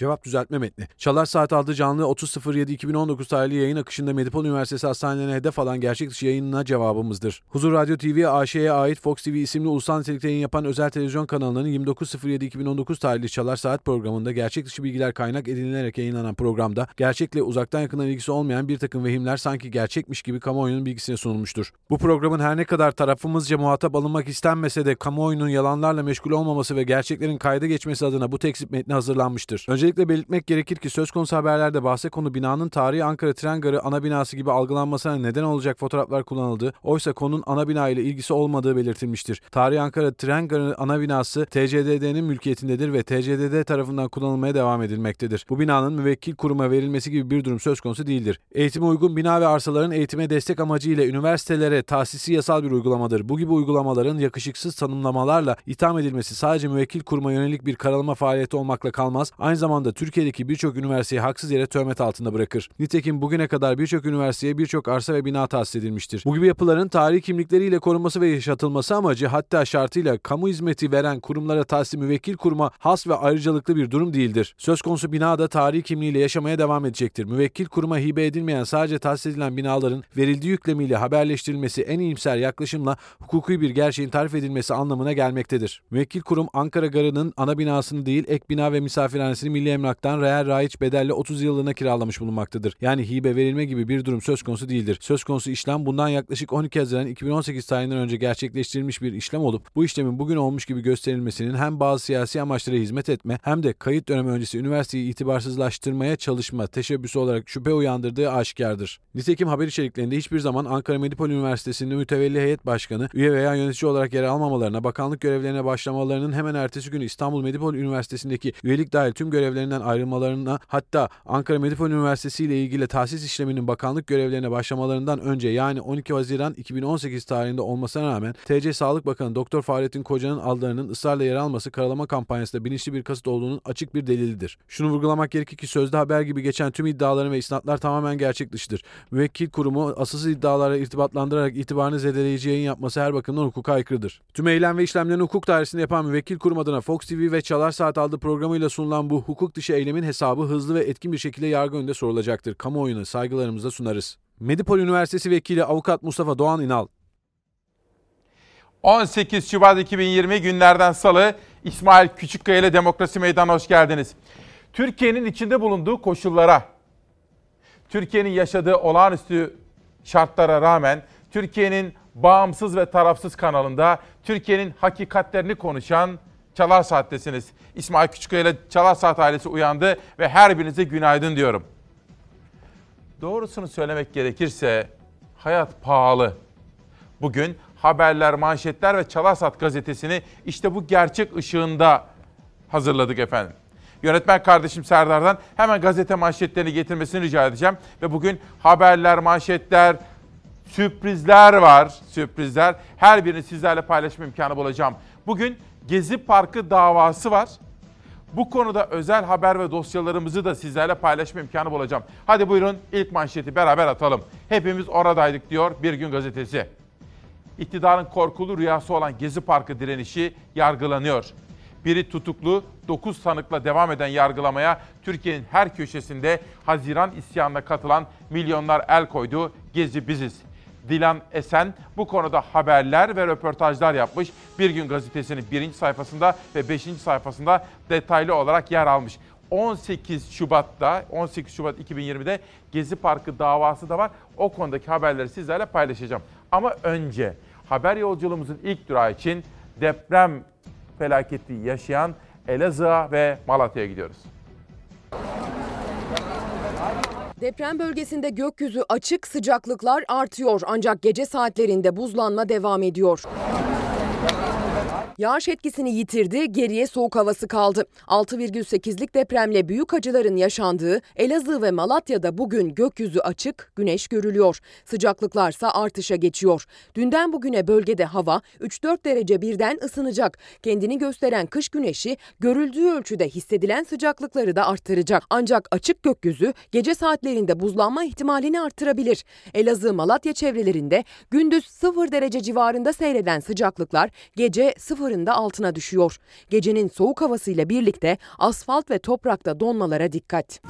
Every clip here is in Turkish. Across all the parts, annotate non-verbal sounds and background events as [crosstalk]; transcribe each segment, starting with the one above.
Cevap düzeltme metni. Çalar Saat aldı canlı 30.07.2019 tarihli yayın akışında Medipol Üniversitesi hastanelerine hedef alan gerçek dışı yayınına cevabımızdır. Huzur Radyo TV AŞ'ye ait Fox TV isimli ulusal nitelikte yayın yapan özel televizyon kanalının 29.07.2019 tarihli Çalar Saat programında gerçek dışı bilgiler kaynak edinilerek yayınlanan programda gerçekle uzaktan yakından ilgisi olmayan bir takım vehimler sanki gerçekmiş gibi kamuoyunun bilgisine sunulmuştur. Bu programın her ne kadar tarafımızca muhatap alınmak istenmese de kamuoyunun yalanlarla meşgul olmaması ve gerçeklerin kayda geçmesi adına bu tekzip metni hazırlanmıştır. Öncelikle belirtmek gerekir ki söz konusu haberlerde bahse konu binanın tarihi Ankara Tren Garı ana binası gibi algılanmasına neden olacak fotoğraflar kullanıldı. Oysa konunun ana bina ile ilgisi olmadığı belirtilmiştir. Tarihi Ankara Tren Garı ana binası TCDD'nin mülkiyetindedir ve TCDD tarafından kullanılmaya devam edilmektedir. Bu binanın müvekkil kuruma verilmesi gibi bir durum söz konusu değildir. Eğitime uygun bina ve arsaların eğitime destek amacıyla üniversitelere tahsisi yasal bir uygulamadır. Bu gibi uygulamaların yakışıksız tanımlamalarla itham edilmesi sadece müvekkil kuruma yönelik bir karalama faaliyeti olmakla kalmaz. Aynı zamanda Türkiye'deki birçok üniversiteyi haksız yere töhmet altında bırakır. Nitekim bugüne kadar birçok üniversiteye birçok arsa ve bina tahsis edilmiştir. Bu gibi yapıların tarihi kimlikleriyle korunması ve yaşatılması amacı hatta şartıyla kamu hizmeti veren kurumlara tahsis müvekkil kuruma has ve ayrıcalıklı bir durum değildir. Söz konusu bina da tarihi kimliğiyle yaşamaya devam edecektir. Müvekkil kuruma hibe edilmeyen sadece tahsis edilen binaların verildiği yüklemiyle haberleştirilmesi en iyimser yaklaşımla hukuki bir gerçeğin tarif edilmesi anlamına gelmektedir. Müvekkil kurum Ankara Garı'nın ana binasını değil ek bina ve misafirhanesini Milli Emlak'tan reel raiç bedelle 30 yıllığına kiralamış bulunmaktadır. Yani hibe verilme gibi bir durum söz konusu değildir. Söz konusu işlem bundan yaklaşık 12 Haziran 2018 tarihinden önce gerçekleştirilmiş bir işlem olup bu işlemin bugün olmuş gibi gösterilmesinin hem bazı siyasi amaçlara hizmet etme hem de kayıt dönemi öncesi üniversiteyi itibarsızlaştırmaya çalışma teşebbüsü olarak şüphe uyandırdığı aşikardır. Nitekim haber içeriklerinde hiçbir zaman Ankara Medipol Üniversitesi'nde mütevelli heyet başkanı, üye veya yönetici olarak yer almamalarına, bakanlık görevlerine başlamalarının hemen ertesi gün İstanbul Medipol Üniversitesi'ndeki üyelik dahil tüm görevlerinden ayrılmalarına hatta Ankara Medipol Üniversitesi ile ilgili tahsis işleminin bakanlık görevlerine başlamalarından önce yani 12 Haziran 2018 tarihinde olmasına rağmen TC Sağlık Bakanı Doktor Fahrettin Koca'nın adlarının ısrarla yer alması karalama kampanyasında bilinçli bir kasıt olduğunun açık bir delilidir. Şunu vurgulamak gerekir ki sözde haber gibi geçen tüm iddiaların ve isnatlar tamamen gerçek dışıdır. Müvekkil kurumu asılsız iddialara irtibatlandırarak itibarını zedeleyici yayın yapması her bakımdan hukuka aykırıdır. Tüm eylem ve işlemlerini hukuk dairesinde yapan müvekkil kurum adına Fox TV ve Çalar Saat adlı programıyla sunulan bu hukuk dışı eylemin hesabı hızlı ve etkin bir şekilde yargı önünde sorulacaktır. Kamuoyuna saygılarımızla sunarız. Medipol Üniversitesi Vekili Avukat Mustafa Doğan İnal 18 Şubat 2020 günlerden salı İsmail Küçükkaya ile Demokrasi Meydanı hoş geldiniz. Türkiye'nin içinde bulunduğu koşullara, Türkiye'nin yaşadığı olağanüstü şartlara rağmen Türkiye'nin bağımsız ve tarafsız kanalında Türkiye'nin hakikatlerini konuşan Çalar Saat'tesiniz. İsmail Küçükkaya ile Çalar Saat ailesi uyandı ve her birinize günaydın diyorum. Doğrusunu söylemek gerekirse hayat pahalı. Bugün haberler, manşetler ve Çalar Saat gazetesini işte bu gerçek ışığında hazırladık efendim. Yönetmen kardeşim Serdar'dan hemen gazete manşetlerini getirmesini rica edeceğim. Ve bugün haberler, manşetler, sürprizler var. Sürprizler. Her birini sizlerle paylaşma imkanı bulacağım. Bugün Gezi Parkı davası var. Bu konuda özel haber ve dosyalarımızı da sizlerle paylaşma imkanı bulacağım. Hadi buyurun ilk manşeti beraber atalım. Hepimiz oradaydık diyor Bir Gün Gazetesi. İktidarın korkulu rüyası olan Gezi Parkı direnişi yargılanıyor. Biri tutuklu, 9 tanıkla devam eden yargılamaya Türkiye'nin her köşesinde Haziran isyanına katılan milyonlar el koydu. Gezi biziz. Dilan Esen bu konuda haberler ve röportajlar yapmış. Bir gün gazetesinin birinci sayfasında ve beşinci sayfasında detaylı olarak yer almış. 18 Şubat'ta, 18 Şubat 2020'de Gezi Parkı davası da var. O konudaki haberleri sizlerle paylaşacağım. Ama önce haber yolculuğumuzun ilk durağı için deprem felaketi yaşayan Elazığ'a ve Malatya'ya gidiyoruz. Deprem bölgesinde gökyüzü açık, sıcaklıklar artıyor ancak gece saatlerinde buzlanma devam ediyor. Yağış etkisini yitirdi, geriye soğuk havası kaldı. 6,8'lik depremle büyük acıların yaşandığı Elazığ ve Malatya'da bugün gökyüzü açık, güneş görülüyor. Sıcaklıklarsa artışa geçiyor. Dünden bugüne bölgede hava 3-4 derece birden ısınacak. Kendini gösteren kış güneşi görüldüğü ölçüde hissedilen sıcaklıkları da arttıracak. Ancak açık gökyüzü gece saatlerinde buzlanma ihtimalini artırabilir. Elazığ Malatya çevrelerinde gündüz 0 derece civarında seyreden sıcaklıklar gece 0 civarında altına düşüyor. Gecenin soğuk havasıyla birlikte asfalt ve toprakta donmalara dikkat.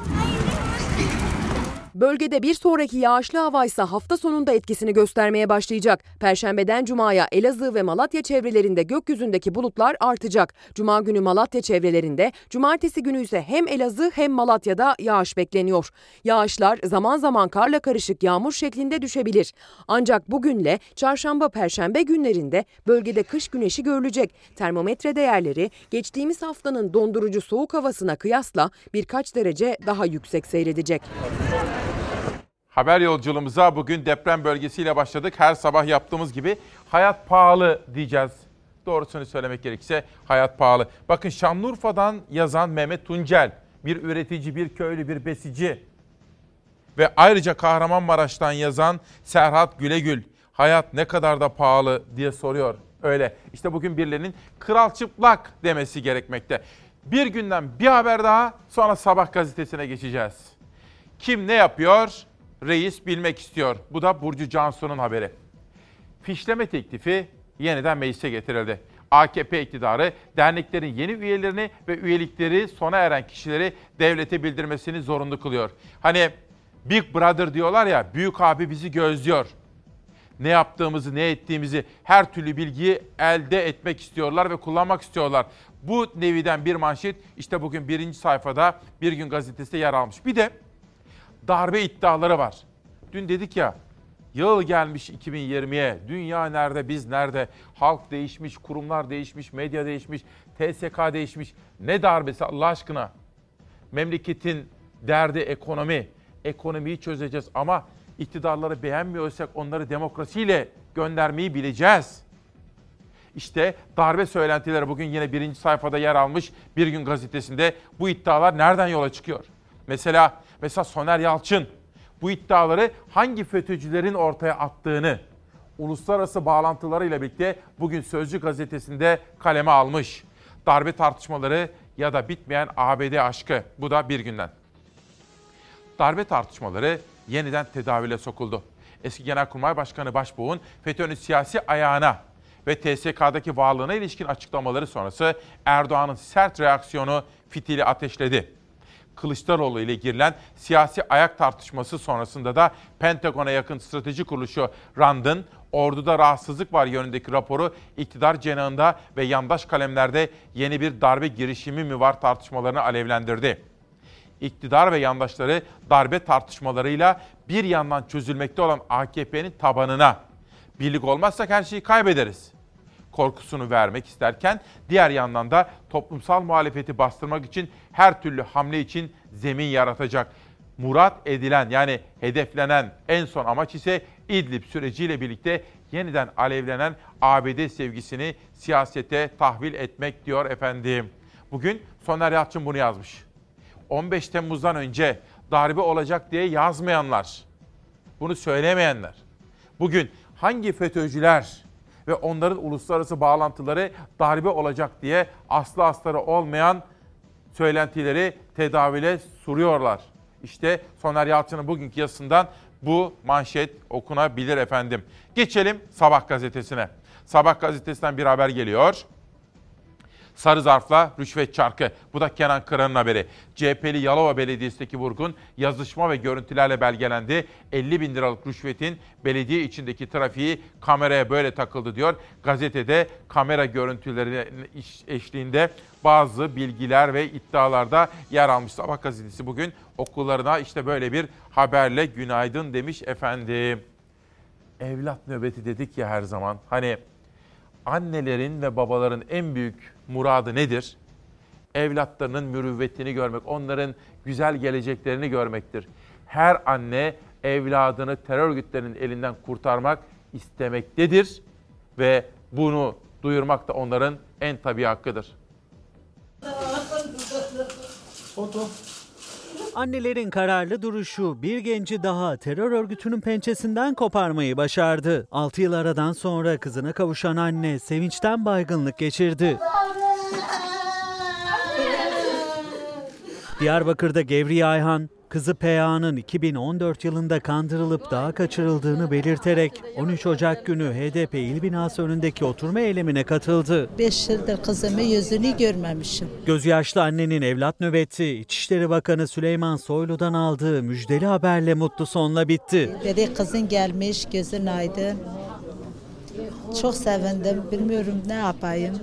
Bölgede bir sonraki yağışlı hava ise hafta sonunda etkisini göstermeye başlayacak. Perşembeden Cuma'ya Elazığ ve Malatya çevrelerinde gökyüzündeki bulutlar artacak. Cuma günü Malatya çevrelerinde, cumartesi günü ise hem Elazığ hem Malatya'da yağış bekleniyor. Yağışlar zaman zaman karla karışık yağmur şeklinde düşebilir. Ancak bugünle çarşamba perşembe günlerinde bölgede kış güneşi görülecek. Termometre değerleri geçtiğimiz haftanın dondurucu soğuk havasına kıyasla birkaç derece daha yüksek seyredecek. Haber yolculuğumuza bugün deprem bölgesiyle başladık. Her sabah yaptığımız gibi hayat pahalı diyeceğiz. Doğrusunu söylemek gerekirse hayat pahalı. Bakın Şanlıurfa'dan yazan Mehmet Tuncel, bir üretici, bir köylü, bir besici. Ve ayrıca Kahramanmaraş'tan yazan Serhat Gülegül, hayat ne kadar da pahalı diye soruyor. Öyle. İşte bugün birilerinin kral çıplak demesi gerekmekte. Bir günden bir haber daha sonra sabah gazetesine geçeceğiz. Kim ne yapıyor? Reis bilmek istiyor. Bu da Burcu Cansu'nun haberi. Fişleme teklifi yeniden meclise getirildi. AKP iktidarı derneklerin yeni üyelerini ve üyelikleri sona eren kişileri devlete bildirmesini zorunlu kılıyor. Hani Big Brother diyorlar ya, büyük abi bizi gözlüyor. Ne yaptığımızı, ne ettiğimizi her türlü bilgiyi elde etmek istiyorlar ve kullanmak istiyorlar. Bu neviden bir manşet işte bugün birinci sayfada Bir Gün Gazetesi'de yer almış. Bir de darbe iddiaları var. Dün dedik ya yıl gelmiş 2020'ye. Dünya nerede, biz nerede? Halk değişmiş, kurumlar değişmiş, medya değişmiş, TSK değişmiş. Ne darbesi Allah aşkına? Memleketin derdi ekonomi. Ekonomiyi çözeceğiz ama iktidarları beğenmiyorsak onları demokrasiyle göndermeyi bileceğiz. İşte darbe söylentileri bugün yine birinci sayfada yer almış Bir Gün Gazetesi'nde bu iddialar nereden yola çıkıyor? Mesela mesela Soner Yalçın bu iddiaları hangi FETÖ'cülerin ortaya attığını uluslararası bağlantılarıyla birlikte bugün Sözcü gazetesinde kaleme almış. Darbe tartışmaları ya da bitmeyen ABD aşkı. Bu da bir günden. Darbe tartışmaları yeniden tedavüle sokuldu. Eski Genelkurmay Başkanı Başbuğ'un FETÖ'nün siyasi ayağına ve TSK'daki varlığına ilişkin açıklamaları sonrası Erdoğan'ın sert reaksiyonu fitili ateşledi. Kılıçdaroğlu ile girilen siyasi ayak tartışması sonrasında da Pentagon'a yakın strateji kuruluşu RAND'ın orduda rahatsızlık var yönündeki raporu iktidar cenahında ve yandaş kalemlerde yeni bir darbe girişimi mi var tartışmalarını alevlendirdi. İktidar ve yandaşları darbe tartışmalarıyla bir yandan çözülmekte olan AKP'nin tabanına birlik olmazsak her şeyi kaybederiz korkusunu vermek isterken diğer yandan da toplumsal muhalefeti bastırmak için her türlü hamle için zemin yaratacak. Murat edilen yani hedeflenen en son amaç ise İdlib süreciyle birlikte yeniden alevlenen ABD sevgisini siyasete tahvil etmek diyor efendim. Bugün Soner Yalçın bunu yazmış. 15 Temmuz'dan önce darbe olacak diye yazmayanlar, bunu söylemeyenler, bugün hangi FETÖ'cüler ve onların uluslararası bağlantıları darbe olacak diye aslı astarı olmayan söylentileri tedavile suruyorlar. İşte Soner Yalçın'ın bugünkü yazısından bu manşet okunabilir efendim. Geçelim Sabah gazetesine. Sabah gazetesinden bir haber geliyor. Sarı zarfla rüşvet çarkı. Bu da Kenan Kıran'ın haberi. CHP'li Yalova Belediyesi'ndeki vurgun yazışma ve görüntülerle belgelendi. 50 bin liralık rüşvetin belediye içindeki trafiği kameraya böyle takıldı diyor. Gazetede kamera görüntüleri eşliğinde bazı bilgiler ve iddialarda yer almış. Sabah gazetesi bugün okullarına işte böyle bir haberle günaydın demiş efendim. Evlat nöbeti dedik ya her zaman. Hani annelerin ve babaların en büyük muradı nedir? Evlatlarının mürüvvetini görmek, onların güzel geleceklerini görmektir. Her anne evladını terör örgütlerinin elinden kurtarmak istemektedir ve bunu duyurmak da onların en tabii hakkıdır. Foto. Annelerin kararlı duruşu bir genci daha terör örgütünün pençesinden koparmayı başardı. 6 yıl aradan sonra kızına kavuşan anne sevinçten baygınlık geçirdi. Diyarbakır'da Gevriye Ayhan Kızı PA'nın 2014 yılında kandırılıp dağa kaçırıldığını belirterek 13 Ocak günü HDP il binası önündeki oturma eylemine katıldı. 5 yıldır kızımın yüzünü görmemişim. Gözyaşlı annenin evlat nöbeti İçişleri Bakanı Süleyman Soylu'dan aldığı müjdeli haberle mutlu sonla bitti. Dedi kızın gelmiş, gözün aydın. Çok sevindim. Bilmiyorum ne yapayım.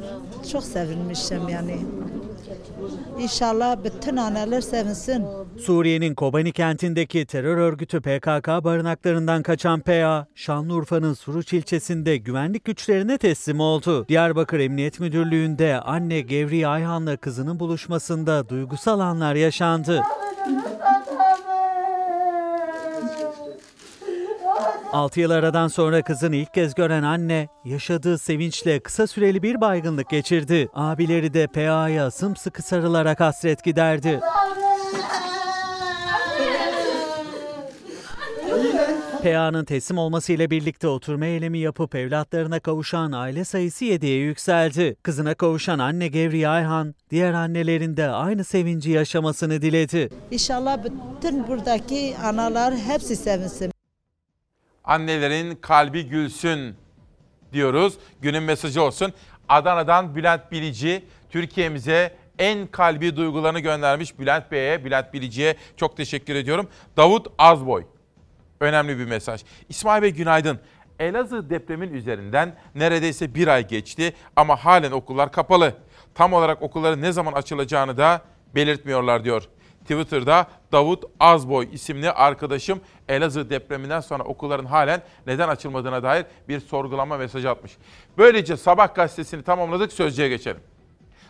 Çok sevinmişim yani. İnşallah bütün anneler sevinsin. Suriye'nin Kobani kentindeki terör örgütü PKK barınaklarından kaçan PA, Şanlıurfa'nın Suruç ilçesinde güvenlik güçlerine teslim oldu. Diyarbakır Emniyet Müdürlüğü'nde anne Gevriye Ayhan'la kızının buluşmasında duygusal anlar yaşandı. 6 yıl aradan sonra kızını ilk kez gören anne yaşadığı sevinçle kısa süreli bir baygınlık geçirdi. Abileri de PA'ya sımsıkı sarılarak hasret giderdi. PA'nın teslim olmasıyla birlikte oturma eylemi yapıp evlatlarına kavuşan aile sayısı 7'ye yükseldi. Kızına kavuşan anne Gevriye Ayhan, diğer annelerin de aynı sevinci yaşamasını diledi. İnşallah bütün buradaki analar hepsi sevinsin. Annelerin kalbi gülsün diyoruz. Günün mesajı olsun. Adana'dan Bülent Bilici Türkiye'mize en kalbi duygularını göndermiş Bülent Bey'e, Bülent Bilici'ye çok teşekkür ediyorum. Davut Azboy. Önemli bir mesaj. İsmail Bey günaydın. Elazığ depremin üzerinden neredeyse bir ay geçti ama halen okullar kapalı. Tam olarak okulların ne zaman açılacağını da belirtmiyorlar diyor. Twitter'da Davut Azboy isimli arkadaşım Elazığ depreminden sonra okulların halen neden açılmadığına dair bir sorgulama mesajı atmış. Böylece Sabah gazetesini tamamladık sözcüye geçelim.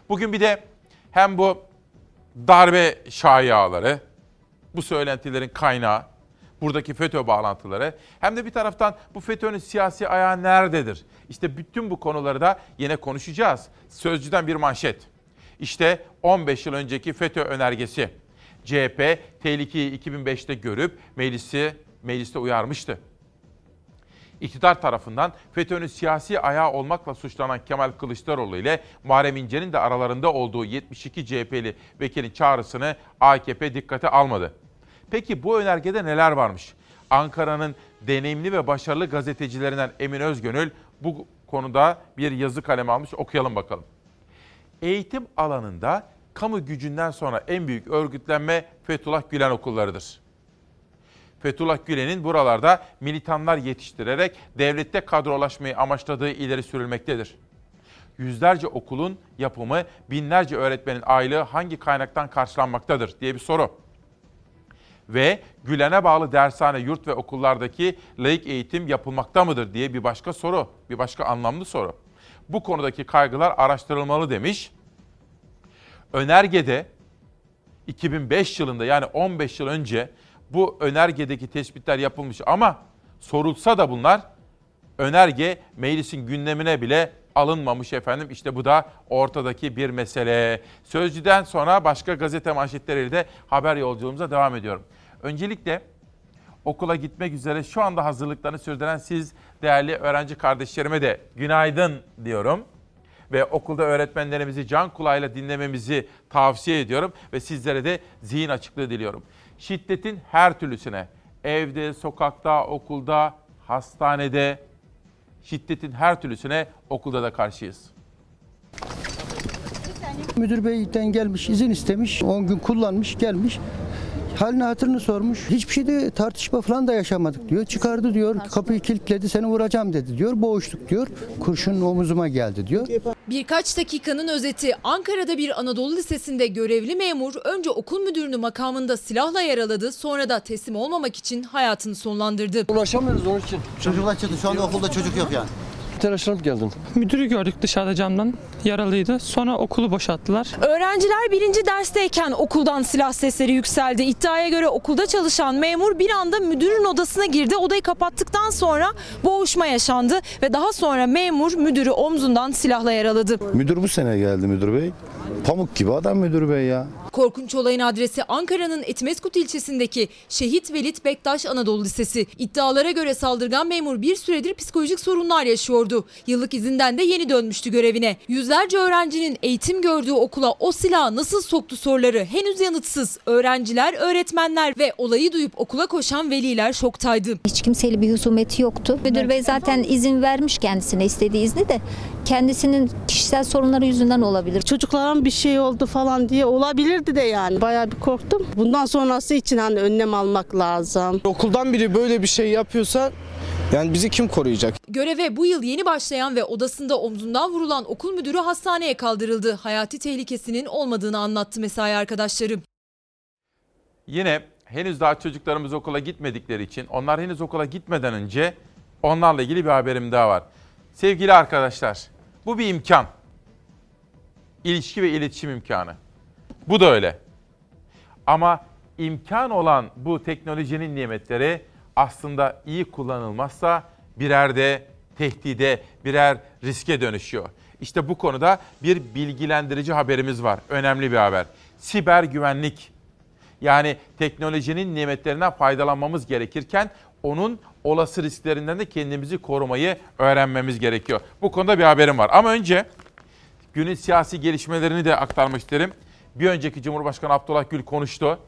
Bugün bir de hem bu darbe şayiaları, bu söylentilerin kaynağı, buradaki FETÖ bağlantıları hem de bir taraftan bu FETÖ'nün siyasi ayağı nerededir? İşte bütün bu konuları da yine konuşacağız. Sözcüden bir manşet. İşte 15 yıl önceki FETÖ önergesi. CHP tehlikeyi 2005'te görüp meclisi mecliste uyarmıştı. İktidar tarafından FETÖ'nün siyasi ayağı olmakla suçlanan Kemal Kılıçdaroğlu ile Muharrem İnce'nin de aralarında olduğu 72 CHP'li vekilin çağrısını AKP dikkate almadı. Peki bu önergede neler varmış? Ankara'nın deneyimli ve başarılı gazetecilerinden Emin Özgönül bu konuda bir yazı kaleme almış. Okuyalım bakalım. Eğitim alanında kamu gücünden sonra en büyük örgütlenme Fethullah Gülen okullarıdır. Fethullah Gülen'in buralarda militanlar yetiştirerek devlette kadrolaşmayı amaçladığı ileri sürülmektedir. Yüzlerce okulun yapımı, binlerce öğretmenin aylığı hangi kaynaktan karşılanmaktadır diye bir soru. Ve Gülen'e bağlı dershane, yurt ve okullardaki laik eğitim yapılmakta mıdır diye bir başka soru, bir başka anlamlı soru. Bu konudaki kaygılar araştırılmalı demiş. Önergede 2005 yılında yani 15 yıl önce bu önergedeki tespitler yapılmış ama sorulsa da bunlar önerge meclisin gündemine bile alınmamış efendim. İşte bu da ortadaki bir mesele. Sözcüden sonra başka gazete manşetleriyle de haber yolculuğumuza devam ediyorum. Öncelikle okula gitmek üzere şu anda hazırlıklarını sürdüren siz değerli öğrenci kardeşlerime de günaydın diyorum. Ve okulda öğretmenlerimizi can kulağıyla dinlememizi tavsiye ediyorum. Ve sizlere de zihin açıklığı diliyorum. Şiddetin her türlüsüne, evde, sokakta, okulda, hastanede, şiddetin her türlüsüne okulda da karşıyız. Müdür beyden gelmiş, izin istemiş, 10 gün kullanmış, gelmiş. Halini hatırını sormuş. Hiçbir şeyde tartışma falan da yaşamadık diyor. Çıkardı diyor, kapıyı kilitledi, seni vuracağım dedi diyor. Boğuştuk diyor. Kurşun omuzuma geldi diyor. Birkaç dakikanın özeti Ankara'da bir Anadolu Lisesi'nde görevli memur önce okul müdürünü makamında silahla yaraladı sonra da teslim olmamak için hayatını sonlandırdı. Ulaşamıyoruz onun için. Çocuklar çıktı. Şu anda okulda çocuk yok yani. Telaşlanıp geldim. Müdürü gördük dışarıda camdan yaralıydı. Sonra okulu boşalttılar. Öğrenciler birinci dersteyken okuldan silah sesleri yükseldi. İddiaya göre okulda çalışan memur bir anda müdürün odasına girdi. Odayı kapattıktan sonra boğuşma yaşandı ve daha sonra memur müdürü omzundan silahla yaraladı. Müdür bu sene geldi müdür bey. Pamuk gibi adam müdür bey ya. Korkunç olayın adresi Ankara'nın Etmeskut ilçesindeki Şehit Velit Bektaş Anadolu Lisesi. İddialara göre saldırgan memur bir süredir psikolojik sorunlar yaşıyordu. Yıllık izinden de yeni dönmüştü görevine. Yüzlerce öğrencinin eğitim gördüğü okula o silahı nasıl soktu soruları henüz yanıtsız. Öğrenciler, öğretmenler ve olayı duyup okula koşan veliler şoktaydı. Hiç kimseyle bir husumeti yoktu. Müdür bey zaten izin vermiş kendisine istediği izni de kendisinin kişisel sorunları yüzünden olabilir. Çocuklara bir şey oldu falan diye olabilirdi de yani. Bayağı bir korktum. Bundan sonrası için hani önlem almak lazım. Okuldan biri böyle bir şey yapıyorsa yani bizi kim koruyacak? Göreve bu yıl yeni başlayan ve odasında omzundan vurulan okul müdürü hastaneye kaldırıldı. Hayati tehlikesinin olmadığını anlattı mesai arkadaşları. Yine henüz daha çocuklarımız okula gitmedikleri için onlar henüz okula gitmeden önce onlarla ilgili bir haberim daha var. Sevgili arkadaşlar bu bir imkan. İlişki ve iletişim imkanı. Bu da öyle. Ama imkan olan bu teknolojinin nimetleri aslında iyi kullanılmazsa birer de tehdide, birer riske dönüşüyor. İşte bu konuda bir bilgilendirici haberimiz var. Önemli bir haber. Siber güvenlik. Yani teknolojinin nimetlerinden faydalanmamız gerekirken onun olası risklerinden de kendimizi korumayı öğrenmemiz gerekiyor. Bu konuda bir haberim var. Ama önce günün siyasi gelişmelerini de aktarmak isterim. Bir önceki Cumhurbaşkanı Abdullah Gül konuştu.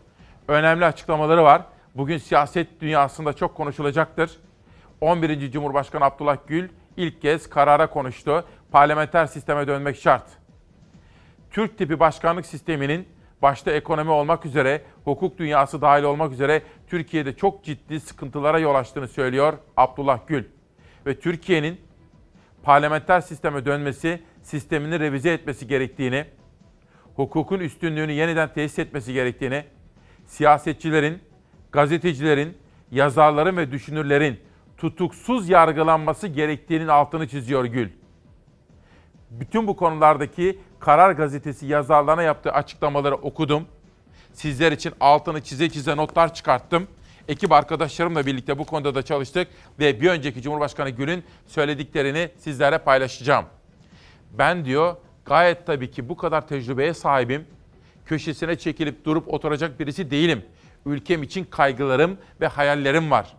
Önemli açıklamaları var. Bugün siyaset dünyasında çok konuşulacaktır. 11. Cumhurbaşkanı Abdullah Gül ilk kez karara konuştu. Parlamenter sisteme dönmek şart. Türk tipi başkanlık sisteminin başta ekonomi olmak üzere, hukuk dünyası dahil olmak üzere Türkiye'de çok ciddi sıkıntılara yol açtığını söylüyor Abdullah Gül. Ve Türkiye'nin parlamenter sisteme dönmesi, sistemini revize etmesi gerektiğini, hukukun üstünlüğünü yeniden tesis etmesi gerektiğini, siyasetçilerin, gazetecilerin, yazarların ve düşünürlerin tutuksuz yargılanması gerektiğinin altını çiziyor Gül. Bütün bu konulardaki Karar Gazetesi yazarlarına yaptığı açıklamaları okudum. Sizler için altını çize çize notlar çıkarttım. Ekip arkadaşlarımla birlikte bu konuda da çalıştık ve bir önceki Cumhurbaşkanı Gül'ün söylediklerini sizlere paylaşacağım. Ben diyor gayet tabii ki bu kadar tecrübeye sahibim. Köşesine çekilip durup oturacak birisi değilim. Ülkem için kaygılarım ve hayallerim var.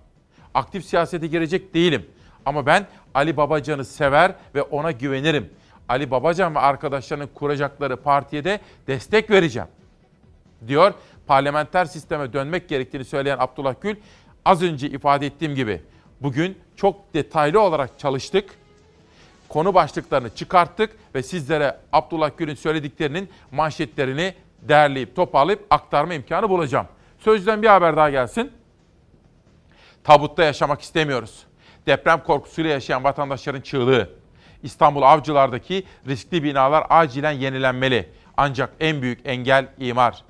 Aktif siyasete girecek değilim. Ama ben Ali Babacan'ı sever ve ona güvenirim. Ali Babacan ve arkadaşlarının kuracakları partiye de destek vereceğim. Diyor parlamenter sisteme dönmek gerektiğini söyleyen Abdullah Gül az önce ifade ettiğim gibi bugün çok detaylı olarak çalıştık. Konu başlıklarını çıkarttık ve sizlere Abdullah Gül'ün söylediklerinin manşetlerini derleyip toparlayıp aktarma imkanı bulacağım. Sözcüden bir haber daha gelsin. Tabutta yaşamak istemiyoruz. Deprem korkusuyla yaşayan vatandaşların çığlığı. İstanbul Avcılar'daki riskli binalar acilen yenilenmeli. Ancak en büyük engel imar.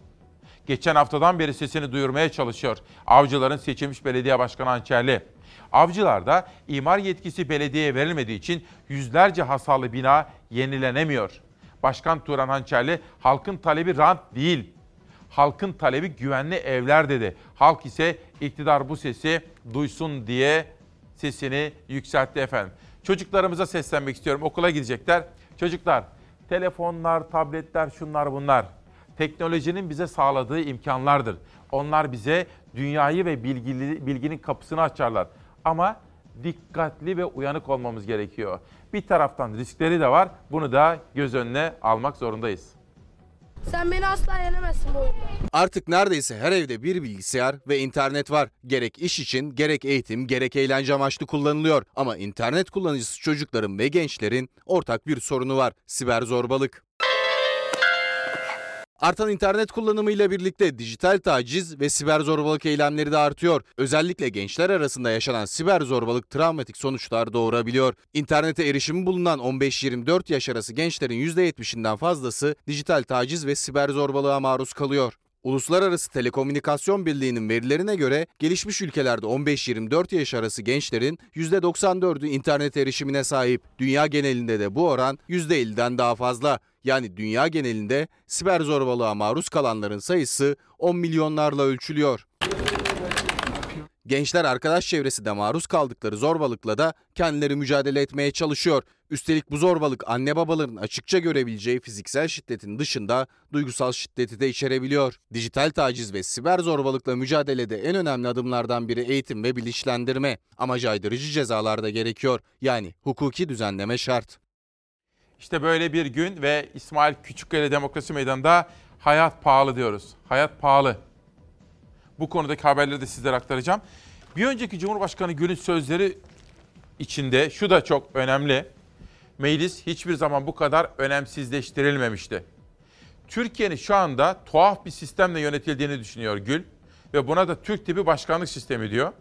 Geçen haftadan beri sesini duyurmaya çalışıyor. Avcıların seçilmiş belediye başkanı Hançerli. Avcılar'da imar yetkisi belediyeye verilmediği için yüzlerce hasarlı bina yenilenemiyor. Başkan Turan Hançerli halkın talebi rant değil. Halkın talebi güvenli evler dedi. Halk ise iktidar bu sesi duysun diye sesini yükseltti efendim. Çocuklarımıza seslenmek istiyorum. Okula gidecekler. Çocuklar, telefonlar, tabletler, şunlar bunlar. Teknolojinin bize sağladığı imkanlardır. Onlar bize dünyayı ve bilgili, bilginin kapısını açarlar. Ama dikkatli ve uyanık olmamız gerekiyor. Bir taraftan riskleri de var. Bunu da göz önüne almak zorundayız. Sen beni asla yenemezsin bu oyunda. Artık neredeyse her evde bir bilgisayar ve internet var. Gerek iş için, gerek eğitim, gerek eğlence amaçlı kullanılıyor. Ama internet kullanıcısı çocukların ve gençlerin ortak bir sorunu var. Siber zorbalık. Artan internet kullanımıyla birlikte dijital taciz ve siber zorbalık eylemleri de artıyor. Özellikle gençler arasında yaşanan siber zorbalık travmatik sonuçlar doğurabiliyor. İnternete erişimi bulunan 15-24 yaş arası gençlerin %70'inden fazlası dijital taciz ve siber zorbalığa maruz kalıyor. Uluslararası Telekomünikasyon Birliği'nin verilerine göre gelişmiş ülkelerde 15-24 yaş arası gençlerin %94'ü internet erişimine sahip. Dünya genelinde de bu oran %50'den daha fazla. Yani dünya genelinde siber zorbalığa maruz kalanların sayısı 10 milyonlarla ölçülüyor. Gençler arkadaş çevresinde maruz kaldıkları zorbalıkla da kendileri mücadele etmeye çalışıyor. Üstelik bu zorbalık anne babaların açıkça görebileceği fiziksel şiddetin dışında duygusal şiddeti de içerebiliyor. Dijital taciz ve siber zorbalıkla mücadelede en önemli adımlardan biri eğitim ve bilinçlendirme. Ama caydırıcı cezalar da gerekiyor. Yani hukuki düzenleme şart. İşte böyle bir gün ve İsmail Küçükkaya Demokrasi Meydanı'nda hayat pahalı diyoruz. Hayat pahalı. Bu konudaki haberleri de sizlere aktaracağım. Bir önceki Cumhurbaşkanı Gül'ün sözleri içinde şu da çok önemli. Meclis hiçbir zaman bu kadar önemsizleştirilmemişti. Türkiye'nin şu anda tuhaf bir sistemle yönetildiğini düşünüyor Gül ve buna da Türk tipi başkanlık sistemi diyor.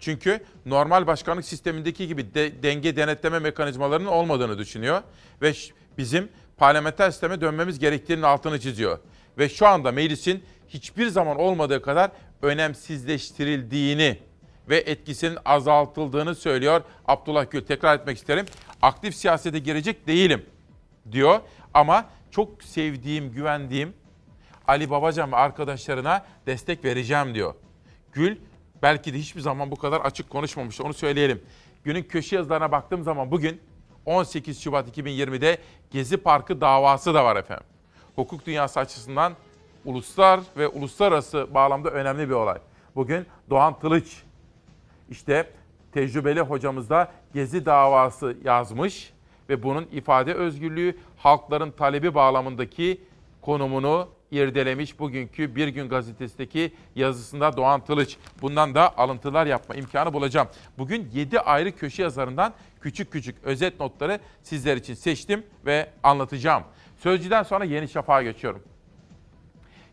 Çünkü normal başkanlık sistemindeki gibi de, denge denetleme mekanizmalarının olmadığını düşünüyor ve bizim parlamenter sisteme dönmemiz gerektiğinin altını çiziyor. Ve şu anda meclisin hiçbir zaman olmadığı kadar önemsizleştirildiğini ve etkisinin azaltıldığını söylüyor Abdullah Gül. Tekrar etmek isterim. Aktif siyasete girecek değilim diyor ama çok sevdiğim, güvendiğim Ali Babacan ve arkadaşlarına destek vereceğim diyor. Gül belki de hiçbir zaman bu kadar açık konuşmamıştı onu söyleyelim. Günün köşe yazılarına baktığım zaman bugün 18 Şubat 2020'de Gezi Parkı davası da var efendim. Hukuk dünyası açısından uluslar ve uluslararası bağlamda önemli bir olay. Bugün Doğan Tılıç işte tecrübeli hocamız da Gezi davası yazmış ve bunun ifade özgürlüğü halkların talebi bağlamındaki konumunu irdelemiş bugünkü Bir Gün gazetesindeki yazısında Doğan Tılıç. Bundan da alıntılar yapma imkanı bulacağım. Bugün 7 ayrı köşe yazarından küçük küçük özet notları sizler için seçtim ve anlatacağım. Sözcüden sonra Yeni Şafak'a geçiyorum.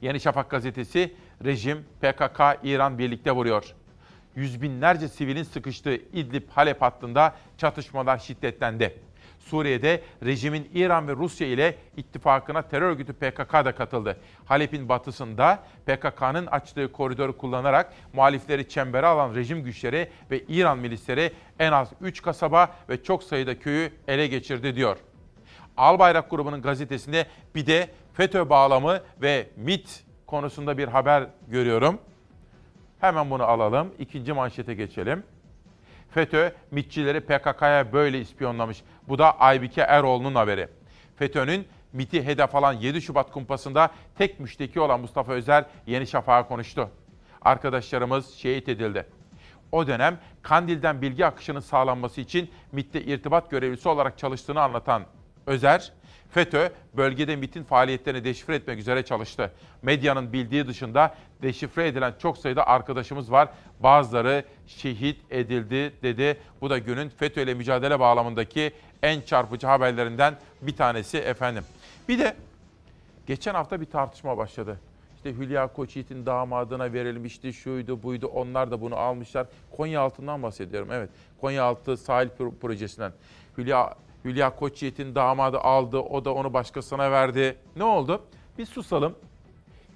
Yeni Şafak gazetesi rejim, PKK, İran birlikte vuruyor. Yüz binlerce sivilin sıkıştığı İdlib Halep hattında çatışmalar şiddetlendi. Suriye'de rejimin İran ve Rusya ile ittifakına terör örgütü PKK da katıldı. Halep'in batısında PKK'nın açtığı koridoru kullanarak muhalifleri çembere alan rejim güçleri ve İran milisleri en az 3 kasaba ve çok sayıda köyü ele geçirdi diyor. Albayrak grubunun gazetesinde bir de FETÖ bağlamı ve MIT konusunda bir haber görüyorum. Hemen bunu alalım. İkinci manşete geçelim. FETÖ, MİTçileri PKK'ya böyle ispiyonlamış. Bu da Aybike Eroğlu'nun haberi. FETÖ'nün MİT'i hedef alan 7 Şubat kumpasında tek müşteki olan Mustafa Özer Yeni Şafak'a konuştu. Arkadaşlarımız şehit edildi. O dönem Kandil'den bilgi akışının sağlanması için MİT'te irtibat görevlisi olarak çalıştığını anlatan Özer, FETÖ bölgede MIT'in faaliyetlerini deşifre etmek üzere çalıştı. Medyanın bildiği dışında deşifre edilen çok sayıda arkadaşımız var. Bazıları şehit edildi dedi. Bu da günün FETÖ ile mücadele bağlamındaki en çarpıcı haberlerinden bir tanesi efendim. Bir de geçen hafta bir tartışma başladı. İşte Hülya Koçyiğit'in damadına verilmişti, şuydu buydu onlar da bunu almışlar. Konya altından bahsediyorum evet. Konya altı sahil projesinden. Hülya Hülya Koçyiğit'in damadı aldı, o da onu başkasına verdi. Ne oldu? Bir susalım.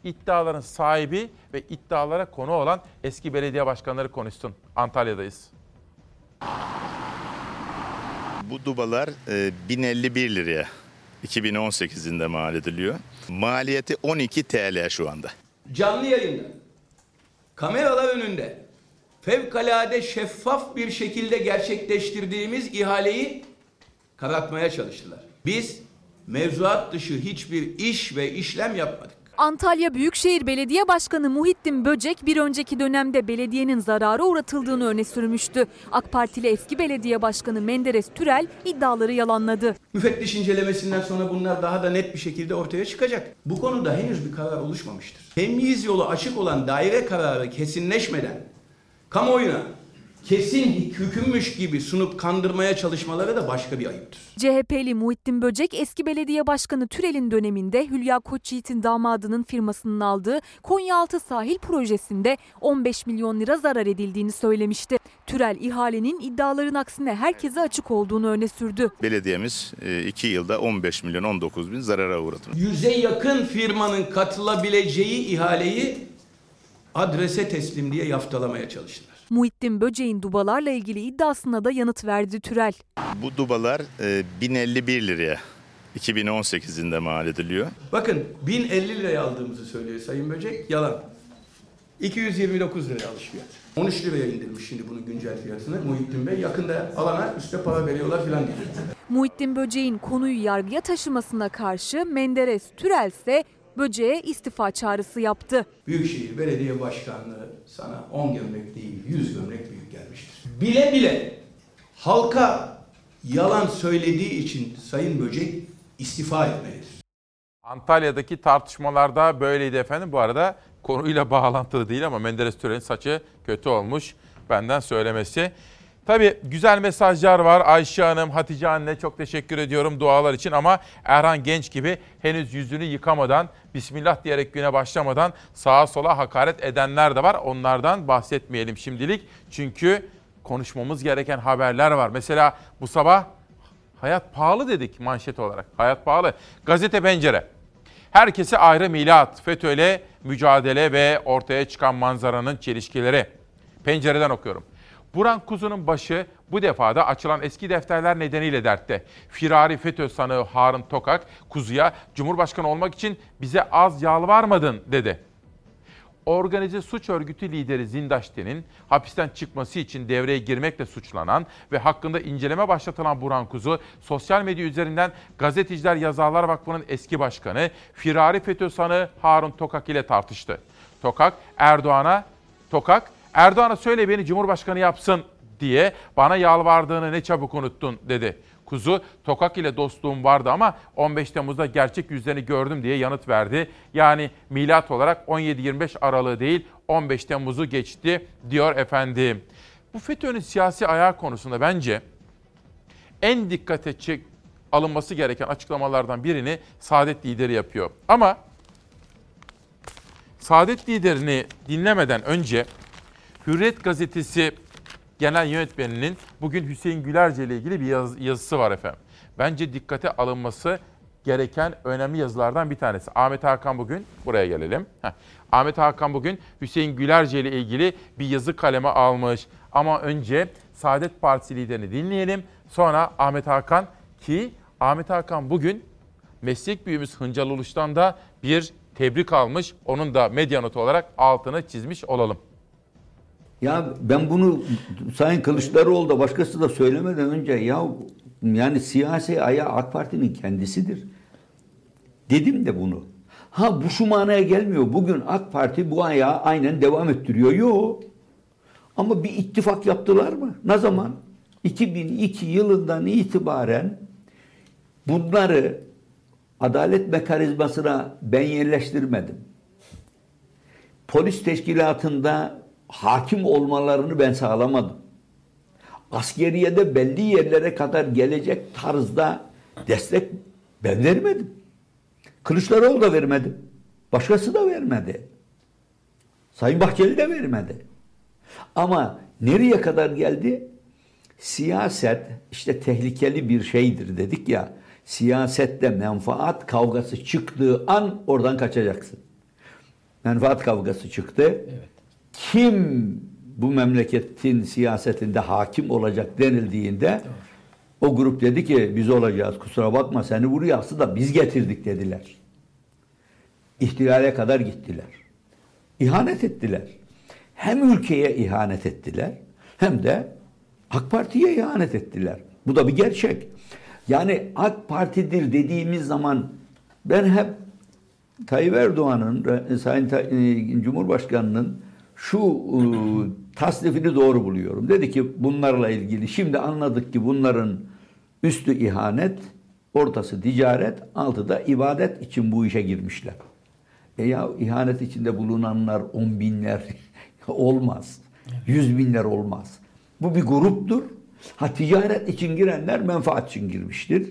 İddiaların sahibi ve iddialara konu olan eski belediye başkanları konuşsun. Antalya'dayız. Bu dubalar e, 1051 liraya 2018'inde mal ediliyor. Maliyeti 12 TL şu anda. Canlı yayında, kameralar önünde fevkalade şeffaf bir şekilde gerçekleştirdiğimiz ihaleyi karartmaya çalıştılar. Biz mevzuat dışı hiçbir iş ve işlem yapmadık. Antalya Büyükşehir Belediye Başkanı Muhittin Böcek bir önceki dönemde belediyenin zarara uğratıldığını öne sürmüştü. AK Partili eski belediye başkanı Menderes Türel iddiaları yalanladı. Müfettiş incelemesinden sonra bunlar daha da net bir şekilde ortaya çıkacak. Bu konuda henüz bir karar oluşmamıştır. Temyiz yolu açık olan daire kararı kesinleşmeden kamuoyuna kesin hükümmüş gibi sunup kandırmaya çalışmaları da başka bir ayıptır. CHP'li Muhittin Böcek eski belediye başkanı Türel'in döneminde Hülya Koçyiğit'in damadının firmasının aldığı Konyaaltı sahil projesinde 15 milyon lira zarar edildiğini söylemişti. Türel ihalenin iddiaların aksine herkese açık olduğunu öne sürdü. Belediyemiz 2 yılda 15 milyon 19 bin zarara uğradı. Yüze yakın firmanın katılabileceği ihaleyi adrese teslim diye yaftalamaya çalıştılar. Muhittin Böceğin dubalarla ilgili iddiasına da yanıt verdi Türel. Bu dubalar 1051 liraya 2018'inde mal ediliyor. Bakın 1050 liraya aldığımızı söylüyor Sayın Böcek. Yalan. 229 lira alış fiyatı. 13 liraya indirmiş şimdi bunun güncel fiyatını Muhittin Bey. Yakında alana üstte para veriyorlar filan diyor. Muhittin Böceğin konuyu yargıya taşımasına karşı Menderes Türel ise Böceğe istifa çağrısı yaptı. Büyükşehir Belediye Başkanlığı sana 10 gömlek değil 100 gömlek büyük gelmiştir. Bile bile halka yalan söylediği için Sayın Böcek istifa etmelidir. Antalya'daki tartışmalarda böyleydi efendim. Bu arada konuyla [laughs] bağlantılı değil ama Menderes Türel'in saçı kötü olmuş benden söylemesi. Tabii güzel mesajlar var. Ayşe Hanım, Hatice anne çok teşekkür ediyorum dualar için ama Erhan Genç gibi henüz yüzünü yıkamadan, Bismillah diyerek güne başlamadan sağa sola hakaret edenler de var. Onlardan bahsetmeyelim şimdilik. Çünkü konuşmamız gereken haberler var. Mesela bu sabah hayat pahalı dedik manşet olarak. Hayat pahalı. Gazete Pencere. Herkese ayrı milat, FETÖ'yle mücadele ve ortaya çıkan manzaranın çelişkileri. Pencereden okuyorum. Buran Kuzu'nun başı bu defada açılan eski defterler nedeniyle dertte. Firari FETÖ sanığı Harun Tokak, Kuzu'ya Cumhurbaşkanı olmak için bize az yalvarmadın dedi. Organize suç örgütü lideri Zindaşti'nin hapisten çıkması için devreye girmekle suçlanan ve hakkında inceleme başlatılan Burhan Kuzu, sosyal medya üzerinden Gazeteciler Yazarlar Vakfı'nın eski başkanı Firari FETÖ sanığı Harun Tokak ile tartıştı. Tokak, Erdoğan'a, Tokak, Erdoğan'a söyle beni Cumhurbaşkanı yapsın diye bana yalvardığını ne çabuk unuttun dedi. Kuzu, Tokak ile dostluğum vardı ama 15 Temmuz'da gerçek yüzlerini gördüm diye yanıt verdi. Yani milat olarak 17-25 Aralık'ı değil 15 Temmuz'u geçti diyor efendim. Bu FETÖ'nün siyasi ayağı konusunda bence en dikkate çek alınması gereken açıklamalardan birini Saadet lideri yapıyor. Ama Saadet liderini dinlemeden önce Hürriyet gazetesi genel yönetmeninin bugün Hüseyin Gülerce ile ilgili bir yaz, yazısı var efendim. Bence dikkate alınması gereken önemli yazılardan bir tanesi. Ahmet Hakan bugün, buraya gelelim. Heh. Ahmet Hakan bugün Hüseyin Gülerce ile ilgili bir yazı kaleme almış. Ama önce Saadet Partisi liderini dinleyelim. Sonra Ahmet Hakan ki Ahmet Hakan bugün meslek büyüğümüz Hıncal Uluş'tan da bir tebrik almış. Onun da medya notu olarak altını çizmiş olalım. Ya ben bunu Sayın Kılıçdaroğlu da başkası da söylemeden önce ya yani siyasi ayağı AK Parti'nin kendisidir. Dedim de bunu. Ha bu şu manaya gelmiyor. Bugün AK Parti bu ayağı aynen devam ettiriyor. Yok. Ama bir ittifak yaptılar mı? Ne zaman? 2002 yılından itibaren bunları adalet mekanizmasına ben yerleştirmedim. Polis teşkilatında hakim olmalarını ben sağlamadım. Askeriyede belli yerlere kadar gelecek tarzda destek ben vermedim. Kılıçdaroğlu da vermedi. Başkası da vermedi. Sayın Bahçeli de vermedi. Ama nereye kadar geldi? Siyaset işte tehlikeli bir şeydir dedik ya. Siyasette menfaat kavgası çıktığı an oradan kaçacaksın. Menfaat kavgası çıktı. Evet kim bu memleketin siyasetinde hakim olacak denildiğinde o grup dedi ki biz olacağız kusura bakma seni buraya aslında biz getirdik dediler. İhtilale kadar gittiler. İhanet ettiler. Hem ülkeye ihanet ettiler hem de AK Parti'ye ihanet ettiler. Bu da bir gerçek. Yani AK Parti'dir dediğimiz zaman ben hep Tayyip Erdoğan'ın, Sayın Cumhurbaşkanı'nın şu e, tasnifini doğru buluyorum. Dedi ki bunlarla ilgili şimdi anladık ki bunların üstü ihanet, ortası ticaret, altı da ibadet için bu işe girmişler. E ya ihanet içinde bulunanlar on binler [laughs] olmaz. Yüz binler olmaz. Bu bir gruptur. Ha ticaret için girenler menfaat için girmiştir.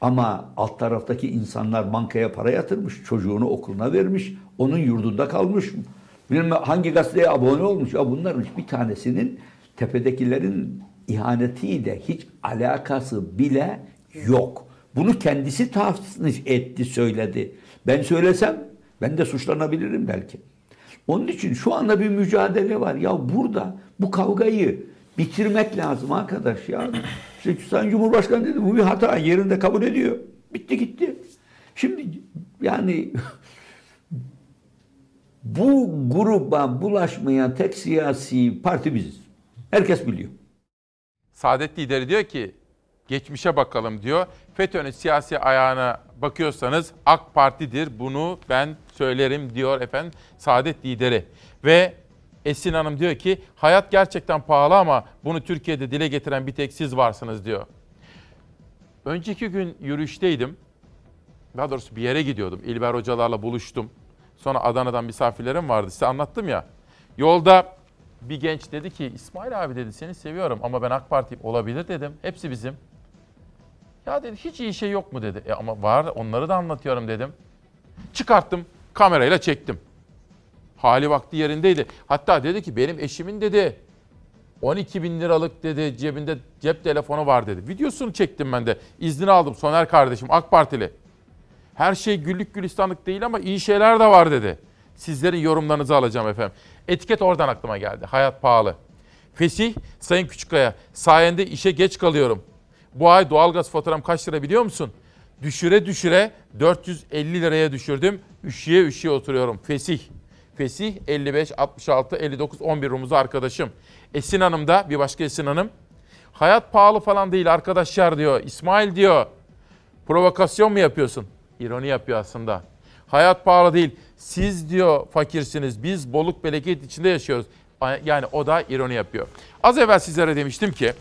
Ama alt taraftaki insanlar bankaya para yatırmış, çocuğunu okuluna vermiş, onun yurdunda kalmış bilmem hangi gazeteye abone olmuş. Ya bunların hiçbir tanesinin tepedekilerin ihanetiyle hiç alakası bile yok. Bunu kendisi tahsis etti, söyledi. Ben söylesem ben de suçlanabilirim belki. Onun için şu anda bir mücadele var. Ya burada bu kavgayı bitirmek lazım arkadaş ya. İşte Sayın Cumhurbaşkanı dedi bu bir hata yerinde kabul ediyor. Bitti gitti. Şimdi yani [laughs] Bu gruba bulaşmayan tek siyasi parti biziz. Herkes biliyor. Saadet lideri diyor ki geçmişe bakalım diyor. FETÖ'nün siyasi ayağına bakıyorsanız AK Parti'dir. Bunu ben söylerim diyor efendim Saadet lideri. Ve Esin Hanım diyor ki hayat gerçekten pahalı ama bunu Türkiye'de dile getiren bir tek siz varsınız diyor. Önceki gün yürüyüşteydim. Daha doğrusu bir yere gidiyordum. İlber hocalarla buluştum. Sonra Adana'dan misafirlerim vardı. Size anlattım ya. Yolda bir genç dedi ki İsmail abi dedi seni seviyorum ama ben AK Parti olabilir dedim. Hepsi bizim. Ya dedi hiç iyi şey yok mu dedi. E ama var onları da anlatıyorum dedim. Çıkarttım kamerayla çektim. Hali vakti yerindeydi. Hatta dedi ki benim eşimin dedi 12 bin liralık dedi cebinde cep telefonu var dedi. Videosunu çektim ben de. İznini aldım Soner kardeşim AK Partili. Her şey güllük gülistanlık değil ama iyi şeyler de var dedi. Sizlerin yorumlarınızı alacağım efendim. Etiket oradan aklıma geldi. Hayat pahalı. Fesih, Sayın Küçükkaya, sayende işe geç kalıyorum. Bu ay doğalgaz faturam kaç lira biliyor musun? Düşüre düşüre 450 liraya düşürdüm. Üşüye üşüye oturuyorum. Fesih. Fesih 55, 66, 59, 11 rumuzu arkadaşım. Esin Hanım da bir başka Esin Hanım. Hayat pahalı falan değil arkadaşlar diyor. İsmail diyor. Provokasyon mu yapıyorsun? İroni yapıyor aslında. Hayat pahalı değil. Siz diyor fakirsiniz. Biz bolluk bereket içinde yaşıyoruz. Yani o da ironi yapıyor. Az evvel sizlere demiştim ki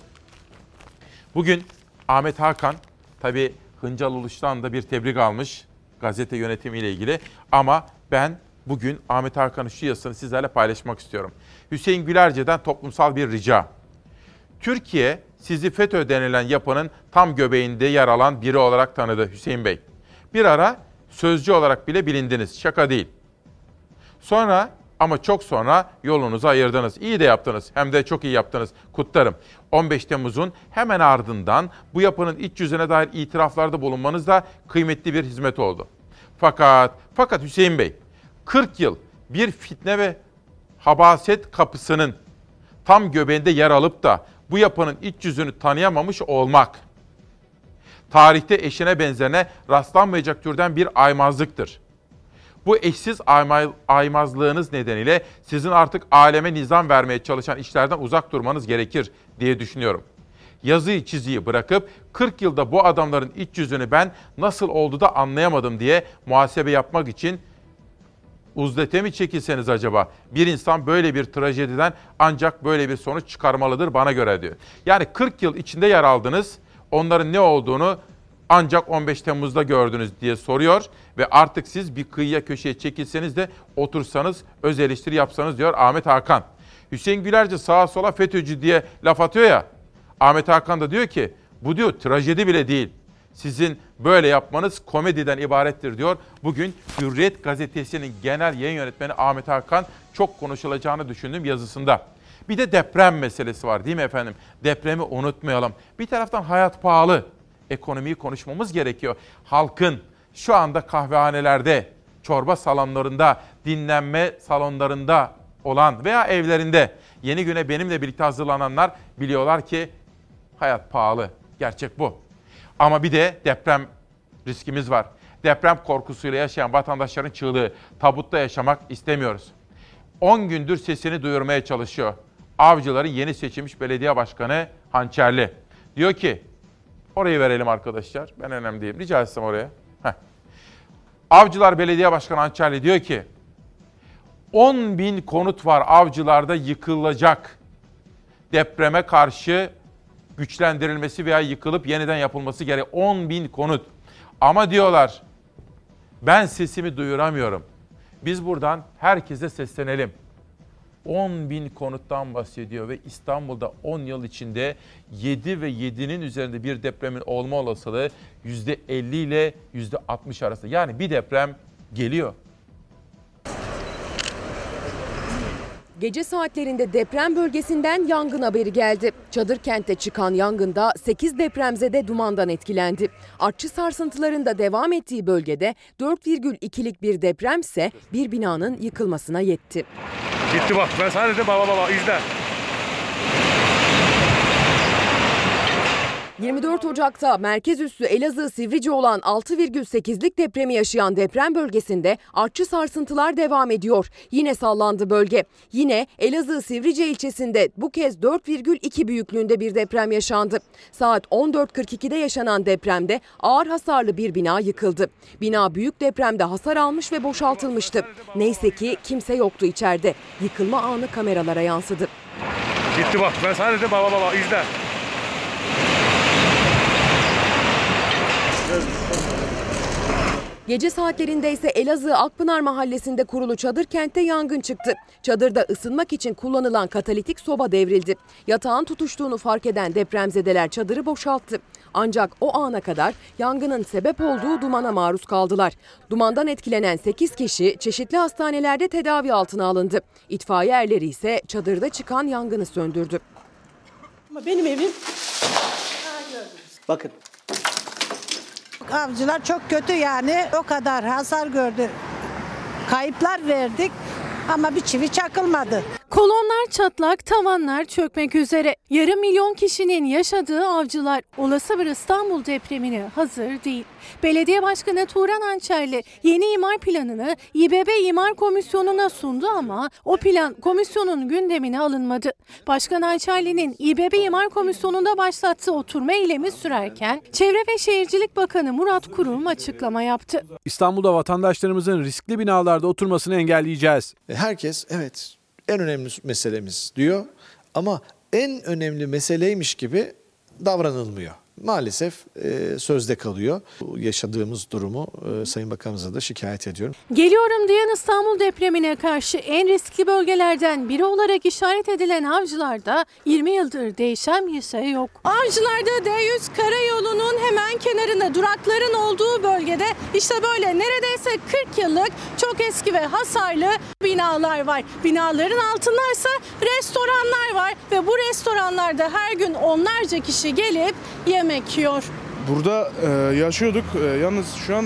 bugün Ahmet Hakan tabi Hıncal Uluş'tan da bir tebrik almış gazete yönetimiyle ilgili. Ama ben bugün Ahmet Hakan'ın şu yazısını sizlerle paylaşmak istiyorum. Hüseyin Gülerce'den toplumsal bir rica. Türkiye sizi FETÖ denilen yapının tam göbeğinde yer alan biri olarak tanıdı Hüseyin Bey. Bir ara sözcü olarak bile bilindiniz. Şaka değil. Sonra ama çok sonra yolunuzu ayırdınız. İyi de yaptınız. Hem de çok iyi yaptınız. Kutlarım. 15 Temmuz'un hemen ardından bu yapının iç yüzüne dair itiraflarda bulunmanız da kıymetli bir hizmet oldu. Fakat fakat Hüseyin Bey 40 yıl bir fitne ve habaset kapısının tam göbeğinde yer alıp da bu yapının iç yüzünü tanıyamamış olmak tarihte eşine benzerine rastlanmayacak türden bir aymazlıktır. Bu eşsiz aymazlığınız nedeniyle sizin artık aleme nizam vermeye çalışan işlerden uzak durmanız gerekir diye düşünüyorum. Yazıyı çiziyi bırakıp 40 yılda bu adamların iç yüzünü ben nasıl oldu da anlayamadım diye muhasebe yapmak için uzdete mi çekilseniz acaba? Bir insan böyle bir trajediden ancak böyle bir sonuç çıkarmalıdır bana göre diyor. Yani 40 yıl içinde yer aldınız onların ne olduğunu ancak 15 Temmuz'da gördünüz diye soruyor ve artık siz bir kıyıya köşeye çekilseniz de otursanız öz eleştiri yapsanız diyor Ahmet Hakan. Hüseyin Gülerci sağa sola FETÖ'cü diye laf atıyor ya. Ahmet Hakan da diyor ki bu diyor trajedi bile değil. Sizin böyle yapmanız komediden ibarettir diyor. Bugün Hürriyet gazetesinin genel yayın yönetmeni Ahmet Hakan çok konuşulacağını düşündüğüm yazısında. Bir de deprem meselesi var değil mi efendim? Depremi unutmayalım. Bir taraftan hayat pahalı. Ekonomiyi konuşmamız gerekiyor. Halkın şu anda kahvehanelerde, çorba salonlarında, dinlenme salonlarında olan veya evlerinde yeni güne benimle birlikte hazırlananlar biliyorlar ki hayat pahalı. Gerçek bu. Ama bir de deprem riskimiz var. Deprem korkusuyla yaşayan vatandaşların çığlığı tabutta yaşamak istemiyoruz. 10 gündür sesini duyurmaya çalışıyor. Avcıların yeni seçilmiş belediye başkanı Hançerli. Diyor ki, orayı verelim arkadaşlar. Ben önemli değilim. Rica etsem oraya. Heh. Avcılar Belediye Başkanı Hançerli diyor ki, 10 bin konut var avcılarda yıkılacak. Depreme karşı güçlendirilmesi veya yıkılıp yeniden yapılması gerek. 10 bin konut. Ama diyorlar ben sesimi duyuramıyorum. Biz buradan herkese seslenelim. 10 bin konuttan bahsediyor ve İstanbul'da 10 yıl içinde 7 ve 7'nin üzerinde bir depremin olma olasılığı %50 ile %60 arasında. Yani bir deprem geliyor. Gece saatlerinde deprem bölgesinden yangın haberi geldi. Çadır kentte çıkan yangında 8 depremzede dumandan etkilendi. Artçı sarsıntılarında devam ettiği bölgede 4,2'lik bir depremse bir binanın yıkılmasına yetti. Gitti bak ben sana dedim baba baba izle. 24 Ocak'ta merkez üssü Elazığ Sivrice olan 6,8'lik depremi yaşayan deprem bölgesinde artçı sarsıntılar devam ediyor. Yine sallandı bölge. Yine Elazığ Sivrice ilçesinde bu kez 4,2 büyüklüğünde bir deprem yaşandı. Saat 14.42'de yaşanan depremde ağır hasarlı bir bina yıkıldı. Bina büyük depremde hasar almış ve boşaltılmıştı. Neyse ki kimse yoktu içeride. Yıkılma anı kameralara yansıdı. Gitti bak ben sadece baba baba izle. Gece saatlerinde ise Elazığ Akpınar mahallesinde kurulu çadır kentte yangın çıktı. Çadırda ısınmak için kullanılan katalitik soba devrildi. Yatağın tutuştuğunu fark eden depremzedeler çadırı boşalttı. Ancak o ana kadar yangının sebep olduğu dumana maruz kaldılar. Dumandan etkilenen 8 kişi çeşitli hastanelerde tedavi altına alındı. İtfaiye erleri ise çadırda çıkan yangını söndürdü. Ama benim evim Bakın Avcılar çok kötü yani. O kadar hasar gördü. Kayıplar verdik ama bir çivi çakılmadı. Kolonlar çatlak, tavanlar çökmek üzere. Yarım milyon kişinin yaşadığı avcılar olası bir İstanbul depremine hazır değil. Belediye Başkanı Turan Ançerli yeni imar planını İBB İmar Komisyonu'na sundu ama o plan komisyonun gündemine alınmadı. Başkan Ançerli'nin İBB İmar Komisyonu'nda başlattığı oturma eylemi sürerken Çevre ve Şehircilik Bakanı Murat Kurum açıklama yaptı. İstanbul'da vatandaşlarımızın riskli binalarda oturmasını engelleyeceğiz. Herkes evet en önemli meselemiz diyor ama en önemli meseleymiş gibi davranılmıyor. Maalesef e, sözde kalıyor. Bu yaşadığımız durumu e, Sayın Bakanımıza da şikayet ediyorum. Geliyorum diyen İstanbul depremine karşı en riskli bölgelerden biri olarak işaret edilen avcılarda 20 yıldır değişen bir şey yok. Avcılarda D100 karayolunun hemen kenarında durakların olduğu bölgede işte böyle neredeyse 40 yıllık çok eski ve hasarlı binalar var. Binaların altındaysa restoranlar var ve bu restoranlarda her gün onlarca kişi gelip yemek yiyor. Burada e, yaşıyorduk. E, yalnız şu an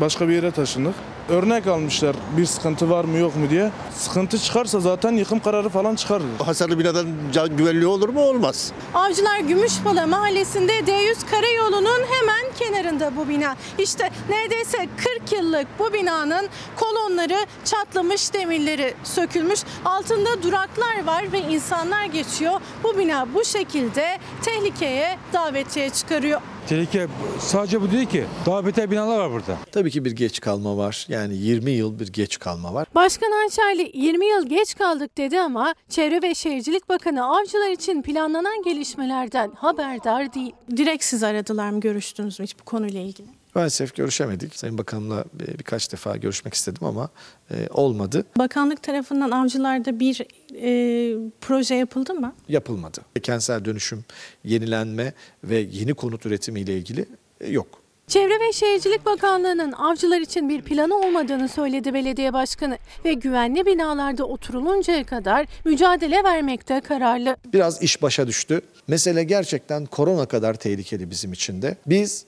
başka bir yere taşındık. Örnek almışlar bir sıkıntı var mı yok mu diye. Sıkıntı çıkarsa zaten yıkım kararı falan çıkarır. Hasarlı binadan can güvenliği olur mu? Olmaz. Avcılar Gümüşpala mahallesinde D100 karayolunun hemen kenarında bu bina. İşte neredeyse 40 yıllık bu binanın kolonları çatlamış, demirleri sökülmüş. Altında duraklar var ve insanlar geçiyor. Bu bina bu şekilde tehlikeye davetiye çıkarıyor. Tehlike sadece bu değil ki. Daha beter binalar var burada. Tabii ki bir geç kalma var. Yani 20 yıl bir geç kalma var. Başkan Ançerli 20 yıl geç kaldık dedi ama Çevre ve Şehircilik Bakanı avcılar için planlanan gelişmelerden haberdar değil. direkt siz aradılar mı görüştünüz mü hiç bu konuyla ilgili? Maalesef görüşemedik. Sayın Bakanımla bir- birkaç defa görüşmek istedim ama e, olmadı. Bakanlık tarafından avcılarda bir e, proje yapıldı mı? Yapılmadı. Kentsel dönüşüm, yenilenme ve yeni konut üretimi ile ilgili e, yok. Çevre ve Şehircilik Bakanlığı'nın avcılar için bir planı olmadığını söyledi belediye başkanı ve güvenli binalarda oturuluncaya kadar mücadele vermekte kararlı. Biraz iş başa düştü. Mesele gerçekten korona kadar tehlikeli bizim için de. Biz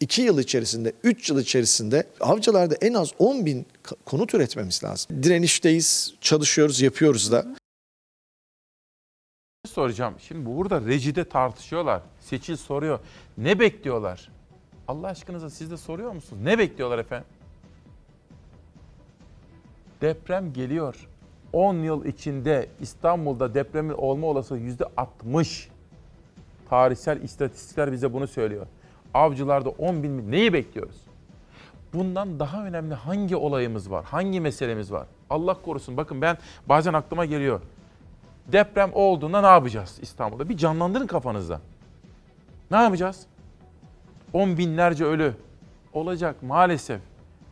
2 yıl içerisinde, 3 yıl içerisinde avcılarda en az 10 bin konut üretmemiz lazım. Direnişteyiz, çalışıyoruz, yapıyoruz da. soracağım. Şimdi burada rejide tartışıyorlar. Seçil soruyor. Ne bekliyorlar? Allah aşkınıza siz de soruyor musunuz? Ne bekliyorlar efendim? Deprem geliyor. 10 yıl içinde İstanbul'da depremin olma olasılığı %60. Tarihsel istatistikler bize bunu söylüyor. Avcılarda 10 bin mi? Neyi bekliyoruz? Bundan daha önemli hangi olayımız var? Hangi meselemiz var? Allah korusun. Bakın ben bazen aklıma geliyor. Deprem olduğunda ne yapacağız İstanbul'da? Bir canlandırın kafanızda. Ne yapacağız? On binlerce ölü olacak maalesef.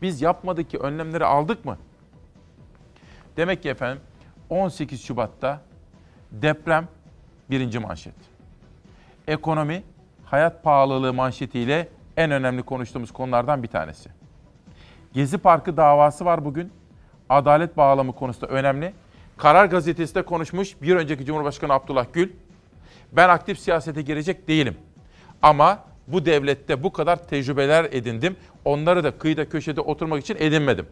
Biz yapmadık ki önlemleri aldık mı? Demek ki efendim 18 Şubat'ta deprem birinci manşet. Ekonomi, hayat pahalılığı manşetiyle en önemli konuştuğumuz konulardan bir tanesi. Gezi Parkı davası var bugün. Adalet bağlamı konusunda önemli. Karar Gazetesi'de konuşmuş bir önceki Cumhurbaşkanı Abdullah Gül. Ben aktif siyasete girecek değilim. Ama bu devlette bu kadar tecrübeler edindim. Onları da kıyıda köşede oturmak için edinmedim.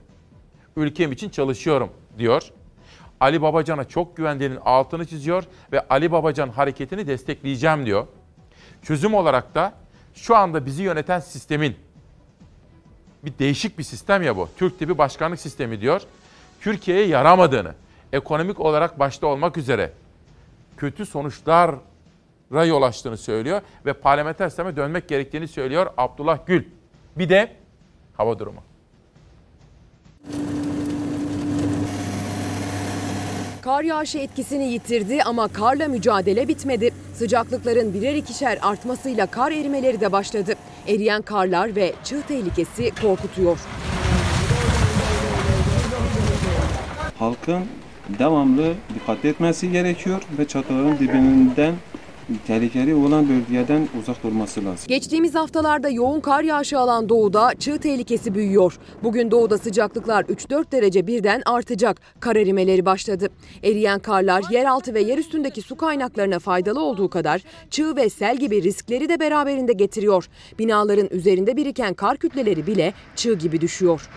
Ülkem için çalışıyorum diyor. Ali Babacan'a çok güvendiğinin altını çiziyor ve Ali Babacan hareketini destekleyeceğim diyor. Çözüm olarak da şu anda bizi yöneten sistemin bir değişik bir sistem ya bu. Türk tipi başkanlık sistemi diyor. Türkiye'ye yaramadığını, ekonomik olarak başta olmak üzere kötü sonuçlara yol açtığını söylüyor ve parlamenter sisteme dönmek gerektiğini söylüyor Abdullah Gül. Bir de hava durumu. Kar yağışı etkisini yitirdi ama karla mücadele bitmedi. Sıcaklıkların birer ikişer artmasıyla kar erimeleri de başladı. Eriyen karlar ve çığ tehlikesi korkutuyor. Halkın devamlı dikkat etmesi gerekiyor ve çatıların dibinden tehlikeli olan bölgeden uzak durması lazım. Geçtiğimiz haftalarda yoğun kar yağışı alan doğuda çığ tehlikesi büyüyor. Bugün doğuda sıcaklıklar 3-4 derece birden artacak. Kar erimeleri başladı. Eriyen karlar yeraltı ve yer üstündeki su kaynaklarına faydalı olduğu kadar çığ ve sel gibi riskleri de beraberinde getiriyor. Binaların üzerinde biriken kar kütleleri bile çığ gibi düşüyor.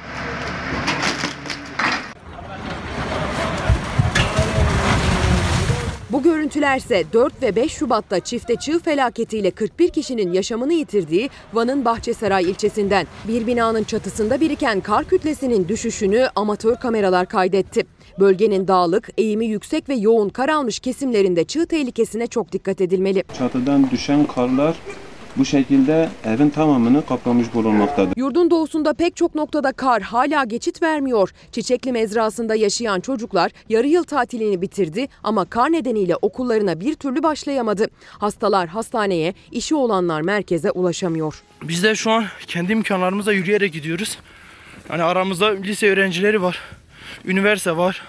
Bu görüntülerse 4 ve 5 Şubat'ta çifte çığ felaketiyle 41 kişinin yaşamını yitirdiği Van'ın Bahçesaray ilçesinden. Bir binanın çatısında biriken kar kütlesinin düşüşünü amatör kameralar kaydetti. Bölgenin dağlık, eğimi yüksek ve yoğun kar almış kesimlerinde çığ tehlikesine çok dikkat edilmeli. Çatıdan düşen karlar bu şekilde evin tamamını kaplamış bulunmaktadır. Yurdun doğusunda pek çok noktada kar hala geçit vermiyor. Çiçekli mezrasında yaşayan çocuklar yarı yıl tatilini bitirdi ama kar nedeniyle okullarına bir türlü başlayamadı. Hastalar hastaneye, işi olanlar merkeze ulaşamıyor. Biz de şu an kendi imkanlarımızla yürüyerek gidiyoruz. Yani aramızda lise öğrencileri var, üniversite var,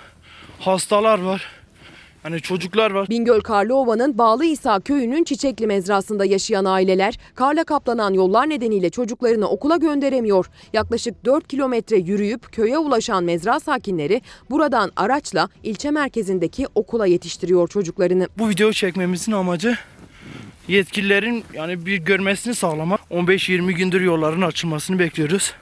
hastalar var. Hani çocuklar var. Bingöl Karlıova'nın Bağlı İsa köyünün Çiçekli mezrasında yaşayan aileler karla kaplanan yollar nedeniyle çocuklarını okula gönderemiyor. Yaklaşık 4 kilometre yürüyüp köye ulaşan mezra sakinleri buradan araçla ilçe merkezindeki okula yetiştiriyor çocuklarını. Bu video çekmemizin amacı yetkililerin yani bir görmesini sağlamak. 15-20 gündür yolların açılmasını bekliyoruz.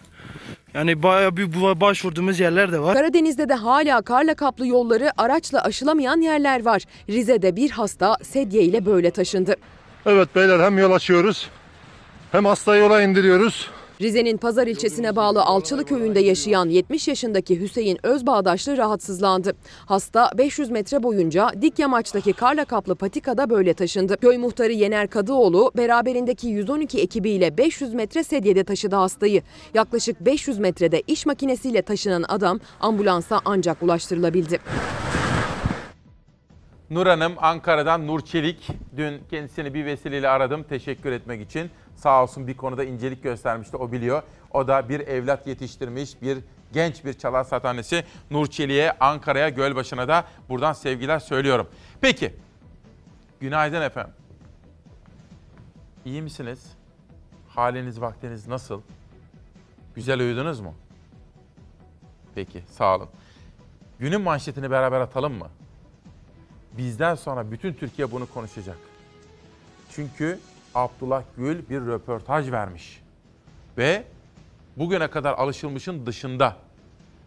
Yani bayağı bir başvurduğumuz yerler de var. Karadeniz'de de hala karla kaplı yolları araçla aşılamayan yerler var. Rize'de bir hasta sedye ile böyle taşındı. Evet beyler hem yol açıyoruz hem hastayı yola indiriyoruz. Rize'nin Pazar ilçesine bağlı Alçılı köyünde yaşayan 70 yaşındaki Hüseyin Özbağdaşlı rahatsızlandı. Hasta 500 metre boyunca dik yamaçtaki karla kaplı patikada böyle taşındı. Köy muhtarı Yener Kadıoğlu beraberindeki 112 ekibiyle 500 metre sedyede taşıdı hastayı. Yaklaşık 500 metrede iş makinesiyle taşınan adam ambulansa ancak ulaştırılabildi. Nur Hanım Ankara'dan Nur Çelik. Dün kendisini bir vesileyle aradım teşekkür etmek için. Sağ olsun bir konuda incelik göstermişti o biliyor. O da bir evlat yetiştirmiş bir genç bir çalar satanesi Nur Çelik'e Ankara'ya Gölbaşı'na da buradan sevgiler söylüyorum. Peki günaydın efendim. İyi misiniz? Haliniz vaktiniz nasıl? Güzel uyudunuz mu? Peki sağ olun. Günün manşetini beraber atalım mı? Bizden sonra bütün Türkiye bunu konuşacak. Çünkü Abdullah Gül bir röportaj vermiş. Ve bugüne kadar alışılmışın dışında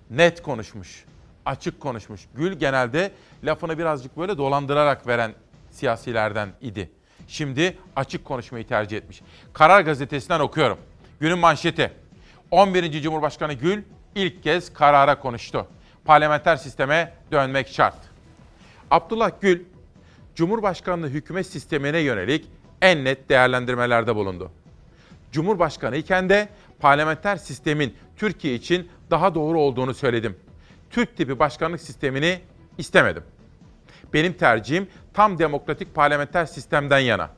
net konuşmuş, açık konuşmuş. Gül genelde lafını birazcık böyle dolandırarak veren siyasilerden idi. Şimdi açık konuşmayı tercih etmiş. Karar gazetesinden okuyorum. Günün manşeti. 11. Cumhurbaşkanı Gül ilk kez karara konuştu. Parlamenter sisteme dönmek şart. Abdullah Gül, Cumhurbaşkanlığı hükümet sistemine yönelik en net değerlendirmelerde bulundu. Cumhurbaşkanı iken de parlamenter sistemin Türkiye için daha doğru olduğunu söyledim. Türk tipi başkanlık sistemini istemedim. Benim tercihim tam demokratik parlamenter sistemden yana.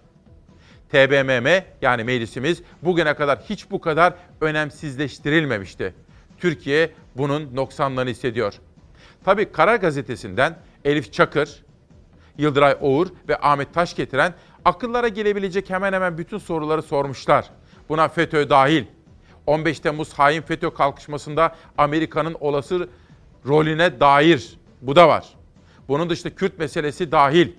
TBMM yani meclisimiz bugüne kadar hiç bu kadar önemsizleştirilmemişti. Türkiye bunun noksanlığını hissediyor. Tabii Karar Gazetesi'nden Elif Çakır, Yıldıray Oğur ve Ahmet Taş getiren akıllara gelebilecek hemen hemen bütün soruları sormuşlar. Buna FETÖ dahil. 15 Temmuz hain FETÖ kalkışmasında Amerika'nın olası rolüne dair bu da var. Bunun dışında Kürt meselesi dahil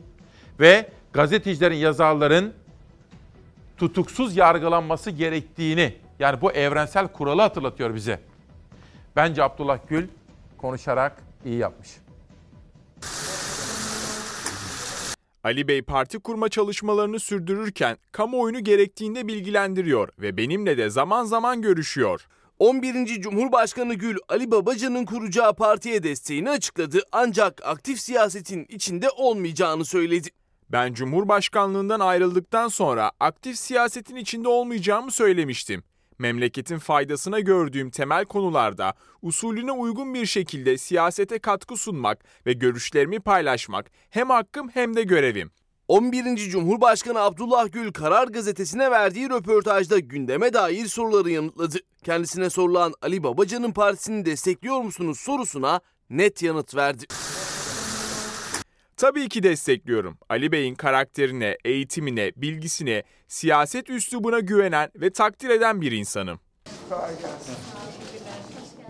ve gazetecilerin, yazarların tutuksuz yargılanması gerektiğini yani bu evrensel kuralı hatırlatıyor bize. Bence Abdullah Gül konuşarak iyi yapmış. Ali Bey parti kurma çalışmalarını sürdürürken kamuoyunu gerektiğinde bilgilendiriyor ve benimle de zaman zaman görüşüyor. 11. Cumhurbaşkanı Gül, Ali Babacan'ın kuracağı partiye desteğini açıkladı ancak aktif siyasetin içinde olmayacağını söyledi. Ben Cumhurbaşkanlığından ayrıldıktan sonra aktif siyasetin içinde olmayacağımı söylemiştim. Memleketin faydasına gördüğüm temel konularda usulüne uygun bir şekilde siyasete katkı sunmak ve görüşlerimi paylaşmak hem hakkım hem de görevim. 11. Cumhurbaşkanı Abdullah Gül Karar Gazetesi'ne verdiği röportajda gündeme dair soruları yanıtladı. Kendisine sorulan Ali Babacan'ın partisini destekliyor musunuz sorusuna net yanıt verdi. Tabii ki destekliyorum. Ali Bey'in karakterine, eğitimine, bilgisine, siyaset üslubuna güvenen ve takdir eden bir insanım.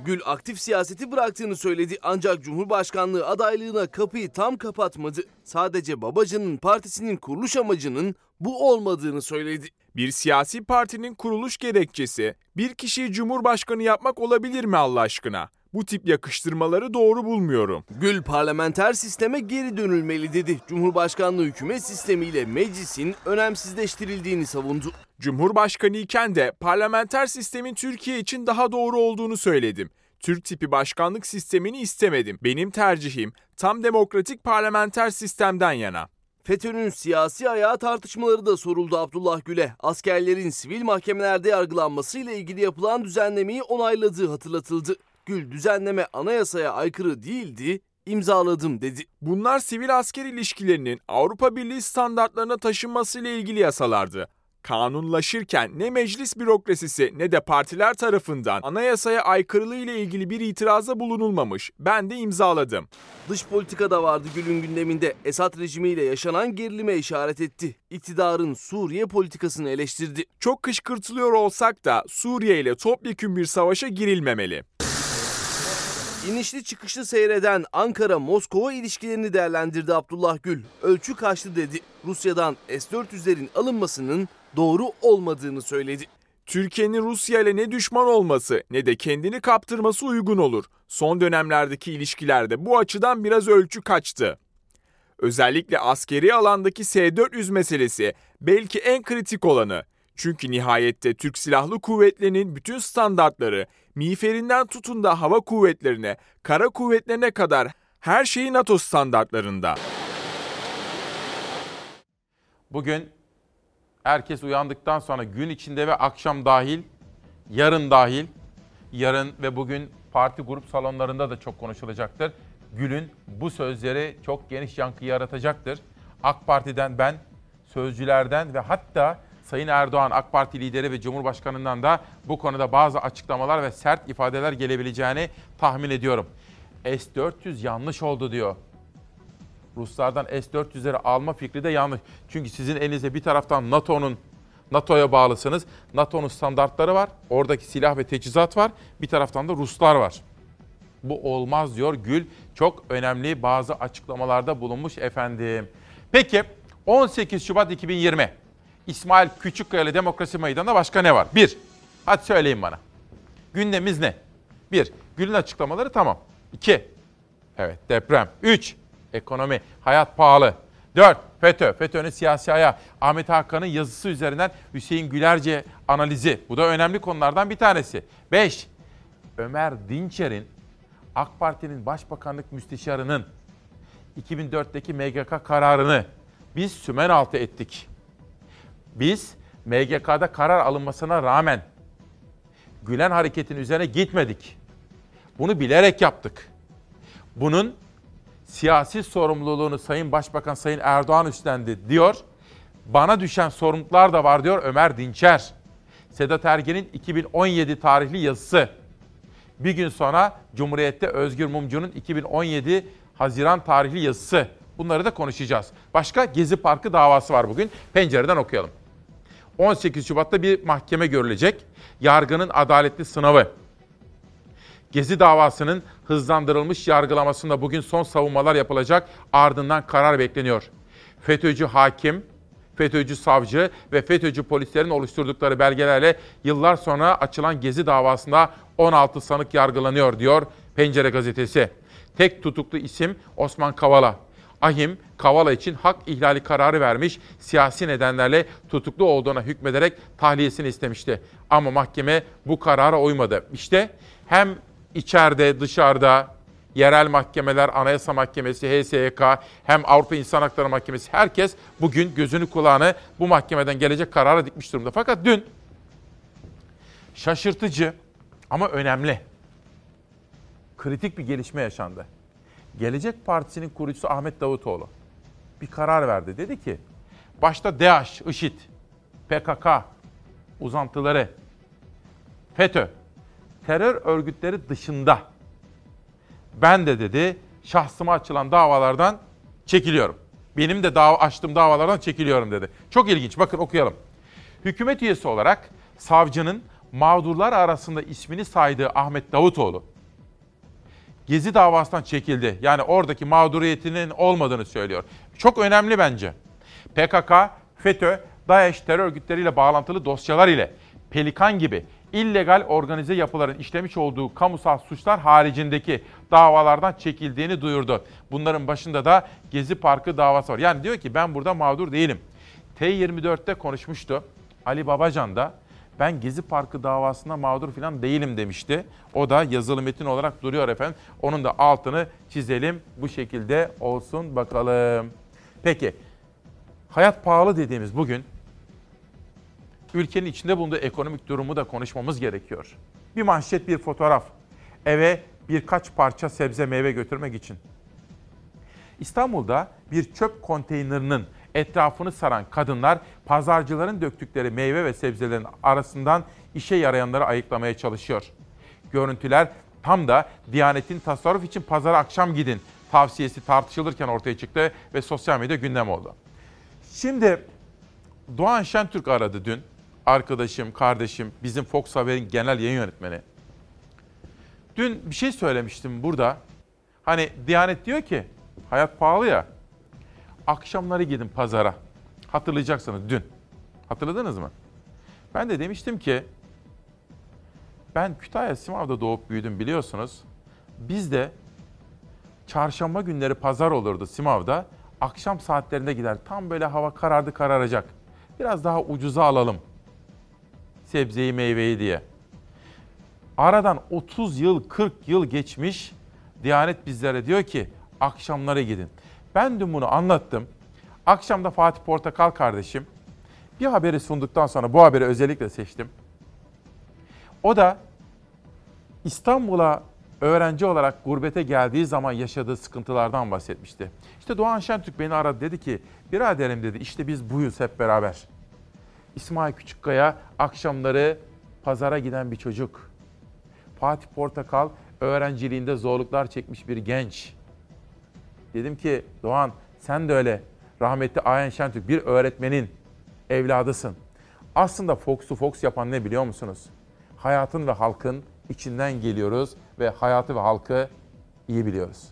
Gül aktif siyaseti bıraktığını söyledi ancak Cumhurbaşkanlığı adaylığına kapıyı tam kapatmadı. Sadece Babacan'ın partisinin kuruluş amacının bu olmadığını söyledi. Bir siyasi partinin kuruluş gerekçesi bir kişiyi cumhurbaşkanı yapmak olabilir mi Allah aşkına? Bu tip yakıştırmaları doğru bulmuyorum. Gül parlamenter sisteme geri dönülmeli dedi. Cumhurbaşkanlığı hükümet sistemiyle meclisin önemsizleştirildiğini savundu. Cumhurbaşkanı iken de parlamenter sistemin Türkiye için daha doğru olduğunu söyledim. Türk tipi başkanlık sistemini istemedim. Benim tercihim tam demokratik parlamenter sistemden yana. FETÖ'nün siyasi ayağı tartışmaları da soruldu Abdullah Gül'e. Askerlerin sivil mahkemelerde yargılanmasıyla ilgili yapılan düzenlemeyi onayladığı hatırlatıldı. Gül düzenleme anayasaya aykırı değildi, imzaladım dedi. Bunlar sivil asker ilişkilerinin Avrupa Birliği standartlarına taşınmasıyla ilgili yasalardı. Kanunlaşırken ne meclis bürokrasisi ne de partiler tarafından anayasaya aykırılığı ile ilgili bir itiraza bulunulmamış. Ben de imzaladım. Dış politikada vardı Gül'ün gündeminde. Esad rejimiyle yaşanan gerilime işaret etti. İktidarın Suriye politikasını eleştirdi. Çok kışkırtılıyor olsak da Suriye ile topyekün bir savaşa girilmemeli. İnişli çıkışlı seyreden Ankara-Moskova ilişkilerini değerlendirdi Abdullah Gül. Ölçü kaçtı dedi. Rusya'dan S-400'lerin alınmasının doğru olmadığını söyledi. Türkiye'nin Rusya ile ne düşman olması ne de kendini kaptırması uygun olur. Son dönemlerdeki ilişkilerde bu açıdan biraz ölçü kaçtı. Özellikle askeri alandaki S-400 meselesi belki en kritik olanı. Çünkü nihayette Türk Silahlı Kuvvetleri'nin bütün standartları, miğferinden tutun da hava kuvvetlerine, kara kuvvetlerine kadar her şeyi NATO standartlarında. Bugün herkes uyandıktan sonra gün içinde ve akşam dahil, yarın dahil, yarın ve bugün parti grup salonlarında da çok konuşulacaktır. Gül'ün bu sözleri çok geniş yankı yaratacaktır. AK Parti'den ben, sözcülerden ve hatta Sayın Erdoğan AK Parti lideri ve Cumhurbaşkanı'ndan da bu konuda bazı açıklamalar ve sert ifadeler gelebileceğini tahmin ediyorum. S-400 yanlış oldu diyor. Ruslardan S-400'leri alma fikri de yanlış. Çünkü sizin elinizde bir taraftan NATO'nun NATO'ya bağlısınız. NATO'nun standartları var. Oradaki silah ve teçhizat var. Bir taraftan da Ruslar var. Bu olmaz diyor Gül. Çok önemli bazı açıklamalarda bulunmuş efendim. Peki 18 Şubat 2020 İsmail Küçükkaya Demokrasi Meydanı'nda başka ne var? Bir, hadi söyleyin bana. Gündemimiz ne? Bir, Gül'ün açıklamaları tamam. İki, evet deprem. Üç, ekonomi, hayat pahalı. Dört, FETÖ, FETÖ'nün siyasi ayağı. Ahmet Hakan'ın yazısı üzerinden Hüseyin Gülerce analizi. Bu da önemli konulardan bir tanesi. Beş, Ömer Dinçer'in AK Parti'nin başbakanlık müsteşarının 2004'teki MGK kararını biz sümen altı ettik. Biz MGK'da karar alınmasına rağmen Gülen hareketin üzerine gitmedik. Bunu bilerek yaptık. Bunun siyasi sorumluluğunu Sayın Başbakan Sayın Erdoğan üstlendi diyor. Bana düşen sorumluluklar da var diyor Ömer Dinçer. Sedat Ergen'in 2017 tarihli yazısı. Bir gün sonra Cumhuriyet'te Özgür Mumcu'nun 2017 Haziran tarihli yazısı. Bunları da konuşacağız. Başka Gezi Parkı davası var bugün. Pencereden okuyalım. 18 Şubat'ta bir mahkeme görülecek. Yargının adaletli sınavı. Gezi davasının hızlandırılmış yargılamasında bugün son savunmalar yapılacak. Ardından karar bekleniyor. FETÖ'cü hakim, FETÖ'cü savcı ve FETÖ'cü polislerin oluşturdukları belgelerle yıllar sonra açılan Gezi davasında 16 sanık yargılanıyor diyor Pencere gazetesi. Tek tutuklu isim Osman Kavala. Ahim, Kavala için hak ihlali kararı vermiş, siyasi nedenlerle tutuklu olduğuna hükmederek tahliyesini istemişti. Ama mahkeme bu karara uymadı. İşte hem içeride dışarıda yerel mahkemeler, Anayasa Mahkemesi, HSYK, hem Avrupa İnsan Hakları Mahkemesi herkes bugün gözünü kulağını bu mahkemeden gelecek karara dikmiş durumda. Fakat dün şaşırtıcı ama önemli kritik bir gelişme yaşandı. Gelecek Partisi'nin kurucusu Ahmet Davutoğlu bir karar verdi. Dedi ki başta DAEŞ, IŞİD, PKK uzantıları, FETÖ terör örgütleri dışında ben de dedi şahsıma açılan davalardan çekiliyorum. Benim de dava açtığım davalardan çekiliyorum dedi. Çok ilginç. Bakın okuyalım. Hükümet üyesi olarak savcının mağdurlar arasında ismini saydığı Ahmet Davutoğlu Gezi davasından çekildi. Yani oradaki mağduriyetinin olmadığını söylüyor. Çok önemli bence. PKK, FETÖ, DAEŞ terör örgütleriyle bağlantılı dosyalar ile Pelikan gibi illegal organize yapıların işlemiş olduğu kamusal suçlar haricindeki davalardan çekildiğini duyurdu. Bunların başında da Gezi Parkı davası var. Yani diyor ki ben burada mağdur değilim. T24'te konuşmuştu. Ali Babacan da ben Gezi Parkı davasında mağdur falan değilim demişti. O da yazılı metin olarak duruyor efendim. Onun da altını çizelim. Bu şekilde olsun bakalım. Peki hayat pahalı dediğimiz bugün ülkenin içinde bulunduğu ekonomik durumu da konuşmamız gerekiyor. Bir manşet, bir fotoğraf. Eve birkaç parça sebze meyve götürmek için. İstanbul'da bir çöp konteynerinin etrafını saran kadınlar pazarcıların döktükleri meyve ve sebzelerin arasından işe yarayanları ayıklamaya çalışıyor. Görüntüler tam da Diyanet'in tasarruf için pazara akşam gidin tavsiyesi tartışılırken ortaya çıktı ve sosyal medya gündem oldu. Şimdi Doğan Şentürk aradı dün. Arkadaşım, kardeşim, bizim Fox Haber'in genel yayın yönetmeni. Dün bir şey söylemiştim burada. Hani Diyanet diyor ki hayat pahalı ya akşamları gidin pazara. Hatırlayacaksınız dün. Hatırladınız mı? Ben de demiştim ki ben Kütahya Simav'da doğup büyüdüm biliyorsunuz. Biz de çarşamba günleri pazar olurdu Simav'da. Akşam saatlerinde gider. Tam böyle hava karardı kararacak. Biraz daha ucuza alalım. Sebzeyi meyveyi diye. Aradan 30 yıl 40 yıl geçmiş. Diyanet bizlere diyor ki akşamları gidin. Ben dün bunu anlattım. Akşamda Fatih Portakal kardeşim bir haberi sunduktan sonra bu haberi özellikle seçtim. O da İstanbul'a öğrenci olarak gurbete geldiği zaman yaşadığı sıkıntılardan bahsetmişti. İşte Doğan Şentürk beni aradı dedi ki biraderim dedi işte biz buyuz hep beraber. İsmail Küçükkaya akşamları pazara giden bir çocuk. Fatih Portakal öğrenciliğinde zorluklar çekmiş bir genç. Dedim ki Doğan sen de öyle rahmetli Ayen Şentürk bir öğretmenin evladısın. Aslında Fox'u Fox yapan ne biliyor musunuz? Hayatın ve halkın içinden geliyoruz ve hayatı ve halkı iyi biliyoruz.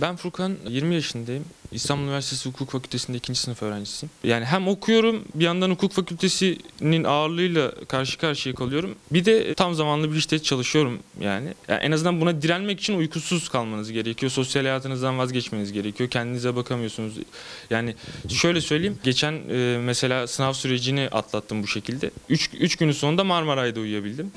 Ben Furkan, 20 yaşındayım. İstanbul Üniversitesi Hukuk Fakültesi'nde ikinci sınıf öğrencisiyim. Yani hem okuyorum, bir yandan hukuk fakültesinin ağırlığıyla karşı karşıya kalıyorum. Bir de tam zamanlı bir işte çalışıyorum yani. yani. En azından buna direnmek için uykusuz kalmanız gerekiyor. Sosyal hayatınızdan vazgeçmeniz gerekiyor. Kendinize bakamıyorsunuz. Yani şöyle söyleyeyim. Geçen e, mesela sınav sürecini atlattım bu şekilde. 3 günün sonunda Marmaray'da uyuyabildim.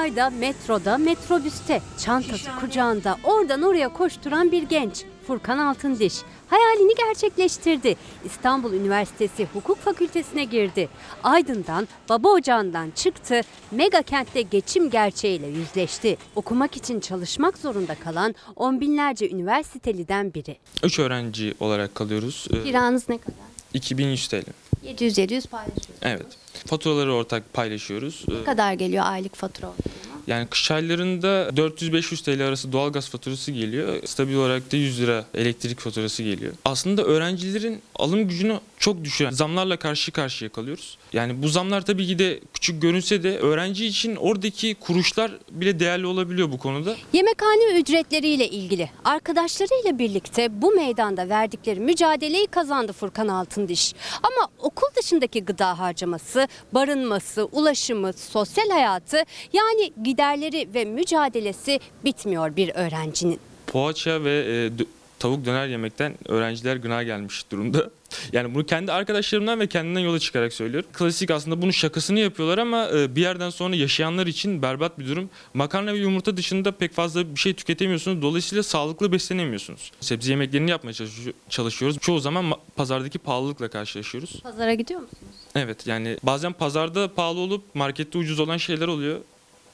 Marmaray'da, metroda, metrobüste, çantası kucağında oradan oraya koşturan bir genç. Furkan Altındiş hayalini gerçekleştirdi. İstanbul Üniversitesi Hukuk Fakültesine girdi. Aydın'dan, baba ocağından çıktı, mega kentte geçim gerçeğiyle yüzleşti. Okumak için çalışmak zorunda kalan on binlerce üniversiteliden biri. 3 öğrenci olarak kalıyoruz. Ee, Kiranız ne kadar? 2100 TL. 700-700 paylaşıyoruz. Evet. Faturaları ortak paylaşıyoruz. Ne kadar geliyor aylık fatura ortalama? Yani kış aylarında 400-500 TL arası doğalgaz faturası geliyor. Stabil olarak da 100 lira elektrik faturası geliyor. Aslında öğrencilerin alım gücünü çok düşen zamlarla karşı karşıya kalıyoruz. Yani bu zamlar tabii ki de küçük görünse de öğrenci için oradaki kuruşlar bile değerli olabiliyor bu konuda. Yemekhane ücretleriyle ilgili arkadaşlarıyla birlikte bu meydanda verdikleri mücadeleyi kazandı Furkan Altındiş. Ama okul dışındaki gıda harcaması, barınması, ulaşımı, sosyal hayatı yani giderleri ve mücadelesi bitmiyor bir öğrencinin. Poğaça ve e, tavuk döner yemekten öğrenciler gına gelmiş durumda. Yani bunu kendi arkadaşlarımdan ve kendimden yola çıkarak söylüyorum. Klasik aslında bunun şakasını yapıyorlar ama e, bir yerden sonra yaşayanlar için berbat bir durum. Makarna ve yumurta dışında pek fazla bir şey tüketemiyorsunuz. Dolayısıyla sağlıklı beslenemiyorsunuz. Sebze yemeklerini yapmaya çalışıyor- çalışıyoruz. Çoğu zaman ma- pazardaki pahalılıkla karşılaşıyoruz. Pazara gidiyor musunuz? Evet yani bazen pazarda pahalı olup markette ucuz olan şeyler oluyor.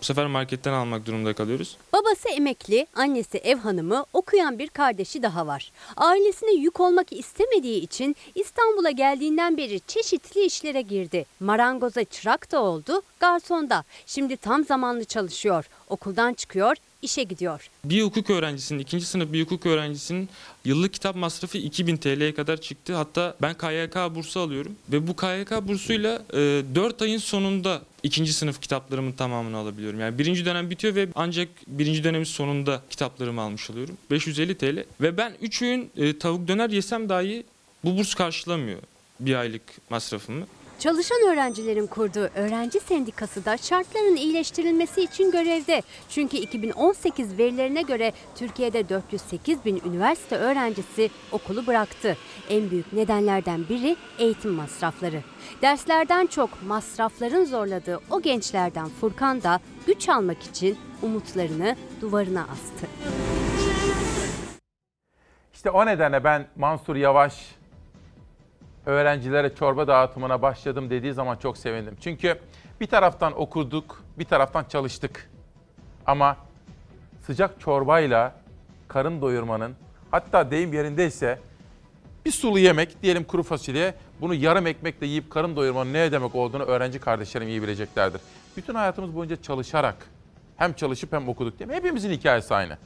Bu sefer marketten almak durumunda kalıyoruz. Babası emekli, annesi ev hanımı, okuyan bir kardeşi daha var. Ailesine yük olmak istemediği için İstanbul'a geldiğinden beri çeşitli işlere girdi. Marangoza çırak da oldu, garson da. Şimdi tam zamanlı çalışıyor. Okuldan çıkıyor, işe gidiyor. Bir hukuk öğrencisinin, ikinci sınıf bir hukuk öğrencisinin yıllık kitap masrafı 2000 TL'ye kadar çıktı. Hatta ben KYK bursu alıyorum ve bu KYK bursuyla e, 4 ayın sonunda ikinci sınıf kitaplarımın tamamını alabiliyorum. Yani birinci dönem bitiyor ve ancak birinci dönemin sonunda kitaplarımı almış oluyorum. 550 TL ve ben 3 öğün e, tavuk döner yesem dahi bu burs karşılamıyor bir aylık masrafımı. Çalışan öğrencilerin kurduğu öğrenci sendikası da şartların iyileştirilmesi için görevde. Çünkü 2018 verilerine göre Türkiye'de 408 bin üniversite öğrencisi okulu bıraktı. En büyük nedenlerden biri eğitim masrafları. Derslerden çok masrafların zorladığı o gençlerden Furkan da güç almak için umutlarını duvarına astı. İşte o nedenle ben Mansur Yavaş öğrencilere çorba dağıtımına başladım dediği zaman çok sevindim. Çünkü bir taraftan okuduk, bir taraftan çalıştık. Ama sıcak çorbayla karın doyurmanın hatta deyim yerindeyse bir sulu yemek diyelim kuru fasulye bunu yarım ekmekle yiyip karın doyurmanın ne demek olduğunu öğrenci kardeşlerim iyi bileceklerdir. Bütün hayatımız boyunca çalışarak hem çalışıp hem okuduk mi? Hepimizin hikayesi aynı.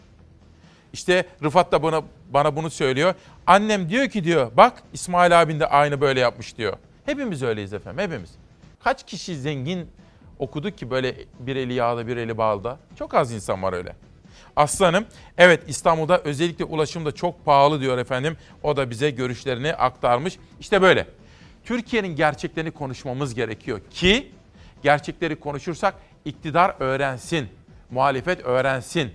İşte Rıfat da bana, bana bunu söylüyor. Annem diyor ki diyor bak İsmail abin de aynı böyle yapmış diyor. Hepimiz öyleyiz efendim hepimiz. Kaç kişi zengin okuduk ki böyle bir eli yağda bir eli bağda? Çok az insan var öyle. Aslanım evet İstanbul'da özellikle ulaşım da çok pahalı diyor efendim. O da bize görüşlerini aktarmış. İşte böyle. Türkiye'nin gerçeklerini konuşmamız gerekiyor ki gerçekleri konuşursak iktidar öğrensin, muhalefet öğrensin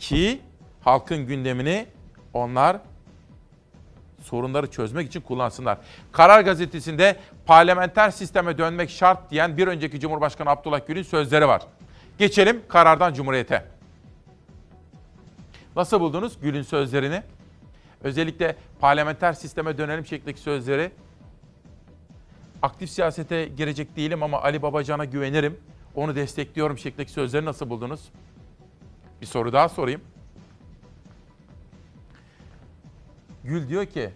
ki halkın gündemini onlar sorunları çözmek için kullansınlar. Karar gazetesinde parlamenter sisteme dönmek şart diyen bir önceki Cumhurbaşkanı Abdullah Gül'ün sözleri var. Geçelim karardan Cumhuriyet'e. Nasıl buldunuz Gül'ün sözlerini? Özellikle parlamenter sisteme dönelim şeklindeki sözleri. Aktif siyasete girecek değilim ama Ali Babacan'a güvenirim. Onu destekliyorum şeklindeki sözleri nasıl buldunuz? Bir soru daha sorayım. Gül diyor ki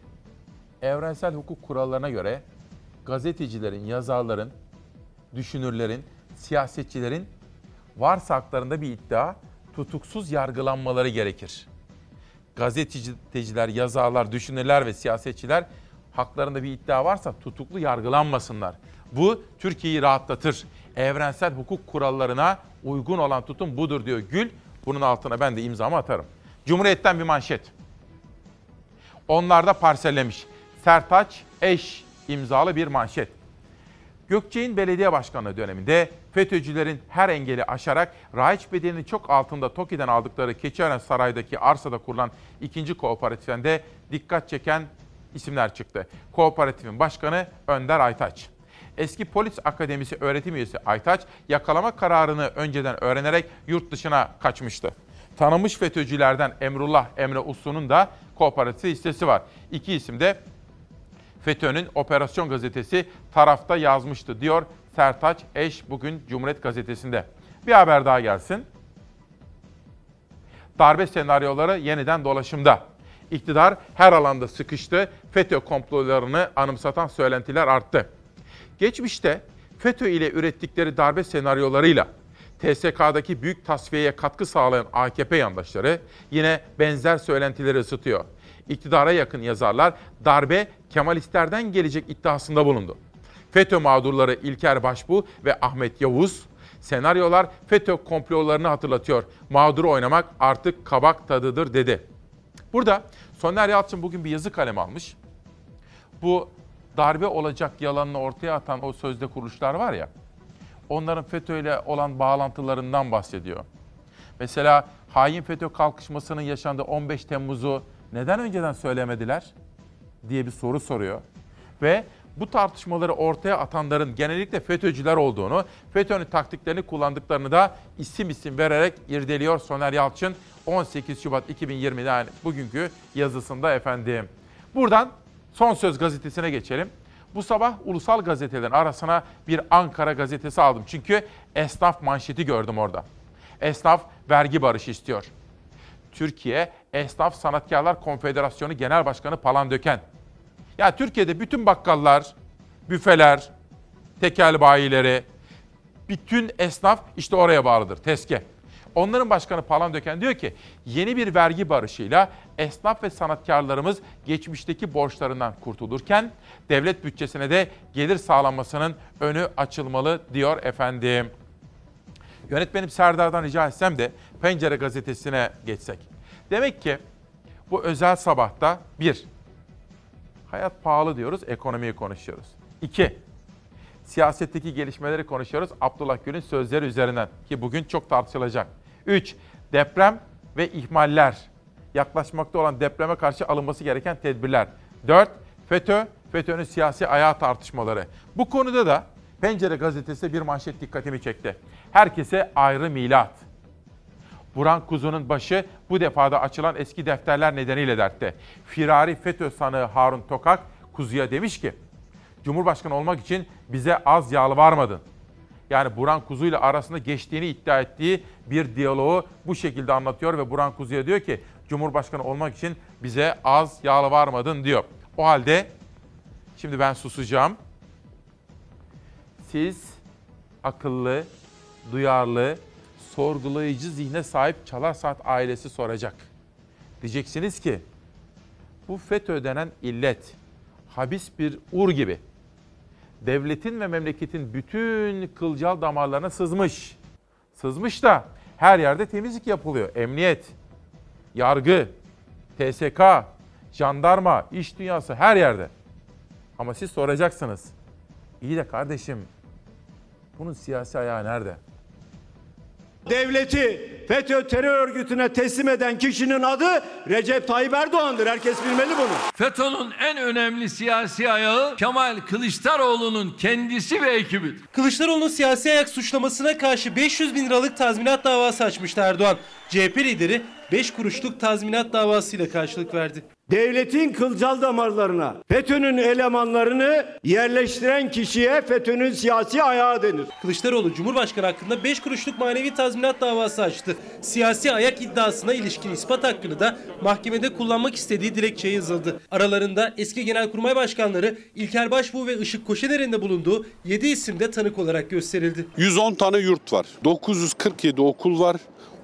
evrensel hukuk kurallarına göre gazetecilerin, yazarların, düşünürlerin, siyasetçilerin varsa haklarında bir iddia tutuksuz yargılanmaları gerekir. Gazeteciler, yazarlar, düşünürler ve siyasetçiler haklarında bir iddia varsa tutuklu yargılanmasınlar. Bu Türkiye'yi rahatlatır. Evrensel hukuk kurallarına uygun olan tutum budur diyor Gül. Bunun altına ben de imzamı atarım. Cumhuriyet'ten bir manşet. Onlar da parsellemiş. Sertaç eş imzalı bir manşet. Gökçe'nin belediye başkanlığı döneminde FETÖ'cülerin her engeli aşarak raiç bedelinin çok altında TOKİ'den aldıkları Keçiören Saray'daki arsada kurulan ikinci kooperatiften de dikkat çeken isimler çıktı. Kooperatifin başkanı Önder Aytaç. Eski Polis Akademisi öğretim üyesi Aytaç yakalama kararını önceden öğrenerek yurt dışına kaçmıştı. Tanınmış FETÖ'cülerden Emrullah Emre Uslu'nun da kooperatif listesi var. İki isim de FETÖ'nün Operasyon Gazetesi tarafta yazmıştı diyor Sertaç Eş bugün Cumhuriyet Gazetesi'nde. Bir haber daha gelsin. Darbe senaryoları yeniden dolaşımda. İktidar her alanda sıkıştı. FETÖ komplolarını anımsatan söylentiler arttı. Geçmişte FETÖ ile ürettikleri darbe senaryolarıyla TSK'daki büyük tasfiyeye katkı sağlayan AKP yandaşları yine benzer söylentileri ısıtıyor. iktidara yakın yazarlar darbe Kemalistlerden gelecek iddiasında bulundu. FETÖ mağdurları İlker Başbu ve Ahmet Yavuz, senaryolar FETÖ komplolarını hatırlatıyor. Mağduru oynamak artık kabak tadıdır dedi. Burada Soner Yalçın bugün bir yazı kalem almış. Bu darbe olacak yalanını ortaya atan o sözde kuruluşlar var ya, onların FETÖ ile olan bağlantılarından bahsediyor. Mesela hain FETÖ kalkışmasının yaşandığı 15 Temmuz'u neden önceden söylemediler diye bir soru soruyor. Ve bu tartışmaları ortaya atanların genellikle FETÖ'cüler olduğunu, FETÖ'nün taktiklerini kullandıklarını da isim isim vererek irdeliyor Soner Yalçın 18 Şubat 2020'de yani bugünkü yazısında efendim. Buradan Son Söz gazetesine geçelim. Bu sabah ulusal gazetelerin arasına bir Ankara gazetesi aldım. Çünkü esnaf manşeti gördüm orada. Esnaf vergi barışı istiyor. Türkiye Esnaf Sanatkarlar Konfederasyonu Genel Başkanı Palandöken. Ya Türkiye'de bütün bakkallar, büfeler, tekel bayileri, bütün esnaf işte oraya bağlıdır, teske. Onların başkanı Palandöken diyor ki yeni bir vergi barışıyla esnaf ve sanatkarlarımız geçmişteki borçlarından kurtulurken devlet bütçesine de gelir sağlanmasının önü açılmalı diyor efendim. Yönetmenim Serdar'dan rica etsem de Pencere gazetesine geçsek. Demek ki bu özel sabahta bir, hayat pahalı diyoruz, ekonomiyi konuşuyoruz. İki, siyasetteki gelişmeleri konuşuyoruz Abdullah Gül'ün sözleri üzerinden ki bugün çok tartışılacak. Üç, deprem ve ihmaller. Yaklaşmakta olan depreme karşı alınması gereken tedbirler. Dört, FETÖ, FETÖ'nün siyasi ayağı tartışmaları. Bu konuda da Pencere gazetesi bir manşet dikkatimi çekti. Herkese ayrı milat. Buran Kuzu'nun başı bu defada açılan eski defterler nedeniyle dertte. Firari FETÖ sanığı Harun Tokak Kuzu'ya demiş ki, Cumhurbaşkanı olmak için bize az yalvarmadın. Yani Buran Kuzu ile arasında geçtiğini iddia ettiği bir diyaloğu bu şekilde anlatıyor ve Buran Kuzu'ya diyor ki Cumhurbaşkanı olmak için bize az yalvarmadın diyor. O halde şimdi ben susacağım. Siz akıllı, duyarlı, sorgulayıcı zihne sahip Çalar Saat ailesi soracak. Diyeceksiniz ki bu FETÖ denen illet habis bir ur gibi devletin ve memleketin bütün kılcal damarlarına sızmış. Sızmış da her yerde temizlik yapılıyor. Emniyet, yargı, TSK, jandarma, iş dünyası her yerde. Ama siz soracaksınız. İyi de kardeşim bunun siyasi ayağı nerede? Devleti FETÖ terör örgütüne teslim eden kişinin adı Recep Tayyip Erdoğan'dır. Herkes bilmeli bunu. FETÖ'nün en önemli siyasi ayağı Kemal Kılıçdaroğlu'nun kendisi ve ekibidir. Kılıçdaroğlu'nun siyasi ayak suçlamasına karşı 500 bin liralık tazminat davası açmıştı Erdoğan. CHP lideri 5 kuruşluk tazminat davasıyla karşılık verdi. Devletin kılcal damarlarına FETÖ'nün elemanlarını yerleştiren kişiye FETÖ'nün siyasi ayağı denir. Kılıçdaroğlu Cumhurbaşkanı hakkında 5 kuruşluk manevi tazminat davası açtı. Siyasi ayak iddiasına ilişkin ispat hakkını da mahkemede kullanmak istediği dilekçeye yazıldı. Aralarında eski Genelkurmay Başkanları İlker Başbuğ ve Işık Koşener'in de bulunduğu 7 isim de tanık olarak gösterildi. 110 tane yurt var. 947 okul var.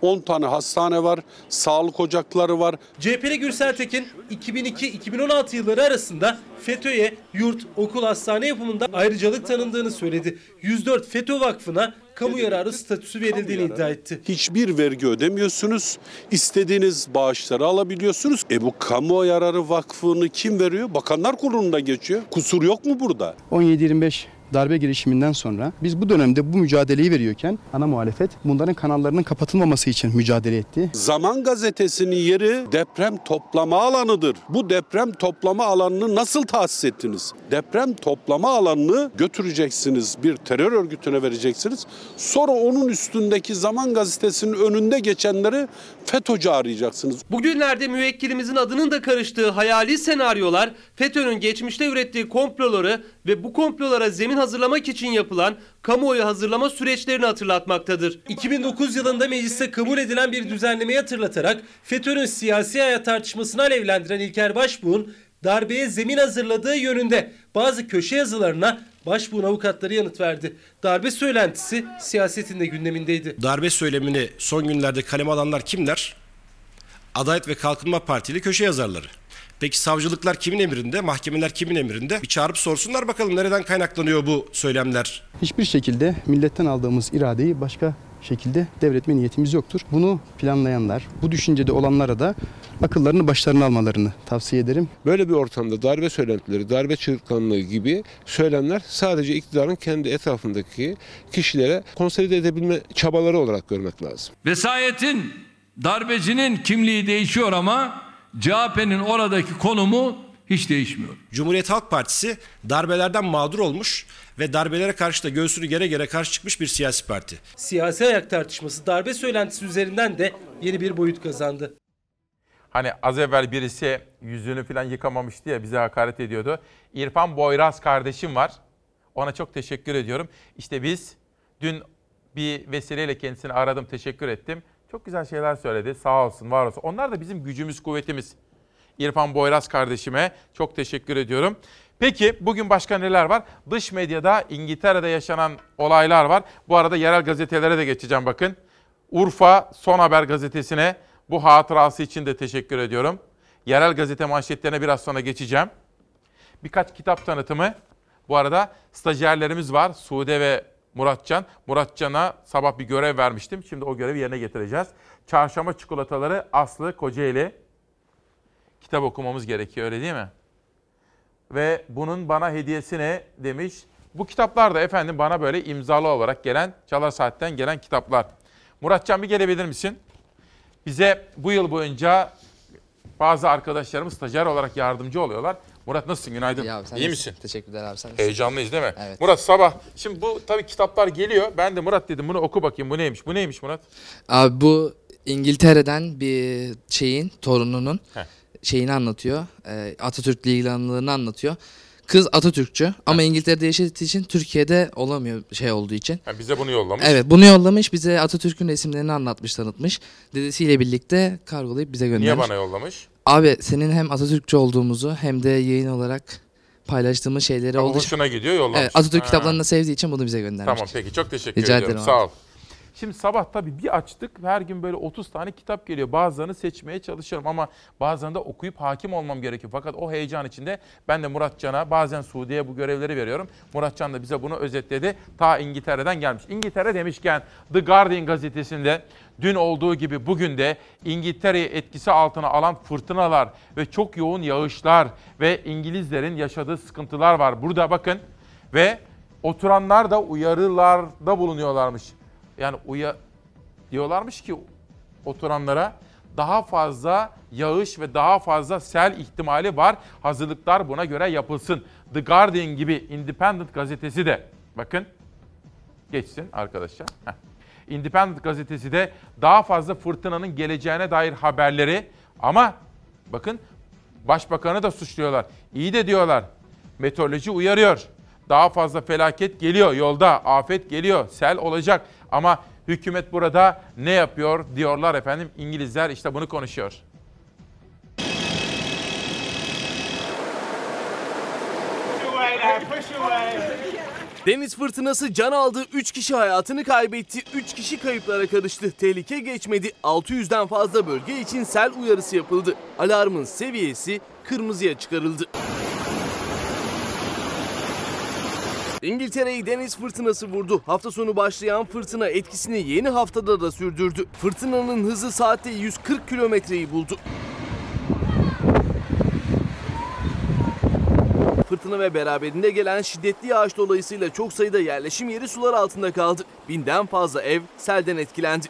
10 tane hastane var, sağlık ocakları var. CHP'li Gürsel Tekin 2002-2016 yılları arasında FETÖ'ye yurt, okul, hastane yapımında ayrıcalık tanındığını söyledi. 104 FETÖ Vakfı'na kamu yararı statüsü verildiğini iddia etti. Hiçbir vergi ödemiyorsunuz. İstediğiniz bağışları alabiliyorsunuz. E bu kamu yararı vakfını kim veriyor? Bakanlar Kurulu'nda geçiyor. Kusur yok mu burada? 17-25 darbe girişiminden sonra biz bu dönemde bu mücadeleyi veriyorken ana muhalefet bunların kanallarının kapatılmaması için mücadele etti. Zaman gazetesinin yeri deprem toplama alanıdır. Bu deprem toplama alanını nasıl tahsis ettiniz? Deprem toplama alanını götüreceksiniz bir terör örgütüne vereceksiniz. Sonra onun üstündeki Zaman gazetesinin önünde geçenleri FETÖ'cü arayacaksınız. Bugünlerde müvekkilimizin adının da karıştığı hayali senaryolar FETÖ'nün geçmişte ürettiği komploları ve bu komplolara zemin hazırlamak için yapılan kamuoyu hazırlama süreçlerini hatırlatmaktadır. 2009 yılında mecliste kabul edilen bir düzenlemeyi hatırlatarak FETÖ'nün siyasi hayat tartışmasını alevlendiren İlker Başbuğ'un darbeye zemin hazırladığı yönünde bazı köşe yazılarına Başbuğ'un avukatları yanıt verdi. Darbe söylentisi siyasetin de gündemindeydi. Darbe söylemini son günlerde kaleme alanlar kimler? Adalet ve Kalkınma Partili köşe yazarları. Peki savcılıklar kimin emrinde, mahkemeler kimin emrinde? Bir çağırıp sorsunlar bakalım nereden kaynaklanıyor bu söylemler? Hiçbir şekilde milletten aldığımız iradeyi başka şekilde devretme niyetimiz yoktur. Bunu planlayanlar, bu düşüncede olanlara da akıllarını başlarına almalarını tavsiye ederim. Böyle bir ortamda darbe söylentileri, darbe çığırtkanlığı gibi söylemler sadece iktidarın kendi etrafındaki kişilere konsolide edebilme çabaları olarak görmek lazım. Vesayetin darbecinin kimliği değişiyor ama CHP'nin oradaki konumu hiç değişmiyor. Cumhuriyet Halk Partisi darbelerden mağdur olmuş ve darbelere karşı da göğsünü gere gere karşı çıkmış bir siyasi parti. Siyasi ayak tartışması darbe söylentisi üzerinden de yeni bir boyut kazandı. Hani az evvel birisi yüzünü falan yıkamamıştı ya bize hakaret ediyordu. İrfan Boyraz kardeşim var. Ona çok teşekkür ediyorum. İşte biz dün bir vesileyle kendisini aradım, teşekkür ettim. Çok güzel şeyler söyledi. Sağ olsun, var olsun. Onlar da bizim gücümüz, kuvvetimiz. İrfan Boyraz kardeşime çok teşekkür ediyorum. Peki bugün başka neler var? Dış medyada İngiltere'de yaşanan olaylar var. Bu arada yerel gazetelere de geçeceğim bakın. Urfa Son Haber gazetesine bu hatırası için de teşekkür ediyorum. Yerel gazete manşetlerine biraz sonra geçeceğim. Birkaç kitap tanıtımı. Bu arada stajyerlerimiz var. Sude ve Muratcan. Muratcan'a sabah bir görev vermiştim. Şimdi o görevi yerine getireceğiz. Çarşamba çikolataları Aslı Kocaeli. Kitap okumamız gerekiyor öyle değil mi? Ve bunun bana hediyesi ne demiş. Bu kitaplar da efendim bana böyle imzalı olarak gelen, Çalar Saat'ten gelen kitaplar. Muratcan bir gelebilir misin? Bize bu yıl boyunca bazı arkadaşlarımız stajyer olarak yardımcı oluyorlar. Murat nasılsın? Günaydın. İyi abi sen İyi misin? Teşekkürler abi sen nasılsın? Heyecanlıyız değil mi? Evet. Murat sabah. Şimdi bu tabii kitaplar geliyor. Ben de Murat dedim bunu oku bakayım. Bu neymiş? Bu neymiş Murat? Abi bu İngiltere'den bir şeyin torununun Heh. Şeyini anlatıyor. Ee, Atatürk'le ilgili anılarını anlatıyor. Kız Atatürkçü ama İngiltere'de yaşadığı için Türkiye'de olamıyor şey olduğu için. Ha, bize bunu yollamış. Evet bunu yollamış bize Atatürk'ün resimlerini anlatmış tanıtmış. Dedesiyle birlikte kargolayıp bize göndermiş. Niye bana yollamış? Abi senin hem Atatürkçü olduğumuzu hem de yayın olarak paylaştığımız şeyleri Ama olduğu hoşuna gidiyor, yollamış. Evet, Atatürk Ha. kitaplarını da sevdiği için bunu bize göndermiş. Tamam peki çok teşekkür Rica ediyorum. ederim Sağ ol. Şimdi sabah tabii bir açtık her gün böyle 30 tane kitap geliyor. Bazılarını seçmeye çalışıyorum ama bazılarını da okuyup hakim olmam gerekiyor. Fakat o heyecan içinde ben de Muratcan'a bazen Suudi'ye bu görevleri veriyorum. Muratcan da bize bunu özetledi. Ta İngiltere'den gelmiş. İngiltere demişken The Guardian gazetesinde dün olduğu gibi bugün de İngiltere'yi etkisi altına alan fırtınalar ve çok yoğun yağışlar ve İngilizlerin yaşadığı sıkıntılar var. Burada bakın ve oturanlar da uyarılarda bulunuyorlarmış. Yani uya diyorlarmış ki oturanlara daha fazla yağış ve daha fazla sel ihtimali var. Hazırlıklar buna göre yapılsın. The Guardian gibi Independent gazetesi de bakın geçsin arkadaşlar. Heh. Independent gazetesi de daha fazla fırtınanın geleceğine dair haberleri ama bakın başbakanı da suçluyorlar. İyi de diyorlar. Meteoroloji uyarıyor. Daha fazla felaket geliyor yolda, afet geliyor, sel olacak. Ama hükümet burada ne yapıyor diyorlar efendim. İngilizler işte bunu konuşuyor. Deniz fırtınası can aldı, 3 kişi hayatını kaybetti, 3 kişi kayıplara karıştı. Tehlike geçmedi, 600'den fazla bölge için sel uyarısı yapıldı. Alarmın seviyesi kırmızıya çıkarıldı. İngiltere'yi deniz fırtınası vurdu. Hafta sonu başlayan fırtına etkisini yeni haftada da sürdürdü. Fırtınanın hızı saatte 140 kilometreyi buldu. Fırtına ve beraberinde gelen şiddetli yağış dolayısıyla çok sayıda yerleşim yeri sular altında kaldı. Binden fazla ev selden etkilendi.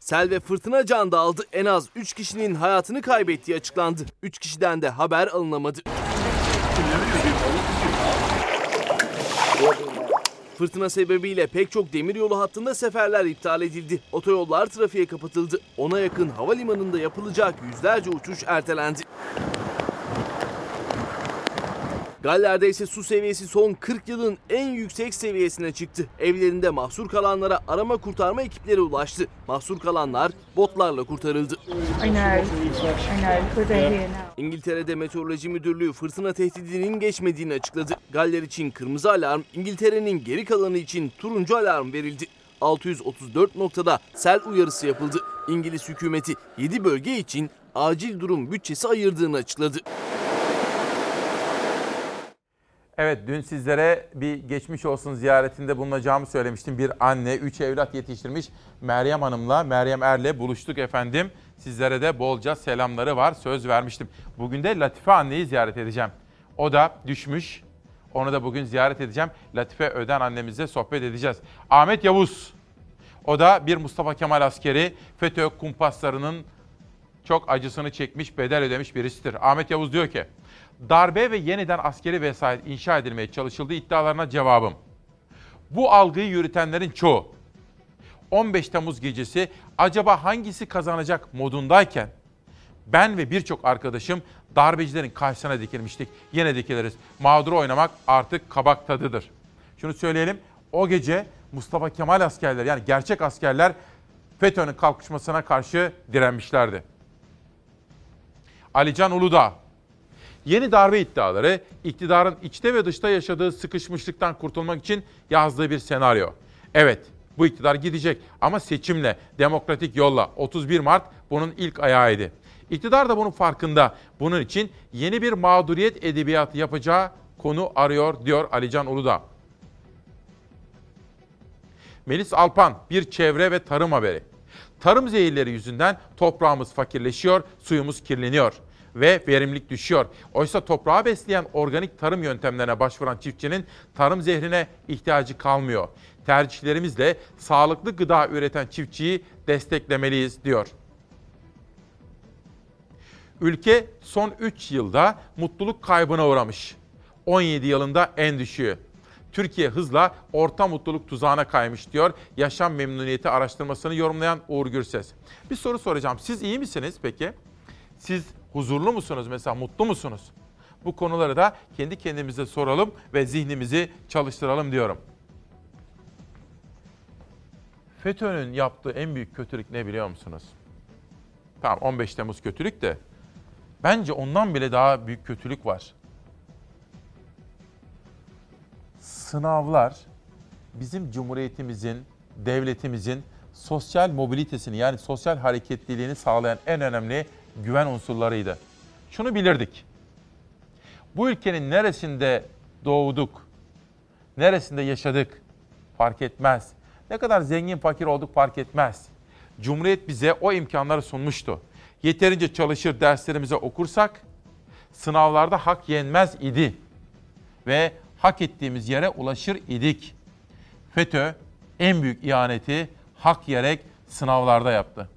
Sel ve fırtına can dağıldı. En az 3 kişinin hayatını kaybettiği açıklandı. 3 kişiden de haber alınamadı. Fırtına sebebiyle pek çok demiryolu hattında seferler iptal edildi. Otoyollar trafiğe kapatıldı. Ona yakın havalimanında yapılacak yüzlerce uçuş ertelendi. Galler'de ise su seviyesi son 40 yılın en yüksek seviyesine çıktı. Evlerinde mahsur kalanlara arama kurtarma ekipleri ulaştı. Mahsur kalanlar botlarla kurtarıldı. İngiltere'de Meteoroloji Müdürlüğü fırtına tehdidinin geçmediğini açıkladı. Galler için kırmızı alarm, İngiltere'nin geri kalanı için turuncu alarm verildi. 634 noktada sel uyarısı yapıldı. İngiliz hükümeti 7 bölge için acil durum bütçesi ayırdığını açıkladı. Evet dün sizlere bir geçmiş olsun ziyaretinde bulunacağımı söylemiştim. Bir anne, üç evlat yetiştirmiş Meryem Hanım'la, Meryem Er'le buluştuk efendim. Sizlere de bolca selamları var, söz vermiştim. Bugün de Latife anneyi ziyaret edeceğim. O da düşmüş, onu da bugün ziyaret edeceğim. Latife Öden annemizle sohbet edeceğiz. Ahmet Yavuz, o da bir Mustafa Kemal askeri, FETÖ kumpaslarının çok acısını çekmiş, bedel ödemiş birisidir. Ahmet Yavuz diyor ki, darbe ve yeniden askeri vesayet inşa edilmeye çalışıldığı iddialarına cevabım. Bu algıyı yürütenlerin çoğu 15 Temmuz gecesi acaba hangisi kazanacak modundayken ben ve birçok arkadaşım darbecilerin karşısına dikilmiştik. Yine dikiliriz. Mağdur oynamak artık kabak tadıdır. Şunu söyleyelim. O gece Mustafa Kemal askerleri yani gerçek askerler FETÖ'nün kalkışmasına karşı direnmişlerdi. Alican Uludağ Yeni darbe iddiaları iktidarın içte ve dışta yaşadığı sıkışmışlıktan kurtulmak için yazdığı bir senaryo. Evet, bu iktidar gidecek ama seçimle, demokratik yolla 31 Mart bunun ilk ayağıydı. İktidar da bunun farkında. Bunun için yeni bir mağduriyet edebiyatı yapacağı konu arıyor diyor Alican Uludağ. Melis Alpan bir çevre ve tarım haberi. Tarım zehirleri yüzünden toprağımız fakirleşiyor, suyumuz kirleniyor ve verimlilik düşüyor. Oysa toprağı besleyen organik tarım yöntemlerine başvuran çiftçinin tarım zehrine ihtiyacı kalmıyor. Tercihlerimizle sağlıklı gıda üreten çiftçiyi desteklemeliyiz diyor. Ülke son 3 yılda mutluluk kaybına uğramış. 17 yılında en düşüğü. Türkiye hızla orta mutluluk tuzağına kaymış diyor. Yaşam memnuniyeti araştırmasını yorumlayan Uğur Gürses. Bir soru soracağım. Siz iyi misiniz peki? Siz huzurlu musunuz mesela, mutlu musunuz? Bu konuları da kendi kendimize soralım ve zihnimizi çalıştıralım diyorum. FETÖ'nün yaptığı en büyük kötülük ne biliyor musunuz? Tamam 15 Temmuz kötülük de bence ondan bile daha büyük kötülük var. Sınavlar bizim cumhuriyetimizin, devletimizin sosyal mobilitesini yani sosyal hareketliliğini sağlayan en önemli güven unsurlarıydı. Şunu bilirdik. Bu ülkenin neresinde doğduk, neresinde yaşadık fark etmez. Ne kadar zengin fakir olduk fark etmez. Cumhuriyet bize o imkanları sunmuştu. Yeterince çalışır derslerimize okursak sınavlarda hak yenmez idi. Ve hak ettiğimiz yere ulaşır idik. FETÖ en büyük ihaneti hak yerek sınavlarda yaptı.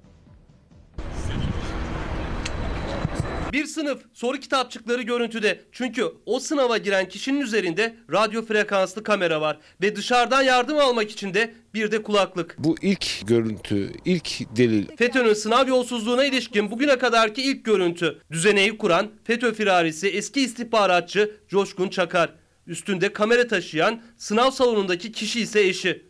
Bir sınıf soru kitapçıkları görüntüde. Çünkü o sınava giren kişinin üzerinde radyo frekanslı kamera var ve dışarıdan yardım almak için de bir de kulaklık. Bu ilk görüntü, ilk delil. FETÖ'nün sınav yolsuzluğuna ilişkin bugüne kadarki ilk görüntü. Düzeneyi kuran FETÖ firarisi eski istihbaratçı Coşkun Çakar. Üstünde kamera taşıyan sınav salonundaki kişi ise eşi.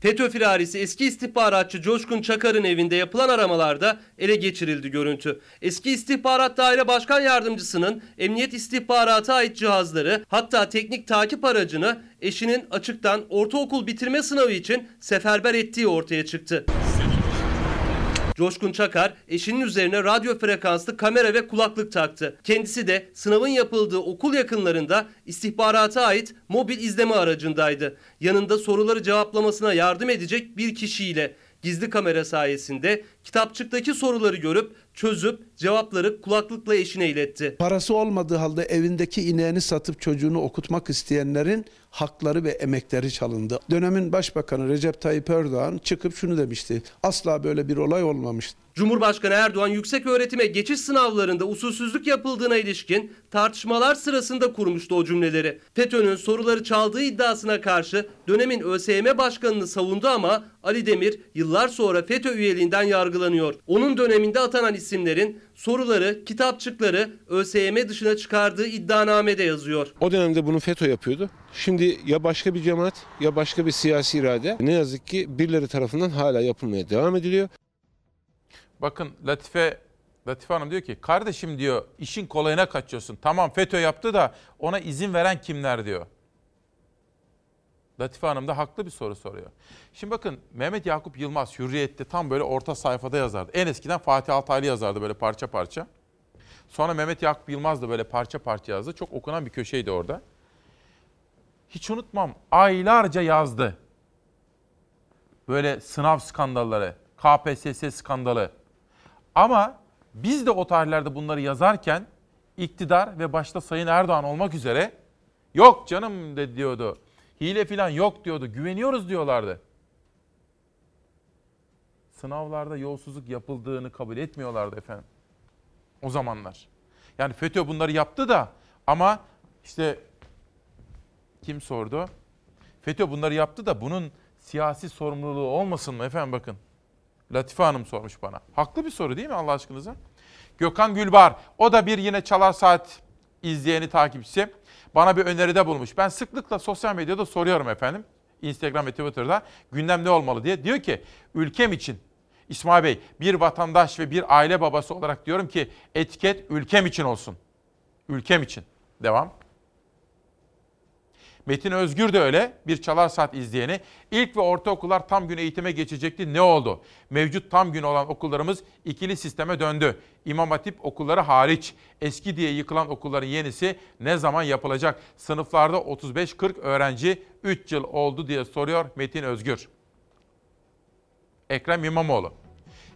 FETÖ firarisi eski istihbaratçı Coşkun Çakar'ın evinde yapılan aramalarda ele geçirildi görüntü. Eski istihbarat daire başkan yardımcısının emniyet istihbarata ait cihazları hatta teknik takip aracını eşinin açıktan ortaokul bitirme sınavı için seferber ettiği ortaya çıktı. Coşkun Çakar eşinin üzerine radyo frekanslı kamera ve kulaklık taktı. Kendisi de sınavın yapıldığı okul yakınlarında istihbarata ait mobil izleme aracındaydı. Yanında soruları cevaplamasına yardım edecek bir kişiyle gizli kamera sayesinde kitapçıktaki soruları görüp çözüp cevapları kulaklıkla eşine iletti. Parası olmadığı halde evindeki ineğini satıp çocuğunu okutmak isteyenlerin hakları ve emekleri çalındı. Dönemin Başbakanı Recep Tayyip Erdoğan çıkıp şunu demişti. Asla böyle bir olay olmamıştı. Cumhurbaşkanı Erdoğan yüksek öğretime geçiş sınavlarında usulsüzlük yapıldığına ilişkin tartışmalar sırasında kurmuştu o cümleleri. FETÖ'nün soruları çaldığı iddiasına karşı dönemin ÖSYM başkanını savundu ama Ali Demir yıllar sonra FETÖ üyeliğinden yargılanıyor. Onun döneminde atanan isimlerin soruları, kitapçıkları ÖSYM dışına çıkardığı iddianamede yazıyor. O dönemde bunu FETÖ yapıyordu. Şimdi ya başka bir cemaat ya başka bir siyasi irade ne yazık ki birileri tarafından hala yapılmaya devam ediliyor. Bakın Latife Latife Hanım diyor ki kardeşim diyor işin kolayına kaçıyorsun. Tamam FETÖ yaptı da ona izin veren kimler diyor. Latife Hanım da haklı bir soru soruyor. Şimdi bakın Mehmet Yakup Yılmaz Hürriyet'te tam böyle orta sayfada yazardı. En eskiden Fatih Altaylı yazardı böyle parça parça. Sonra Mehmet Yakup Yılmaz da böyle parça parça yazdı. Çok okunan bir köşeydi orada. Hiç unutmam aylarca yazdı. Böyle sınav skandalları, KPSS skandalı. Ama biz de o tarihlerde bunları yazarken iktidar ve başta Sayın Erdoğan olmak üzere yok canım de diyordu. Hile filan yok diyordu. Güveniyoruz diyorlardı. Sınavlarda yolsuzluk yapıldığını kabul etmiyorlardı efendim. O zamanlar. Yani FETÖ bunları yaptı da ama işte kim sordu? FETÖ bunları yaptı da bunun siyasi sorumluluğu olmasın mı efendim bakın. Latife Hanım sormuş bana. Haklı bir soru değil mi Allah aşkınıza? Gökhan Gülbar, o da bir yine Çalar Saat izleyeni takipçisi. Bana bir öneride bulmuş. Ben sıklıkla sosyal medyada soruyorum efendim. Instagram ve Twitter'da gündem ne olmalı diye. Diyor ki ülkem için İsmail Bey bir vatandaş ve bir aile babası olarak diyorum ki etiket ülkem için olsun. Ülkem için. Devam. Metin Özgür de öyle bir çalar saat izleyeni. İlk ve ortaokullar tam gün eğitime geçecekti. Ne oldu? Mevcut tam gün olan okullarımız ikili sisteme döndü. İmam Hatip okulları hariç. Eski diye yıkılan okulların yenisi ne zaman yapılacak? Sınıflarda 35-40 öğrenci 3 yıl oldu diye soruyor Metin Özgür. Ekrem İmamoğlu.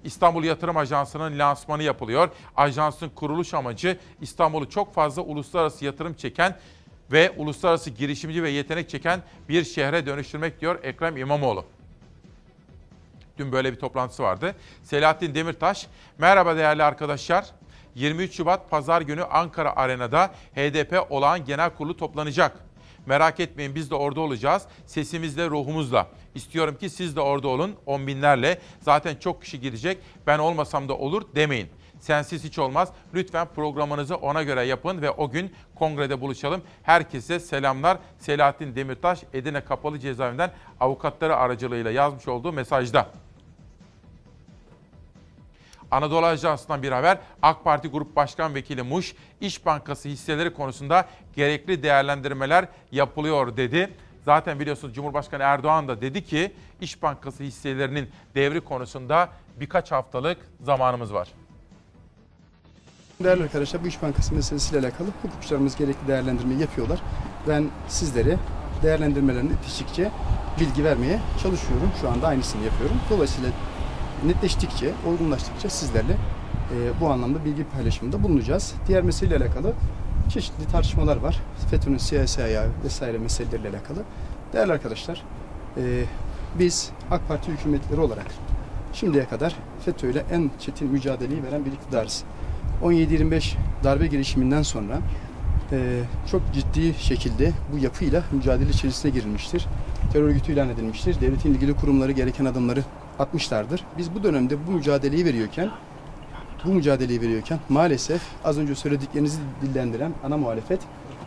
İstanbul Yatırım Ajansı'nın lansmanı yapılıyor. Ajansın kuruluş amacı İstanbul'u çok fazla uluslararası yatırım çeken ve uluslararası girişimci ve yetenek çeken bir şehre dönüştürmek diyor Ekrem İmamoğlu. Dün böyle bir toplantısı vardı. Selahattin Demirtaş, merhaba değerli arkadaşlar. 23 Şubat Pazar günü Ankara Arena'da HDP olağan genel kurulu toplanacak. Merak etmeyin biz de orada olacağız. Sesimizle, ruhumuzla. İstiyorum ki siz de orada olun on binlerle. Zaten çok kişi gidecek. Ben olmasam da olur demeyin. Sensiz hiç olmaz. Lütfen programınızı ona göre yapın ve o gün kongrede buluşalım. Herkese selamlar. Selahattin Demirtaş Edirne Kapalı Cezaevinden avukatları aracılığıyla yazmış olduğu mesajda. Anadolu Ajansı'ndan bir haber. AK Parti Grup Başkan Vekili Muş, İş Bankası hisseleri konusunda gerekli değerlendirmeler yapılıyor dedi. Zaten biliyorsunuz Cumhurbaşkanı Erdoğan da dedi ki İş Bankası hisselerinin devri konusunda birkaç haftalık zamanımız var. Değerli arkadaşlar bu İş Bankası meselesiyle alakalı hukukçularımız gerekli değerlendirmeyi yapıyorlar. Ben sizlere değerlendirmelerini yetiştikçe bilgi vermeye çalışıyorum. Şu anda aynısını yapıyorum. Dolayısıyla netleştikçe, olgunlaştıkça sizlerle e, bu anlamda bilgi paylaşımında bulunacağız. Diğer meseleyle alakalı çeşitli tartışmalar var. FETÖ'nün siyasi ayağı vesaire meseleleriyle alakalı. Değerli arkadaşlar, e, biz AK Parti hükümetleri olarak şimdiye kadar FETÖ ile en çetin mücadeleyi veren bir iktidarız. 17-25 darbe girişiminden sonra e, çok ciddi şekilde bu yapıyla mücadele içerisine girilmiştir. Terör örgütü ilan edilmiştir. Devletin ilgili kurumları gereken adımları atmışlardır. Biz bu dönemde bu mücadeleyi veriyorken bu mücadeleyi veriyorken maalesef az önce söylediklerinizi dillendiren ana muhalefet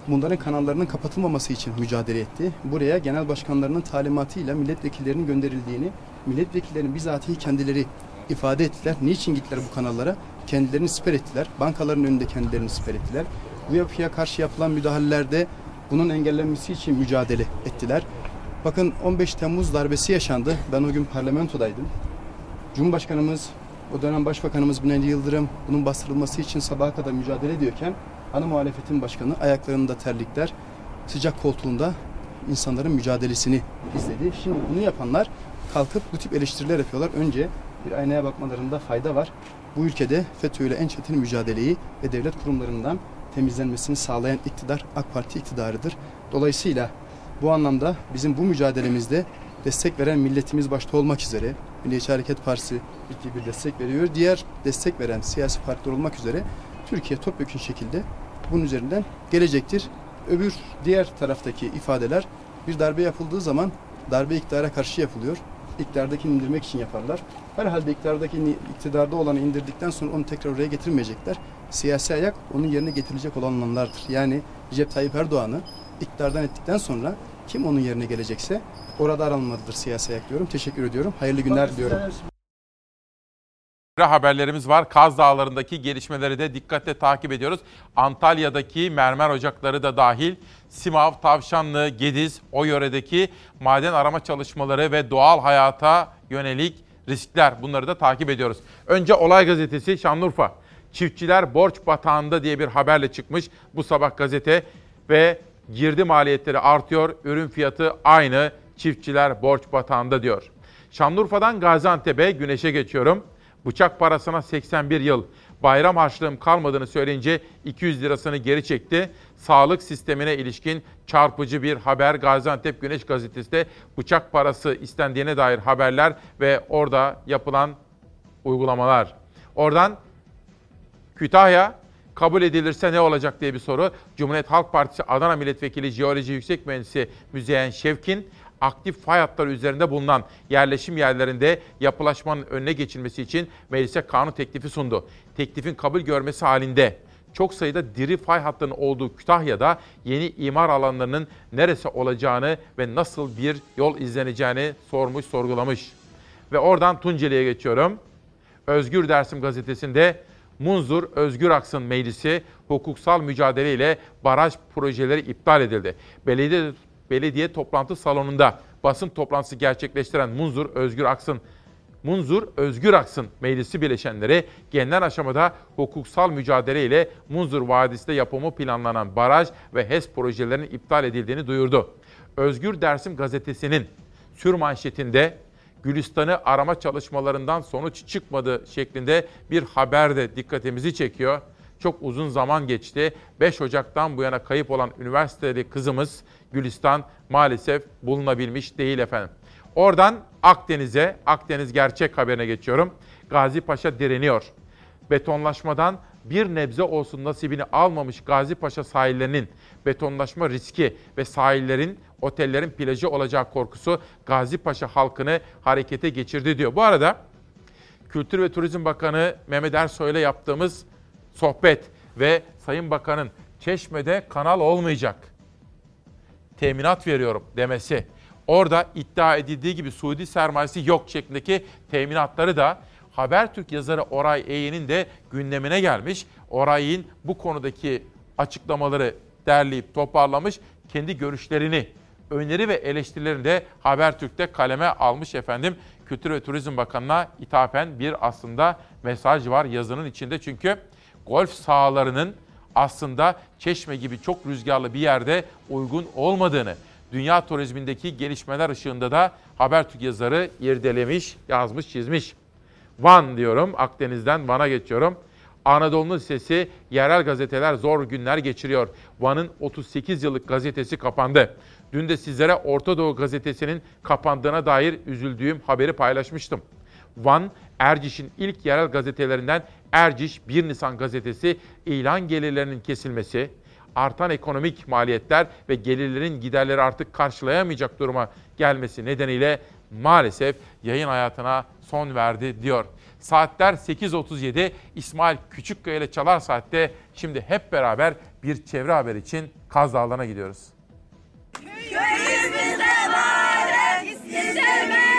bunların kanallarının kapatılmaması için mücadele etti. Buraya genel başkanlarının talimatıyla milletvekillerinin gönderildiğini, milletvekillerinin bizatihi kendileri ifade ettiler. Niçin gittiler bu kanallara? Kendilerini siper ettiler. Bankaların önünde kendilerini siper ettiler. Bu yapıya karşı yapılan müdahalelerde bunun engellenmesi için mücadele ettiler. Bakın 15 Temmuz darbesi yaşandı. Ben o gün parlamentodaydım. Cumhurbaşkanımız, o dönem Başbakanımız Binali Yıldırım bunun bastırılması için sabaha kadar mücadele ediyorken ana muhalefetin başkanı ayaklarında terlikler, sıcak koltuğunda insanların mücadelesini izledi. Şimdi bunu yapanlar kalkıp bu tip eleştiriler yapıyorlar. Önce bir aynaya bakmalarında fayda var. Bu ülkede FETÖ ile en çetin mücadeleyi ve devlet kurumlarından temizlenmesini sağlayan iktidar AK Parti iktidarıdır. Dolayısıyla bu anlamda bizim bu mücadelemizde destek veren milletimiz başta olmak üzere Milliyetçi Hareket Partisi ciddi bir destek veriyor. Diğer destek veren siyasi partiler olmak üzere Türkiye topyekun şekilde bunun üzerinden gelecektir. Öbür diğer taraftaki ifadeler bir darbe yapıldığı zaman darbe iktidara karşı yapılıyor. İktidardakini indirmek için yaparlar. Herhalde iktidardaki iktidarda olanı indirdikten sonra onu tekrar oraya getirmeyecekler. Siyasi ayak onun yerine getirilecek olanlardır. Yani Recep Tayyip Erdoğan'ı iktidardan ettikten sonra kim onun yerine gelecekse orada aranmalıdır siyasi ayak diyorum. Teşekkür ediyorum. Hayırlı günler diliyorum. haberlerimiz var. Kaz Dağları'ndaki gelişmeleri de dikkatle takip ediyoruz. Antalya'daki mermer ocakları da dahil Simav, Tavşanlı, Gediz, o yöredeki maden arama çalışmaları ve doğal hayata yönelik riskler bunları da takip ediyoruz. Önce Olay Gazetesi Şanlıurfa. Çiftçiler borç batağında diye bir haberle çıkmış bu sabah gazete ve girdi maliyetleri artıyor, ürün fiyatı aynı, çiftçiler borç batağında diyor. Şanlıurfa'dan Gaziantep'e güneşe geçiyorum. Bıçak parasına 81 yıl. Bayram harçlığım kalmadığını söyleyince 200 lirasını geri çekti. Sağlık sistemine ilişkin çarpıcı bir haber Gaziantep Güneş Gazetesi'de bıçak parası istendiğine dair haberler ve orada yapılan uygulamalar. Oradan Kütahya kabul edilirse ne olacak diye bir soru. Cumhuriyet Halk Partisi Adana Milletvekili Jeoloji Yüksek Mühendisi Müzeyyen Şevkin aktif fay hatları üzerinde bulunan yerleşim yerlerinde yapılaşmanın önüne geçilmesi için meclise kanun teklifi sundu. Teklifin kabul görmesi halinde çok sayıda diri fay hattının olduğu Kütahya'da yeni imar alanlarının neresi olacağını ve nasıl bir yol izleneceğini sormuş, sorgulamış. Ve oradan Tunceli'ye geçiyorum. Özgür Dersim gazetesinde Munzur Özgür Aksın Meclisi hukuksal mücadeleyle baraj projeleri iptal edildi. Belediye belediye toplantı salonunda basın toplantısı gerçekleştiren Munzur Özgür Aksın Munzur Özgür Aksın Meclisi bileşenleri genel aşamada hukuksal mücadele ile Munzur Vadisi'de yapımı planlanan baraj ve HES projelerinin iptal edildiğini duyurdu. Özgür Dersim gazetesinin sür manşetinde Gülistan'ı arama çalışmalarından sonuç çıkmadı şeklinde bir haber de dikkatimizi çekiyor. Çok uzun zaman geçti. 5 Ocak'tan bu yana kayıp olan üniversiteli kızımız Gülistan maalesef bulunabilmiş değil efendim. Oradan Akdeniz'e, Akdeniz gerçek haberine geçiyorum. Gazi Paşa direniyor. Betonlaşmadan bir nebze olsun nasibini almamış Gazi Paşa sahillerinin betonlaşma riski ve sahillerin otellerin plajı olacağı korkusu Gazi Paşa halkını harekete geçirdi diyor. Bu arada Kültür ve Turizm Bakanı Mehmet Ersoy'la yaptığımız sohbet ve Sayın Bakan'ın Çeşme'de kanal olmayacak. Teminat veriyorum demesi. Orada iddia edildiği gibi Suudi sermayesi yok şeklindeki teminatları da Habertürk yazarı Oray Eğen'in de gündemine gelmiş. Oray'ın bu konudaki açıklamaları derleyip toparlamış. Kendi görüşlerini, öneri ve eleştirilerini de Habertürk'te kaleme almış efendim. Kültür ve Turizm Bakanı'na ithafen bir aslında mesaj var yazının içinde. Çünkü golf sahalarının aslında Çeşme gibi çok rüzgarlı bir yerde uygun olmadığını, dünya turizmindeki gelişmeler ışığında da Habertürk yazarı irdelemiş, yazmış, çizmiş. Van diyorum, Akdeniz'den Van'a geçiyorum. Anadolu Lisesi yerel gazeteler zor günler geçiriyor. Van'ın 38 yıllık gazetesi kapandı. Dün de sizlere Orta Doğu gazetesinin kapandığına dair üzüldüğüm haberi paylaşmıştım. Van, Erciş'in ilk yerel gazetelerinden Erciş 1 Nisan gazetesi ilan gelirlerinin kesilmesi, artan ekonomik maliyetler ve gelirlerin giderleri artık karşılayamayacak duruma gelmesi nedeniyle maalesef yayın hayatına son verdi diyor. Saatler 8.37 İsmail Küçükkaya ile Çalar Saat'te şimdi hep beraber bir çevre haber için Kaz Dağları'na gidiyoruz. Var istemiyoruz.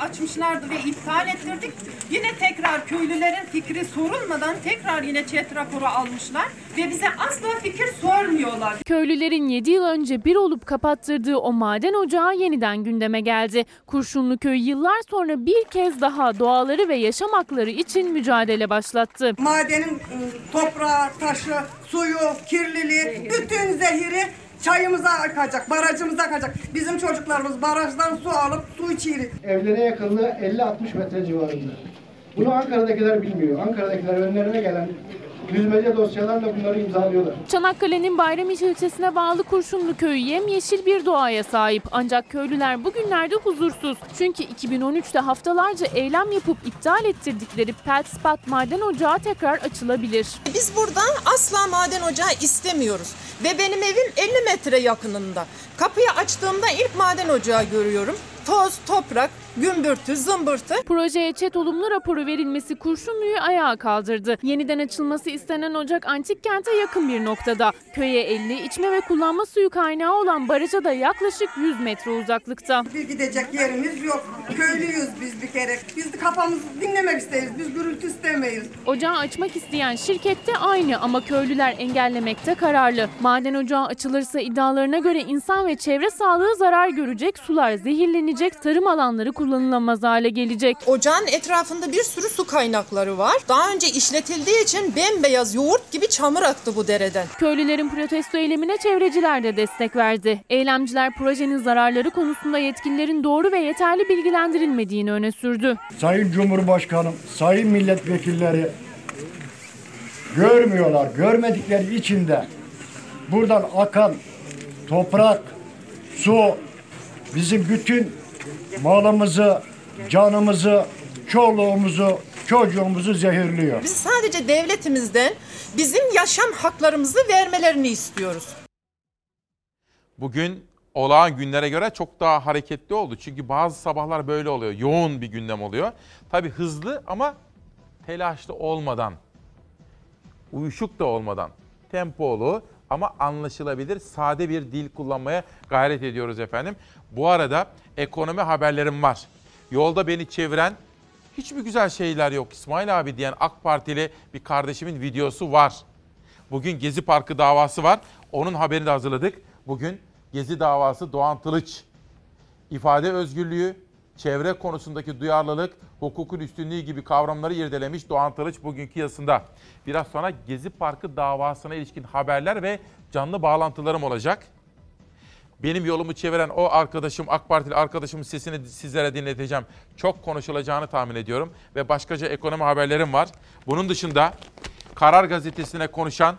Açmışlardı ve iptal ettirdik. Yine tekrar köylülerin fikri sorulmadan tekrar yine çet raporu almışlar ve bize asla fikir sormuyorlar. Köylülerin 7 yıl önce bir olup kapattırdığı o maden ocağı yeniden gündeme geldi. Kurşunlu köy yıllar sonra bir kez daha doğaları ve yaşam hakları için mücadele başlattı. Madenin ıı, toprağı, taşı, suyu, kirliliği, bütün zehiri çayımıza akacak, barajımıza akacak. Bizim çocuklarımız barajdan su alıp su içiyor. Evlerine yakınlığı 50-60 metre civarında. Bunu Ankara'dakiler bilmiyor. Ankara'dakiler önlerine gelen yüzmece dosyalarla bunları imzalıyorlar. Çanakkale'nin Bayramiç ilçesine bağlı Kurşunlu köyü yemyeşil bir doğaya sahip. Ancak köylüler bugünlerde huzursuz. Çünkü 2013'te haftalarca eylem yapıp iptal ettirdikleri Peltspat maden ocağı tekrar açılabilir. Biz burada asla maden ocağı istemiyoruz. Ve benim evim 50 metre yakınında. Kapıyı açtığımda ilk maden ocağı görüyorum. Toz, toprak, gümbürtü, zımbırtı. Projeye çet olumlu raporu verilmesi Kurşunlu'yu ayağa kaldırdı. Yeniden açılması istenen ocak antik kente yakın bir noktada. Köye 50, içme ve kullanma suyu kaynağı olan baraja da yaklaşık 100 metre uzaklıkta. Bir gidecek yerimiz yok. Köylüyüz biz bir kere. Biz de kafamızı dinlemek isteriz. Biz gürültü istemeyiz. Ocağı açmak isteyen şirkette aynı ama köylüler engellemekte kararlı. Maden ocağı açılırsa iddialarına göre insan ve çevre sağlığı zarar görecek, sular zehirlenecek, tarım alanları kullanılamaz hale gelecek. Ocağın etrafında bir sürü su kaynakları var. Daha önce işletildiği için bembeyaz yoğurt gibi çamur aktı bu dereden. Köylülerin protesto eylemine çevreciler de destek verdi. Eylemciler projenin zararları konusunda yetkililerin doğru ve yeterli bilgilendirilmediğini öne sürdü. Sayın Cumhurbaşkanım, sayın milletvekilleri görmüyorlar. Görmedikleri için de buradan akan toprak, su bizim bütün malımızı, canımızı, çoluğumuzu, çocuğumuzu zehirliyor. Biz sadece devletimizden bizim yaşam haklarımızı vermelerini istiyoruz. Bugün olağan günlere göre çok daha hareketli oldu. Çünkü bazı sabahlar böyle oluyor. Yoğun bir gündem oluyor. Tabii hızlı ama telaşlı olmadan, uyuşuk da olmadan, tempolu ama anlaşılabilir, sade bir dil kullanmaya gayret ediyoruz efendim. Bu arada ekonomi haberlerim var. Yolda beni çeviren hiçbir güzel şeyler yok İsmail abi diyen AK Partili bir kardeşimin videosu var. Bugün Gezi Parkı davası var. Onun haberini de hazırladık. Bugün Gezi davası Doğan Tılıç. İfade özgürlüğü, çevre konusundaki duyarlılık, hukukun üstünlüğü gibi kavramları irdelemiş Doğan Tılıç bugünkü yazısında. Biraz sonra Gezi Parkı davasına ilişkin haberler ve canlı bağlantılarım olacak. Benim yolumu çeviren o arkadaşım, AK Partili arkadaşımın sesini sizlere dinleteceğim. Çok konuşulacağını tahmin ediyorum ve başkaca ekonomi haberlerim var. Bunun dışında Karar Gazetesi'ne konuşan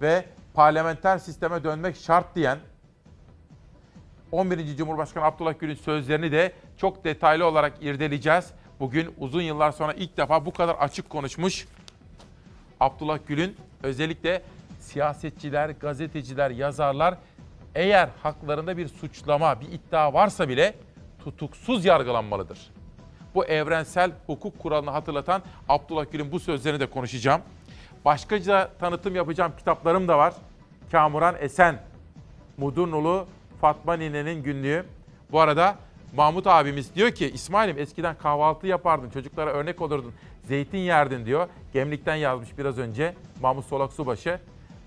ve parlamenter sisteme dönmek şart diyen 11. Cumhurbaşkanı Abdullah Gül'ün sözlerini de çok detaylı olarak irdeleyeceğiz. Bugün uzun yıllar sonra ilk defa bu kadar açık konuşmuş Abdullah Gül'ün özellikle siyasetçiler, gazeteciler, yazarlar eğer haklarında bir suçlama, bir iddia varsa bile tutuksuz yargılanmalıdır. Bu evrensel hukuk kuralını hatırlatan Abdullah Gül'ün bu sözlerini de konuşacağım. Başkaca tanıtım yapacağım kitaplarım da var. Kamuran Esen, Mudurnulu Fatma Nine'nin günlüğü. Bu arada Mahmut abimiz diyor ki İsmail'im eskiden kahvaltı yapardın, çocuklara örnek olurdun, zeytin yerdin diyor. Gemlikten yazmış biraz önce Mahmut Solak Subaşı.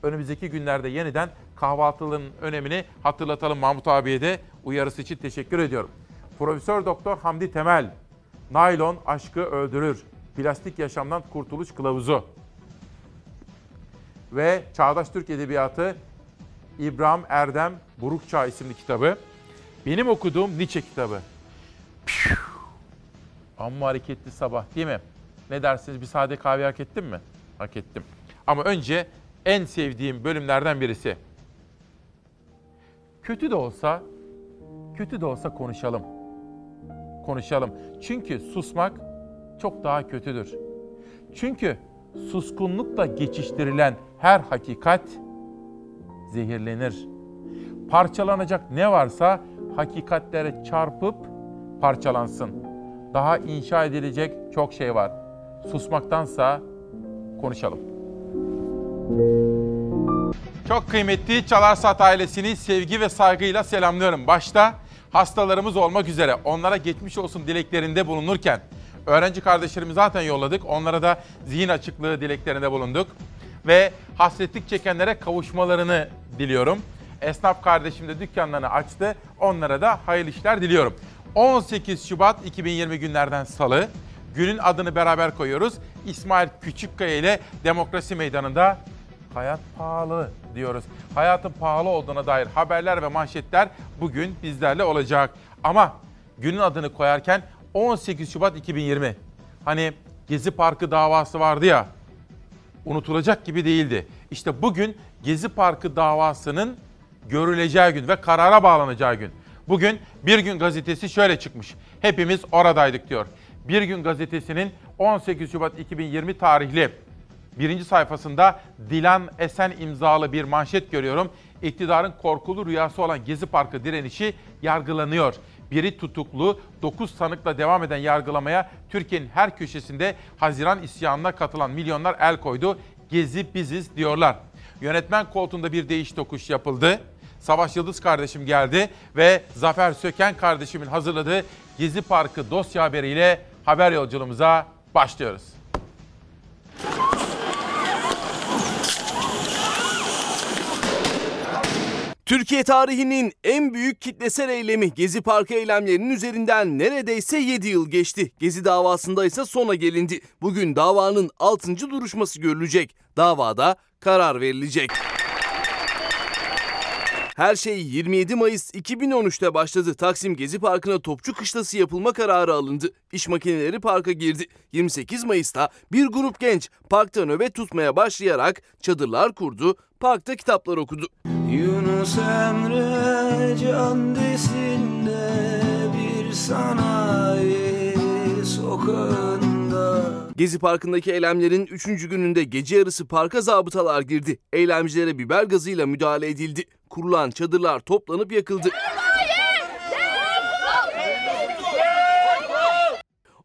Önümüzdeki günlerde yeniden kahvaltılığın önemini hatırlatalım Mahmut abiye de uyarısı için teşekkür ediyorum. Profesör Doktor Hamdi Temel, Naylon aşkı öldürür. Plastik yaşamdan kurtuluş kılavuzu. Ve Çağdaş Türk Edebiyatı İbrahim Erdem Burukçağ isimli kitabı. Benim okuduğum Nietzsche kitabı. Piyuh. Amma hareketli sabah değil mi? Ne dersiniz bir sade kahve hak ettim mi? Hak ettim. Ama önce en sevdiğim bölümlerden birisi. Kötü de olsa, kötü de olsa konuşalım. Konuşalım. Çünkü susmak çok daha kötüdür. Çünkü suskunlukla geçiştirilen her hakikat zehirlenir. Parçalanacak ne varsa hakikatlere çarpıp parçalansın. Daha inşa edilecek çok şey var. Susmaktansa konuşalım. Çok kıymetli Çalar Saat ailesini sevgi ve saygıyla selamlıyorum. Başta hastalarımız olmak üzere onlara geçmiş olsun dileklerinde bulunurken öğrenci kardeşlerimi zaten yolladık. Onlara da zihin açıklığı dileklerinde bulunduk. Ve hasretlik çekenlere kavuşmalarını diliyorum. Esnaf kardeşim de dükkanlarını açtı. Onlara da hayırlı işler diliyorum. 18 Şubat 2020 günlerden salı. Günün adını beraber koyuyoruz. İsmail Küçükkaya ile Demokrasi Meydanı'nda hayat pahalı diyoruz. Hayatın pahalı olduğuna dair haberler ve manşetler bugün bizlerle olacak. Ama günün adını koyarken 18 Şubat 2020. Hani Gezi Parkı davası vardı ya. Unutulacak gibi değildi. İşte bugün Gezi Parkı davasının görüleceği gün ve karara bağlanacağı gün. Bugün Bir Gün Gazetesi şöyle çıkmış. Hepimiz oradaydık diyor. Bir Gün Gazetesi'nin 18 Şubat 2020 tarihli birinci sayfasında Dilan Esen imzalı bir manşet görüyorum. İktidarın korkulu rüyası olan Gezi Parkı direnişi yargılanıyor. biri tutuklu, 9 sanıkla devam eden yargılamaya Türkiye'nin her köşesinde Haziran isyanına katılan milyonlar el koydu. Gezi biziz diyorlar. Yönetmen koltuğunda bir değiş tokuş yapıldı. Savaş Yıldız kardeşim geldi ve Zafer Söken kardeşimin hazırladığı Gezi Parkı dosya haberiyle haber yolculuğumuza başlıyoruz. Türkiye tarihinin en büyük kitlesel eylemi Gezi Parkı eylemlerinin üzerinden neredeyse 7 yıl geçti. Gezi davasında ise sona gelindi. Bugün davanın 6. duruşması görülecek. Davada karar verilecek. Her şey 27 Mayıs 2013'te başladı. Taksim Gezi Parkı'na topçu kışlası yapılma kararı alındı. İş makineleri parka girdi. 28 Mayıs'ta bir grup genç parkta nöbet tutmaya başlayarak çadırlar kurdu, parkta kitaplar okudu. Yunus Emre can desin de bir sanayi sokağında Gezi Parkı'ndaki eylemlerin 3. gününde gece yarısı parka zabıtalar girdi. Eylemcilere biber gazıyla müdahale edildi. Kurulan çadırlar toplanıp yakıldı.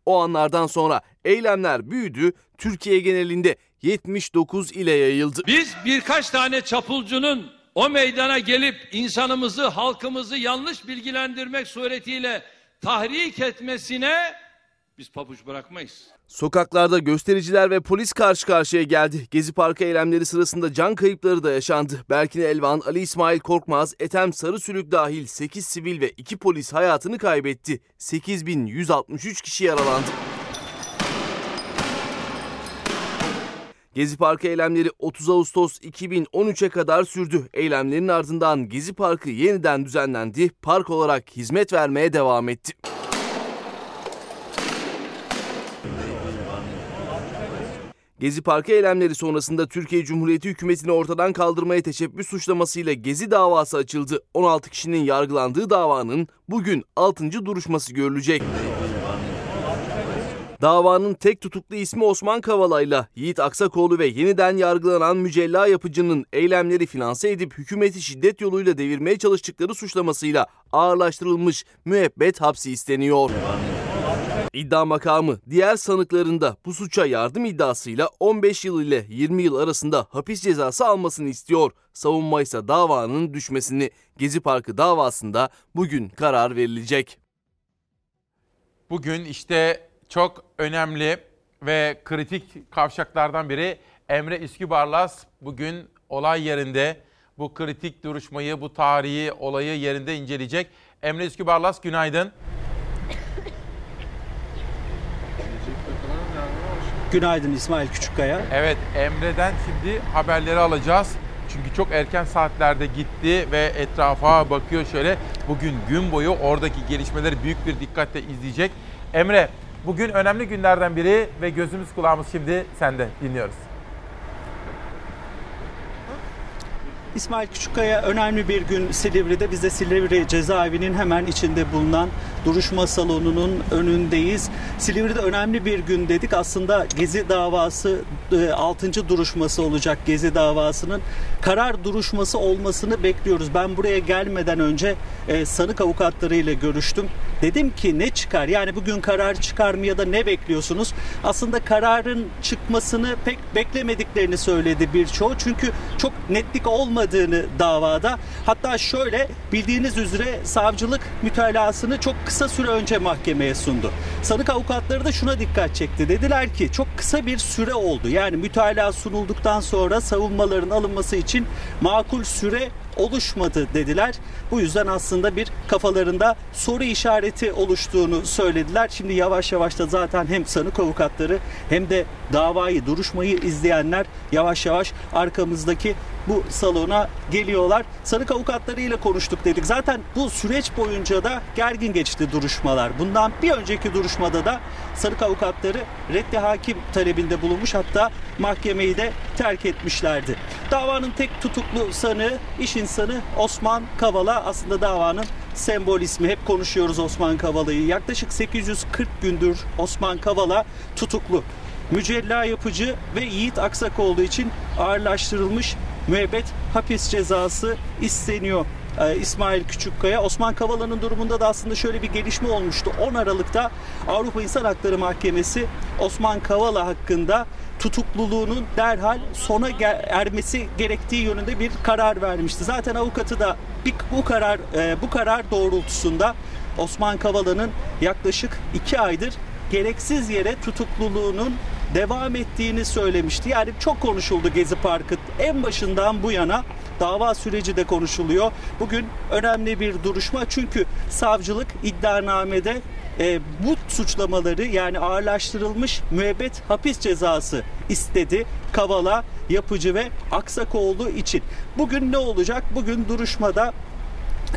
O anlardan sonra eylemler büyüdü, Türkiye genelinde 79 ile yayıldı. Biz birkaç tane çapulcunun o meydana gelip insanımızı, halkımızı yanlış bilgilendirmek suretiyle tahrik etmesine biz pabuç bırakmayız. Sokaklarda göstericiler ve polis karşı karşıya geldi. Gezi Parkı eylemleri sırasında can kayıpları da yaşandı. Berkin Elvan, Ali İsmail Korkmaz, Ethem Sarısülük dahil 8 sivil ve 2 polis hayatını kaybetti. 8163 kişi yaralandı. Gezi Parkı eylemleri 30 Ağustos 2013'e kadar sürdü. Eylemlerin ardından Gezi Parkı yeniden düzenlendi, park olarak hizmet vermeye devam etti. Gezi Parkı eylemleri sonrasında Türkiye Cumhuriyeti hükümetini ortadan kaldırmaya teşebbüs suçlamasıyla Gezi davası açıldı. 16 kişinin yargılandığı davanın bugün 6. duruşması görülecek. Davanın tek tutuklu ismi Osman Kavala'yla Yiğit Aksakoğlu ve yeniden yargılanan Mücella Yapıcı'nın eylemleri finanse edip hükümeti şiddet yoluyla devirmeye çalıştıkları suçlamasıyla ağırlaştırılmış müebbet hapsi isteniyor. İddia makamı diğer sanıklarında bu suça yardım iddiasıyla 15 yıl ile 20 yıl arasında hapis cezası almasını istiyor. Savunma ise davanın düşmesini Gezi Parkı davasında bugün karar verilecek. Bugün işte çok önemli ve kritik kavşaklardan biri Emre İskübarlas bugün olay yerinde bu kritik duruşmayı, bu tarihi olayı yerinde inceleyecek. Emre İskübarlas günaydın. Günaydın İsmail Küçükkaya. Evet Emre'den şimdi haberleri alacağız. Çünkü çok erken saatlerde gitti ve etrafa bakıyor şöyle. Bugün gün boyu oradaki gelişmeleri büyük bir dikkatle izleyecek. Emre bugün önemli günlerden biri ve gözümüz kulağımız şimdi sende dinliyoruz. İsmail Küçükkaya önemli bir gün Silivri'de. Biz de Silivri cezaevinin hemen içinde bulunan duruşma salonunun önündeyiz. Silivri'de önemli bir gün dedik. Aslında Gezi davası 6. duruşması olacak Gezi davasının. Karar duruşması olmasını bekliyoruz. Ben buraya gelmeden önce e, sanık avukatlarıyla görüştüm. Dedim ki ne çıkar? Yani bugün karar çıkar mı ya da ne bekliyorsunuz? Aslında kararın çıkmasını pek beklemediklerini söyledi birçoğu. Çünkü çok netlik olmadığını davada. Hatta şöyle bildiğiniz üzere savcılık mütalasını çok kısa süre önce mahkemeye sundu. Sanık avukatları da şuna dikkat çekti. Dediler ki çok kısa bir süre oldu. Yani mütalaa sunulduktan sonra savunmaların alınması için makul süre oluşmadı dediler. Bu yüzden aslında bir kafalarında soru işareti oluştuğunu söylediler. Şimdi yavaş yavaş da zaten hem sanık avukatları hem de davayı, duruşmayı izleyenler yavaş yavaş arkamızdaki bu salona geliyorlar. Sanık avukatlarıyla konuştuk dedik. Zaten bu süreç boyunca da gergin geçti duruşmalar. Bundan bir önceki duruşmada da sanık avukatları reddi hakim talebinde bulunmuş hatta mahkemeyi de terk etmişlerdi. Davanın tek tutuklu sanığı iş insanı Osman Kavala aslında davanın sembol ismi. Hep konuşuyoruz Osman Kavala'yı. Yaklaşık 840 gündür Osman Kavala tutuklu. Mücella yapıcı ve Yiğit Aksakoğlu için ağırlaştırılmış müebbet hapis cezası isteniyor. e, İsmail Küçükkaya. Osman Kavala'nın durumunda da aslında şöyle bir gelişme olmuştu. 10 Aralık'ta Avrupa İnsan Hakları Mahkemesi Osman Kavala hakkında tutukluluğunun derhal sona ermesi gerektiği yönünde bir karar vermişti. Zaten avukatı da bu karar e, bu karar doğrultusunda Osman Kavala'nın yaklaşık 2 aydır gereksiz yere tutukluluğunun devam ettiğini söylemişti. Yani çok konuşuldu Gezi Parkı en başından bu yana dava süreci de konuşuluyor. Bugün önemli bir duruşma çünkü savcılık iddianamede e, bu suçlamaları yani ağırlaştırılmış müebbet hapis cezası istedi. Kavala, Yapıcı ve Aksakoğlu için. Bugün ne olacak? Bugün duruşmada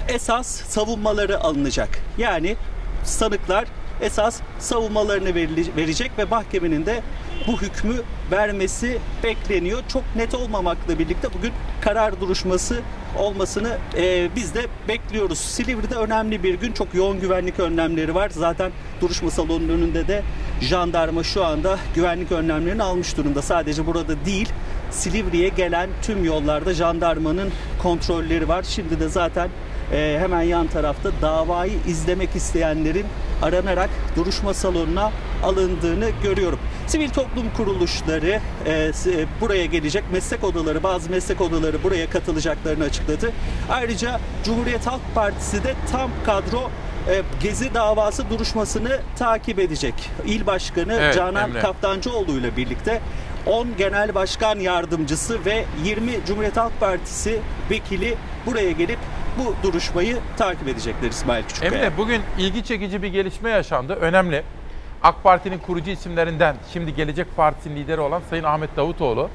esas savunmaları alınacak. Yani sanıklar esas savunmalarını verecek ve mahkemenin de bu hükmü vermesi bekleniyor. Çok net olmamakla birlikte bugün karar duruşması olmasını e, biz de bekliyoruz. Silivri'de önemli bir gün. Çok yoğun güvenlik önlemleri var. Zaten duruşma salonunun önünde de jandarma şu anda güvenlik önlemlerini almış durumda. Sadece burada değil, Silivri'ye gelen tüm yollarda jandarmanın kontrolleri var. Şimdi de zaten e, hemen yan tarafta davayı izlemek isteyenlerin aranarak duruşma salonuna alındığını görüyorum. Sivil toplum kuruluşları e, e, buraya gelecek. Meslek odaları, bazı meslek odaları buraya katılacaklarını açıkladı. Ayrıca Cumhuriyet Halk Partisi de tam kadro e, Gezi davası duruşmasını takip edecek. İl Başkanı evet, Canan Emre. Kaptancıoğlu ile birlikte 10 Genel Başkan Yardımcısı ve 20 Cumhuriyet Halk Partisi vekili buraya gelip bu duruşmayı takip edecekler İsmail Küçükkaya. Emre bugün ilgi çekici bir gelişme yaşandı. Önemli. AK Parti'nin kurucu isimlerinden şimdi Gelecek Partisi'nin lideri olan Sayın Ahmet Davutoğlu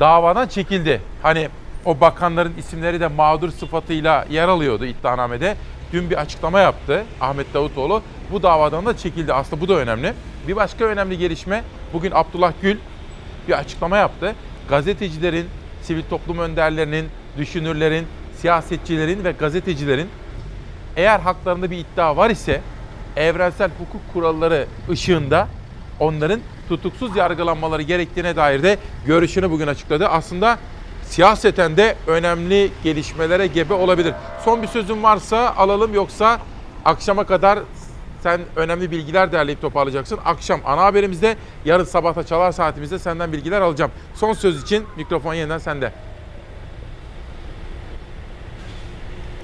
davadan çekildi. Hani o bakanların isimleri de mağdur sıfatıyla yer alıyordu iddianamede. Dün bir açıklama yaptı Ahmet Davutoğlu. Bu davadan da çekildi. Aslında bu da önemli. Bir başka önemli gelişme bugün Abdullah Gül bir açıklama yaptı. Gazetecilerin, sivil toplum önderlerinin, düşünürlerin, siyasetçilerin ve gazetecilerin eğer haklarında bir iddia var ise evrensel hukuk kuralları ışığında onların tutuksuz yargılanmaları gerektiğine dair de görüşünü bugün açıkladı. Aslında siyaseten de önemli gelişmelere gebe olabilir. Son bir sözüm varsa alalım yoksa akşama kadar sen önemli bilgiler derleyip toparlayacaksın. Akşam ana haberimizde, yarın sabahta çalar saatimizde senden bilgiler alacağım. Son söz için mikrofon yeniden sende.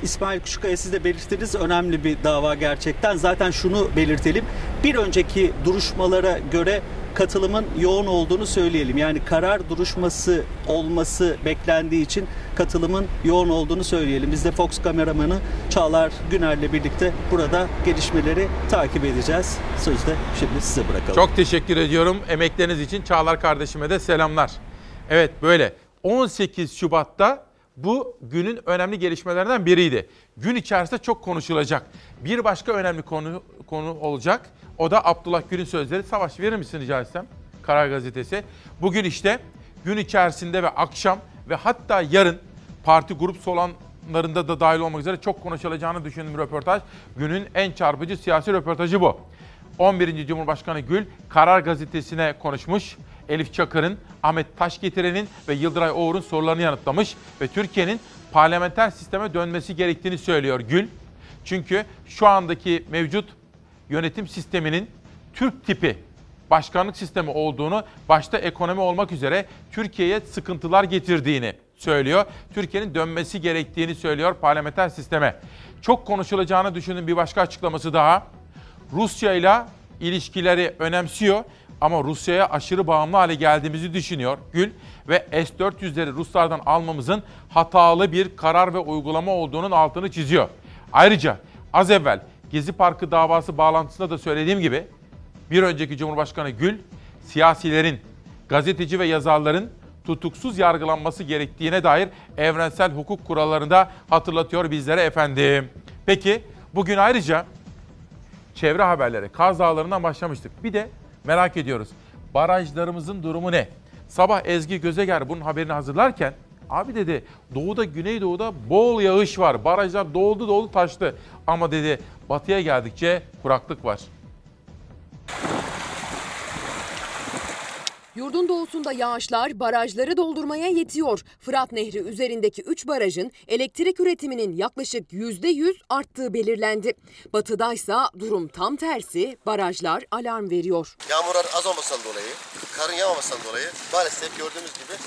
İsmail Küçükkaya siz de belirttiniz önemli bir dava gerçekten. Zaten şunu belirtelim. Bir önceki duruşmalara göre katılımın yoğun olduğunu söyleyelim. Yani karar duruşması olması beklendiği için katılımın yoğun olduğunu söyleyelim. Biz de Fox kameramanı Çağlar Güner'le birlikte burada gelişmeleri takip edeceğiz. Sözde şimdi size bırakalım. Çok teşekkür ediyorum emekleriniz için. Çağlar kardeşime de selamlar. Evet böyle 18 Şubat'ta bu günün önemli gelişmelerinden biriydi. Gün içerisinde çok konuşulacak. Bir başka önemli konu konu olacak. O da Abdullah Gül'ün sözleri. Savaş verir misin rica etsem? Karar Gazetesi. Bugün işte gün içerisinde ve akşam ve hatta yarın parti grup solanlarında da dahil olmak üzere çok konuşulacağını düşündüğüm röportaj. Günün en çarpıcı siyasi röportajı bu. 11. Cumhurbaşkanı Gül Karar Gazetesi'ne konuşmuş. Elif Çakır'ın, Ahmet Taşgetiren'in ve Yıldıray Oğur'un sorularını yanıtlamış ve Türkiye'nin parlamenter sisteme dönmesi gerektiğini söylüyor Gül. Çünkü şu andaki mevcut yönetim sisteminin Türk tipi başkanlık sistemi olduğunu, başta ekonomi olmak üzere Türkiye'ye sıkıntılar getirdiğini söylüyor. Türkiye'nin dönmesi gerektiğini söylüyor parlamenter sisteme. Çok konuşulacağını düşündüğüm bir başka açıklaması daha. Rusya ile ilişkileri önemsiyor ama Rusya'ya aşırı bağımlı hale geldiğimizi düşünüyor Gül ve S-400'leri Ruslardan almamızın hatalı bir karar ve uygulama olduğunun altını çiziyor. Ayrıca az evvel Gezi Parkı davası bağlantısında da söylediğim gibi bir önceki Cumhurbaşkanı Gül siyasilerin, gazeteci ve yazarların tutuksuz yargılanması gerektiğine dair evrensel hukuk kurallarında hatırlatıyor bizlere efendim. Peki bugün ayrıca çevre haberleri, Kaz Dağları'ndan başlamıştık. Bir de merak ediyoruz. Barajlarımızın durumu ne? Sabah Ezgi Gözeger bunun haberini hazırlarken abi dedi doğuda güneydoğuda bol yağış var. Barajlar doldu doldu taştı. Ama dedi batıya geldikçe kuraklık var. Yurdun doğusunda yağışlar barajları doldurmaya yetiyor. Fırat Nehri üzerindeki 3 barajın elektrik üretiminin yaklaşık %100 arttığı belirlendi. Batıdaysa durum tam tersi barajlar alarm veriyor. Yağmurlar az olmasından dolayı, karın yağmamasından dolayı maalesef gördüğümüz gibi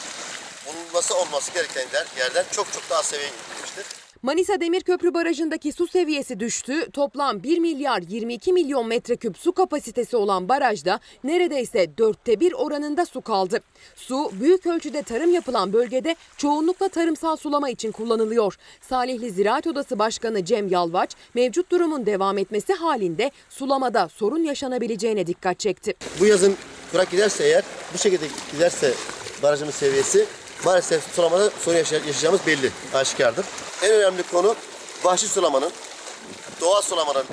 bulunması olması gereken yerden çok çok daha seviyeye inmiştir. Manisa Demirköprü Barajı'ndaki su seviyesi düştü. Toplam 1 milyar 22 milyon metreküp su kapasitesi olan barajda neredeyse dörtte bir oranında su kaldı. Su büyük ölçüde tarım yapılan bölgede çoğunlukla tarımsal sulama için kullanılıyor. Salihli Ziraat Odası Başkanı Cem Yalvaç mevcut durumun devam etmesi halinde sulamada sorun yaşanabileceğine dikkat çekti. Bu yazın kurak giderse eğer bu şekilde giderse barajımız seviyesi maalesef sulamada sorun yaşayacağımız belli, aşikardır. En önemli konu vahşi sulamanın, doğal sulamanın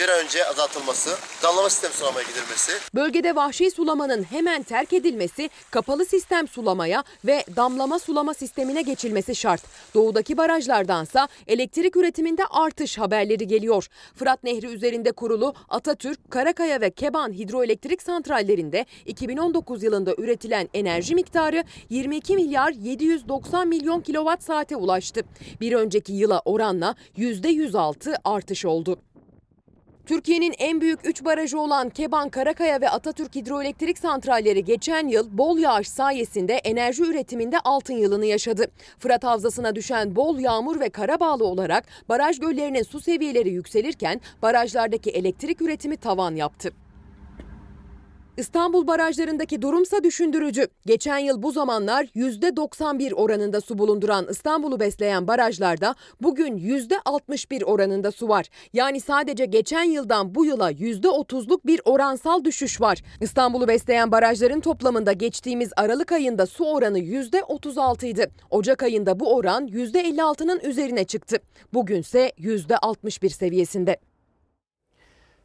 bir an önce azaltılması, damlama sistem sulamaya gidilmesi. Bölgede vahşi sulamanın hemen terk edilmesi, kapalı sistem sulamaya ve damlama sulama sistemine geçilmesi şart. Doğudaki barajlardansa elektrik üretiminde artış haberleri geliyor. Fırat Nehri üzerinde kurulu Atatürk, Karakaya ve Keban hidroelektrik santrallerinde 2019 yılında üretilen enerji miktarı 22 milyar 790 milyon kilowatt saate ulaştı. Bir önceki yıla oranla %106 artış oldu. Türkiye'nin en büyük 3 barajı olan Keban, Karakaya ve Atatürk hidroelektrik santralleri geçen yıl bol yağış sayesinde enerji üretiminde altın yılını yaşadı. Fırat Havzası'na düşen bol yağmur ve kara bağlı olarak baraj göllerinin su seviyeleri yükselirken barajlardaki elektrik üretimi tavan yaptı. İstanbul barajlarındaki durumsa düşündürücü. Geçen yıl bu zamanlar %91 oranında su bulunduran İstanbul'u besleyen barajlarda bugün %61 oranında su var. Yani sadece geçen yıldan bu yıla %30'luk bir oransal düşüş var. İstanbul'u besleyen barajların toplamında geçtiğimiz Aralık ayında su oranı %36 idi. Ocak ayında bu oran %56'nın üzerine çıktı. Bugünse %61 seviyesinde.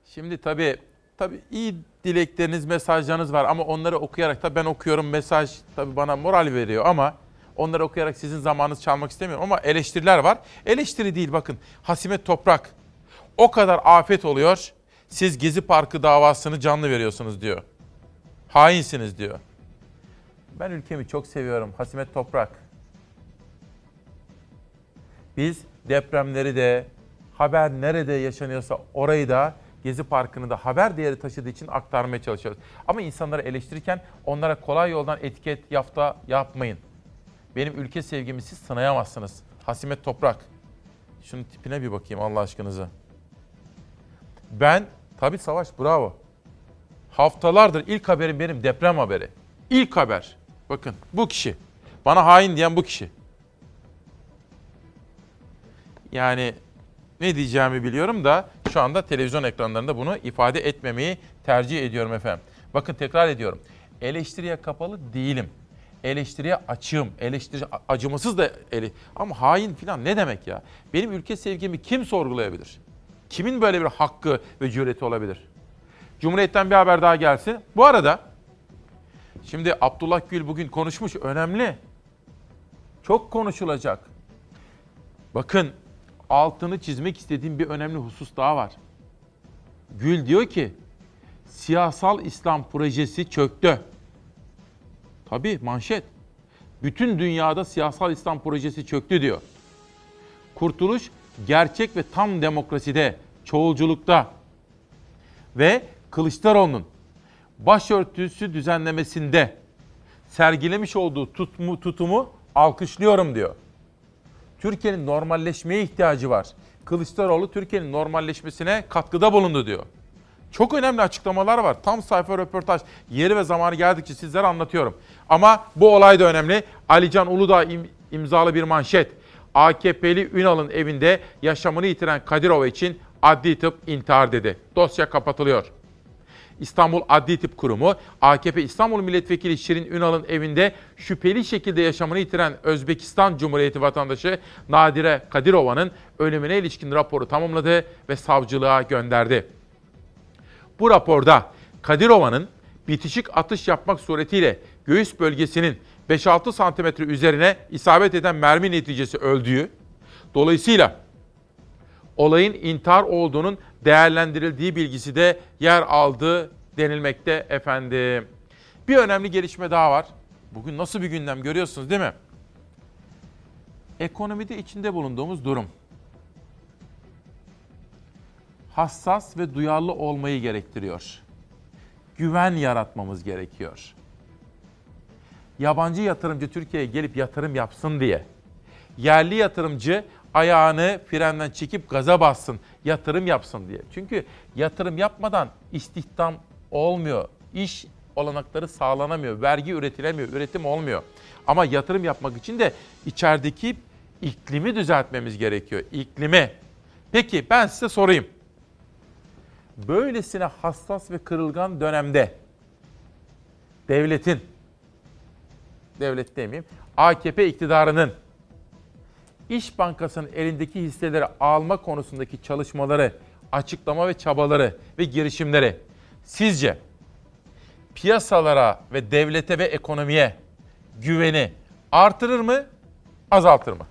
Şimdi tabii tabii iyi dilekleriniz, mesajlarınız var ama onları okuyarak da ben okuyorum mesaj tabii bana moral veriyor ama onları okuyarak sizin zamanınızı çalmak istemiyorum ama eleştiriler var. Eleştiri değil bakın Hasimet Toprak o kadar afet oluyor siz Gezi Parkı davasını canlı veriyorsunuz diyor. Hainsiniz diyor. Ben ülkemi çok seviyorum Hasimet Toprak. Biz depremleri de haber nerede yaşanıyorsa orayı da Gezi Parkı'nı da haber değeri taşıdığı için aktarmaya çalışıyoruz. Ama insanları eleştirirken onlara kolay yoldan etiket, yafta yapmayın. Benim ülke sevgimi siz sınayamazsınız. Hasimet Toprak. Şunun tipine bir bakayım Allah aşkınıza. Ben, tabii Savaş bravo. Haftalardır ilk haberim benim deprem haberi. İlk haber. Bakın bu kişi. Bana hain diyen bu kişi. Yani ne diyeceğimi biliyorum da şu anda televizyon ekranlarında bunu ifade etmemeyi tercih ediyorum efendim. Bakın tekrar ediyorum. Eleştiriye kapalı değilim. Eleştiriye açığım. Eleştiri acımasız da eli. Ama hain falan ne demek ya? Benim ülke sevgimi kim sorgulayabilir? Kimin böyle bir hakkı ve cüreti olabilir? Cumhuriyet'ten bir haber daha gelsin. Bu arada şimdi Abdullah Gül bugün konuşmuş. Önemli. Çok konuşulacak. Bakın altını çizmek istediğim bir önemli husus daha var. Gül diyor ki siyasal İslam projesi çöktü. Tabii manşet. Bütün dünyada siyasal İslam projesi çöktü diyor. Kurtuluş gerçek ve tam demokraside, çoğulculukta ve Kılıçdaroğlu'nun başörtüsü düzenlemesinde sergilemiş olduğu tutumu, tutumu alkışlıyorum diyor. Türkiye'nin normalleşmeye ihtiyacı var. Kılıçdaroğlu Türkiye'nin normalleşmesine katkıda bulundu diyor. Çok önemli açıklamalar var. Tam sayfa röportaj. Yeri ve zamanı geldikçe sizlere anlatıyorum. Ama bu olay da önemli. Alican Uludağ im- imzalı bir manşet. AKP'li Ünal'ın evinde yaşamını yitiren Kadirova için adli tıp intihar dedi. Dosya kapatılıyor. İstanbul Adli Tıp Kurumu, AKP İstanbul Milletvekili Şirin Ünal'ın evinde şüpheli şekilde yaşamını yitiren Özbekistan Cumhuriyeti vatandaşı Nadire Kadirova'nın ölümüne ilişkin raporu tamamladı ve savcılığa gönderdi. Bu raporda Kadirova'nın bitişik atış yapmak suretiyle göğüs bölgesinin 5-6 santimetre üzerine isabet eden mermi neticesi öldüğü, dolayısıyla olayın intihar olduğunun değerlendirildiği bilgisi de yer aldı denilmekte efendim. Bir önemli gelişme daha var. Bugün nasıl bir gündem görüyorsunuz değil mi? Ekonomide içinde bulunduğumuz durum. Hassas ve duyarlı olmayı gerektiriyor. Güven yaratmamız gerekiyor. Yabancı yatırımcı Türkiye'ye gelip yatırım yapsın diye. Yerli yatırımcı ayağını frenden çekip gaza bassın, yatırım yapsın diye. Çünkü yatırım yapmadan istihdam olmuyor. İş olanakları sağlanamıyor. Vergi üretilemiyor, üretim olmuyor. Ama yatırım yapmak için de içerideki iklimi düzeltmemiz gerekiyor. İklimi. Peki ben size sorayım. Böylesine hassas ve kırılgan dönemde devletin devlet demeyeyim, AKP iktidarının İş Bankası'nın elindeki hisseleri alma konusundaki çalışmaları, açıklama ve çabaları ve girişimleri sizce piyasalara ve devlete ve ekonomiye güveni artırır mı, azaltır mı?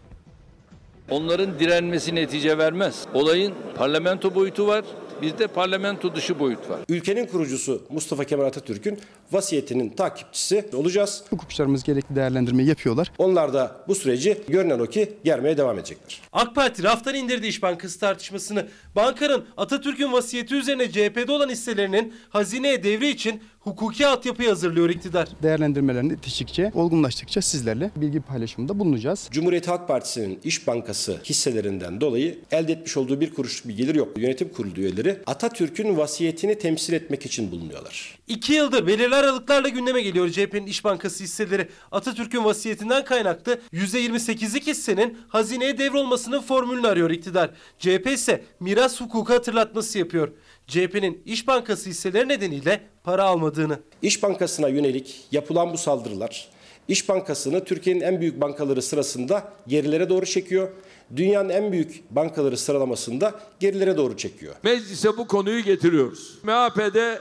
Onların direnmesi netice vermez. Olayın parlamento boyutu var, bizde parlamento dışı boyut var. Ülkenin kurucusu Mustafa Kemal Atatürk'ün vasiyetinin takipçisi olacağız. Hukukçularımız gerekli değerlendirmeyi yapıyorlar. Onlar da bu süreci görünen o ki germeye devam edecekler. AK Parti raftan indirdi İş Bankası tartışmasını. Bankanın Atatürk'ün vasiyeti üzerine CHP'de olan hisselerinin hazineye devri için hukuki altyapıyı hazırlıyor iktidar. Değerlendirmelerini yetiştikçe, olgunlaştıkça sizlerle bilgi paylaşımında bulunacağız. Cumhuriyet Halk Partisi'nin İş Bankası hisselerinden dolayı elde etmiş olduğu bir kuruşluk bir gelir yok. Yönetim kurulu üyeleri Atatürk'ün vasiyetini temsil etmek için bulunuyorlar. İki yıldır belirli aralıklarla gündeme geliyor CHP'nin İş Bankası hisseleri. Atatürk'ün vasiyetinden kaynaklı %28'lik hissenin hazineye devrolmasının formülünü arıyor iktidar. CHP ise miras hukuku hatırlatması yapıyor. CHP'nin İş Bankası hisseleri nedeniyle para almadığını. İş Bankası'na yönelik yapılan bu saldırılar İş Bankası'nı Türkiye'nin en büyük bankaları sırasında gerilere doğru çekiyor. Dünyanın en büyük bankaları sıralamasında gerilere doğru çekiyor. Meclise bu konuyu getiriyoruz. MHP'de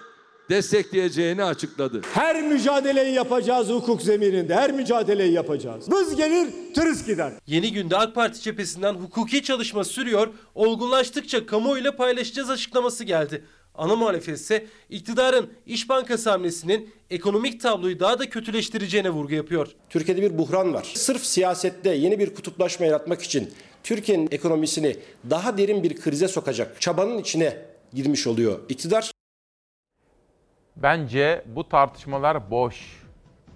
destekleyeceğini açıkladı. Her mücadeleyi yapacağız hukuk zemininde. Her mücadeleyi yapacağız. Vız gelir, tırıs gider. Yeni günde AK Parti cephesinden hukuki çalışma sürüyor. Olgunlaştıkça kamuoyuyla paylaşacağız açıklaması geldi. Ana muhalefet ise iktidarın İş Bankası hamlesinin ekonomik tabloyu daha da kötüleştireceğine vurgu yapıyor. Türkiye'de bir buhran var. Sırf siyasette yeni bir kutuplaşma yaratmak için Türkiye'nin ekonomisini daha derin bir krize sokacak çabanın içine girmiş oluyor iktidar. Bence bu tartışmalar boş.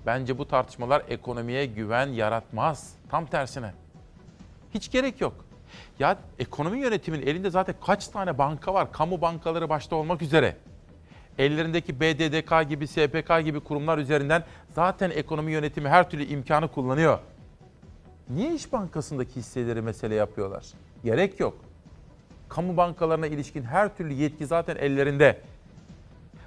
Bence bu tartışmalar ekonomiye güven yaratmaz. Tam tersine. Hiç gerek yok. Ya ekonomi yönetiminin elinde zaten kaç tane banka var? Kamu bankaları başta olmak üzere. Ellerindeki BDDK gibi, SPK gibi kurumlar üzerinden zaten ekonomi yönetimi her türlü imkanı kullanıyor. Niye İş Bankası'ndaki hisseleri mesele yapıyorlar? Gerek yok. Kamu bankalarına ilişkin her türlü yetki zaten ellerinde.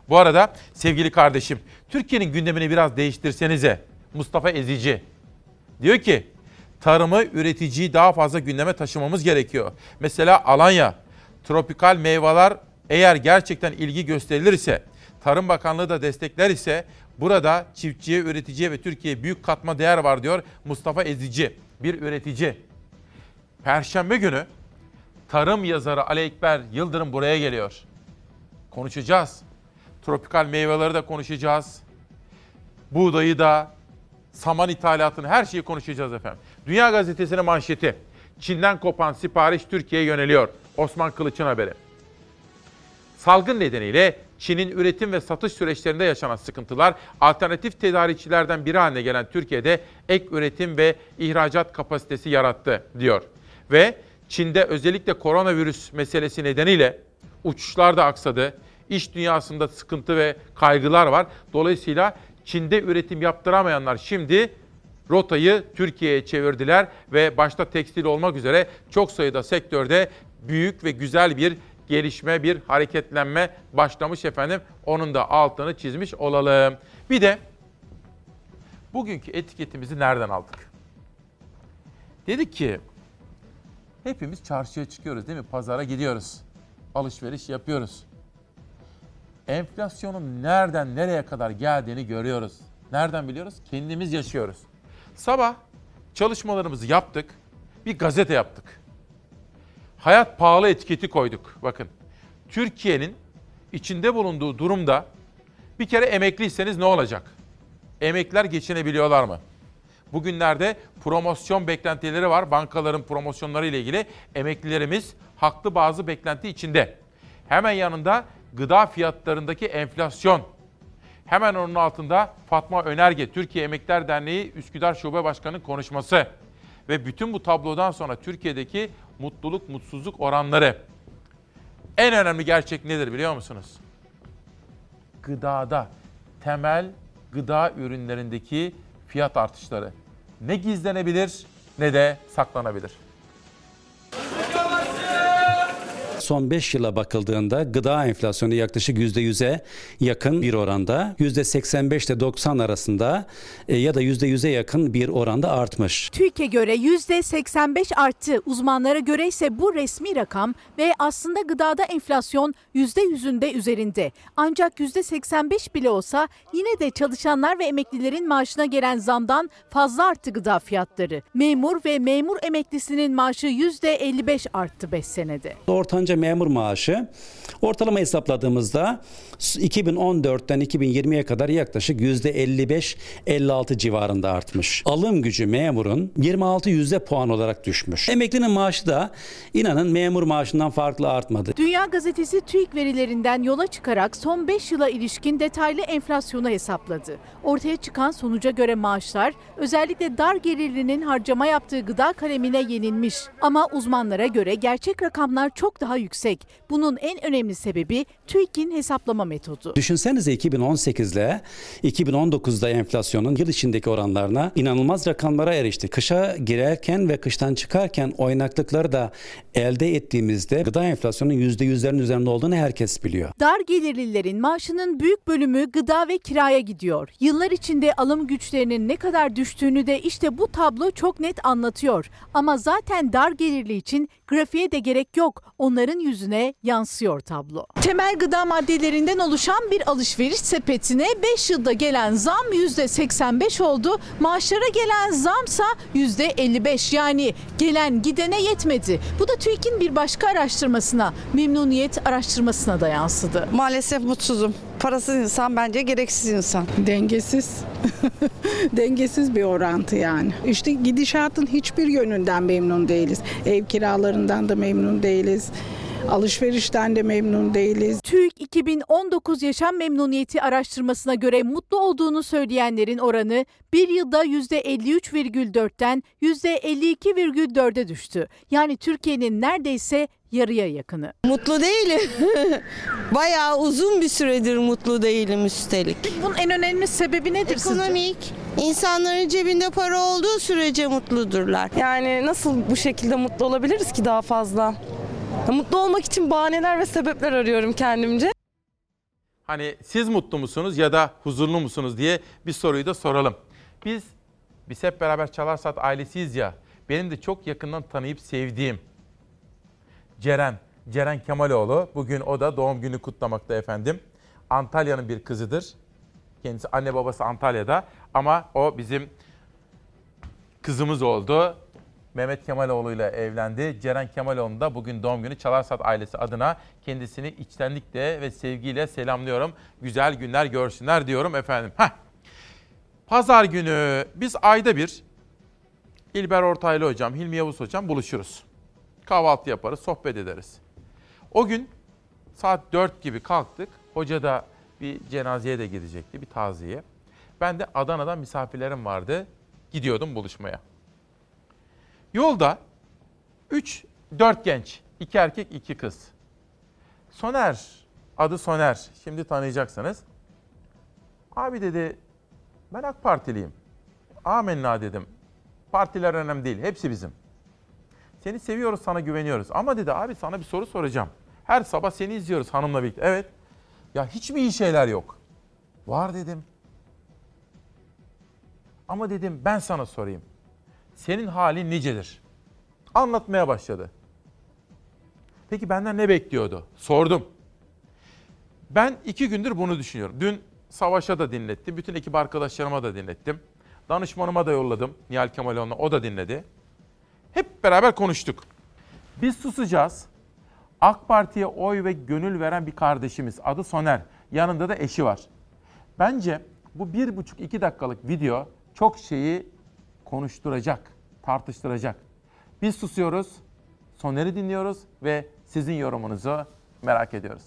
Bu arada sevgili kardeşim, Türkiye'nin gündemini biraz değiştirsenize. Mustafa Ezici diyor ki, tarımı, üreticiyi daha fazla gündeme taşımamız gerekiyor. Mesela Alanya, tropikal meyveler eğer gerçekten ilgi gösterilirse, Tarım Bakanlığı da destekler ise burada çiftçiye, üreticiye ve Türkiye'ye büyük katma değer var diyor Mustafa Ezici, bir üretici. Perşembe günü tarım yazarı Ali Ekber Yıldırım buraya geliyor. Konuşacağız. Tropikal meyveleri de konuşacağız. Buğdayı da, saman ithalatını her şeyi konuşacağız efendim. Dünya Gazetesi'nin manşeti. Çin'den kopan sipariş Türkiye'ye yöneliyor. Osman Kılıç'ın haberi. Salgın nedeniyle Çin'in üretim ve satış süreçlerinde yaşanan sıkıntılar alternatif tedarikçilerden biri haline gelen Türkiye'de ek üretim ve ihracat kapasitesi yarattı diyor. Ve Çin'de özellikle koronavirüs meselesi nedeniyle uçuşlar da aksadı. İş dünyasında sıkıntı ve kaygılar var. Dolayısıyla Çin'de üretim yaptıramayanlar şimdi rotayı Türkiye'ye çevirdiler ve başta tekstil olmak üzere çok sayıda sektörde büyük ve güzel bir gelişme, bir hareketlenme başlamış efendim. Onun da altını çizmiş olalım. Bir de bugünkü etiketimizi nereden aldık? Dedik ki hepimiz çarşıya çıkıyoruz değil mi? Pazara gidiyoruz. Alışveriş yapıyoruz. Enflasyonun nereden nereye kadar geldiğini görüyoruz. Nereden biliyoruz? Kendimiz yaşıyoruz. Sabah çalışmalarımızı yaptık. Bir gazete yaptık. Hayat pahalı etiketi koyduk. Bakın. Türkiye'nin içinde bulunduğu durumda bir kere emekliyseniz ne olacak? Emekliler geçinebiliyorlar mı? Bugünlerde promosyon beklentileri var. Bankaların promosyonları ile ilgili emeklilerimiz haklı bazı beklenti içinde. Hemen yanında gıda fiyatlarındaki enflasyon. Hemen onun altında Fatma Önerge, Türkiye Emekliler Derneği Üsküdar Şube Başkanı'nın konuşması. Ve bütün bu tablodan sonra Türkiye'deki mutluluk, mutsuzluk oranları. En önemli gerçek nedir biliyor musunuz? Gıdada, temel gıda ürünlerindeki fiyat artışları. Ne gizlenebilir ne de saklanabilir. Son 5 yıla bakıldığında gıda enflasyonu yaklaşık %100'e yakın bir oranda, %85 ile 90 arasında e, ya da %100'e yakın bir oranda artmış. TÜİK'e göre %85 arttı. Uzmanlara göre ise bu resmi rakam ve aslında gıdada enflasyon %100'ünde üzerinde. Ancak %85 bile olsa yine de çalışanlar ve emeklilerin maaşına gelen zamdan fazla arttı gıda fiyatları. Memur ve memur emeklisinin maaşı %55 arttı 5 senede. Ortanca memur maaşı. Ortalama hesapladığımızda 2014'ten 2020'ye kadar yaklaşık %55-56 civarında artmış. Alım gücü memurun 26 yüzde puan olarak düşmüş. Emeklinin maaşı da inanın memur maaşından farklı artmadı. Dünya Gazetesi TÜİK verilerinden yola çıkarak son 5 yıla ilişkin detaylı enflasyonu hesapladı. Ortaya çıkan sonuca göre maaşlar özellikle dar gelirlinin harcama yaptığı gıda kalemine yenilmiş. Ama uzmanlara göre gerçek rakamlar çok daha yüksek. Bunun en önemli sebebi TÜİK'in hesaplama metodu. Düşünsenize 2018 ile 2019'da enflasyonun yıl içindeki oranlarına inanılmaz rakamlara erişti. Kışa girerken ve kıştan çıkarken oynaklıkları da elde ettiğimizde gıda enflasyonunun %100'lerin üzerinde olduğunu herkes biliyor. Dar gelirlilerin maaşının büyük bölümü gıda ve kiraya gidiyor. Yıllar içinde alım güçlerinin ne kadar düştüğünü de işte bu tablo çok net anlatıyor. Ama zaten dar gelirli için grafiğe de gerek yok. Onların yüzüne yansıyor tablo. Temel gıda maddelerinden oluşan bir alışveriş sepetine 5 yılda gelen zam %85 oldu. Maaşlara gelen zamsa %55 yani gelen gidene yetmedi. Bu da TÜİK'in bir başka araştırmasına, memnuniyet araştırmasına da yansıdı. Maalesef mutsuzum. Parasız insan bence gereksiz insan. Dengesiz. [laughs] Dengesiz bir orantı yani. İşte gidişatın hiçbir yönünden memnun değiliz. Ev kiralarından da memnun değiliz. Alışverişten de memnun değiliz. TÜİK 2019 yaşam memnuniyeti araştırmasına göre mutlu olduğunu söyleyenlerin oranı bir yılda %53,4'ten %52,4'e düştü. Yani Türkiye'nin neredeyse yarıya yakını. Mutlu değilim. [laughs] Bayağı uzun bir süredir mutlu değilim üstelik. Bunun en önemli sebebi nedir Ekonomik. İnsanların cebinde para olduğu sürece mutludurlar. Yani nasıl bu şekilde mutlu olabiliriz ki daha fazla? Mutlu olmak için bahaneler ve sebepler arıyorum kendimce. Hani siz mutlu musunuz ya da huzurlu musunuz diye bir soruyu da soralım. Biz biz hep beraber Çalarsat ailesiyiz ya. Benim de çok yakından tanıyıp sevdiğim Ceren, Ceren Kemaloğlu. Bugün o da doğum günü kutlamakta efendim. Antalya'nın bir kızıdır. Kendisi anne babası Antalya'da ama o bizim kızımız oldu. Mehmet Kemaloğlu ile evlendi. Ceren Kemaloğlu da bugün doğum günü Çalarsat ailesi adına kendisini içtenlikle ve sevgiyle selamlıyorum. Güzel günler görsünler diyorum efendim. Heh. Pazar günü biz ayda bir İlber Ortaylı hocam, Hilmi Yavuz hocam buluşuruz. Kahvaltı yaparız, sohbet ederiz. O gün saat 4 gibi kalktık. Hoca da bir cenazeye de gidecekti, bir taziye. Ben de Adana'dan misafirlerim vardı. Gidiyordum buluşmaya. Yolda 3 4 genç, 2 erkek, 2 kız. Soner, adı Soner. Şimdi tanıyacaksınız. Abi dedi, ben AK Partiliyim. Amenna dedim. Partiler önemli değil, hepsi bizim. Seni seviyoruz, sana güveniyoruz. Ama dedi abi sana bir soru soracağım. Her sabah seni izliyoruz hanımla birlikte. Evet. Ya hiç mi iyi şeyler yok? Var dedim. Ama dedim ben sana sorayım. Senin halin nicedir? Anlatmaya başladı. Peki benden ne bekliyordu? Sordum. Ben iki gündür bunu düşünüyorum. Dün Savaş'a da dinlettim. Bütün ekip arkadaşlarıma da dinlettim. Danışmanıma da yolladım. Nihal Kemaloğlu'na o da dinledi. Hep beraber konuştuk. Biz susacağız. AK Parti'ye oy ve gönül veren bir kardeşimiz. Adı Soner. Yanında da eşi var. Bence Bu bir buçuk iki dakikalık video çok şeyi konuşturacak, tartıştıracak. Biz susuyoruz, Soner'i dinliyoruz ve sizin yorumunuzu merak ediyoruz.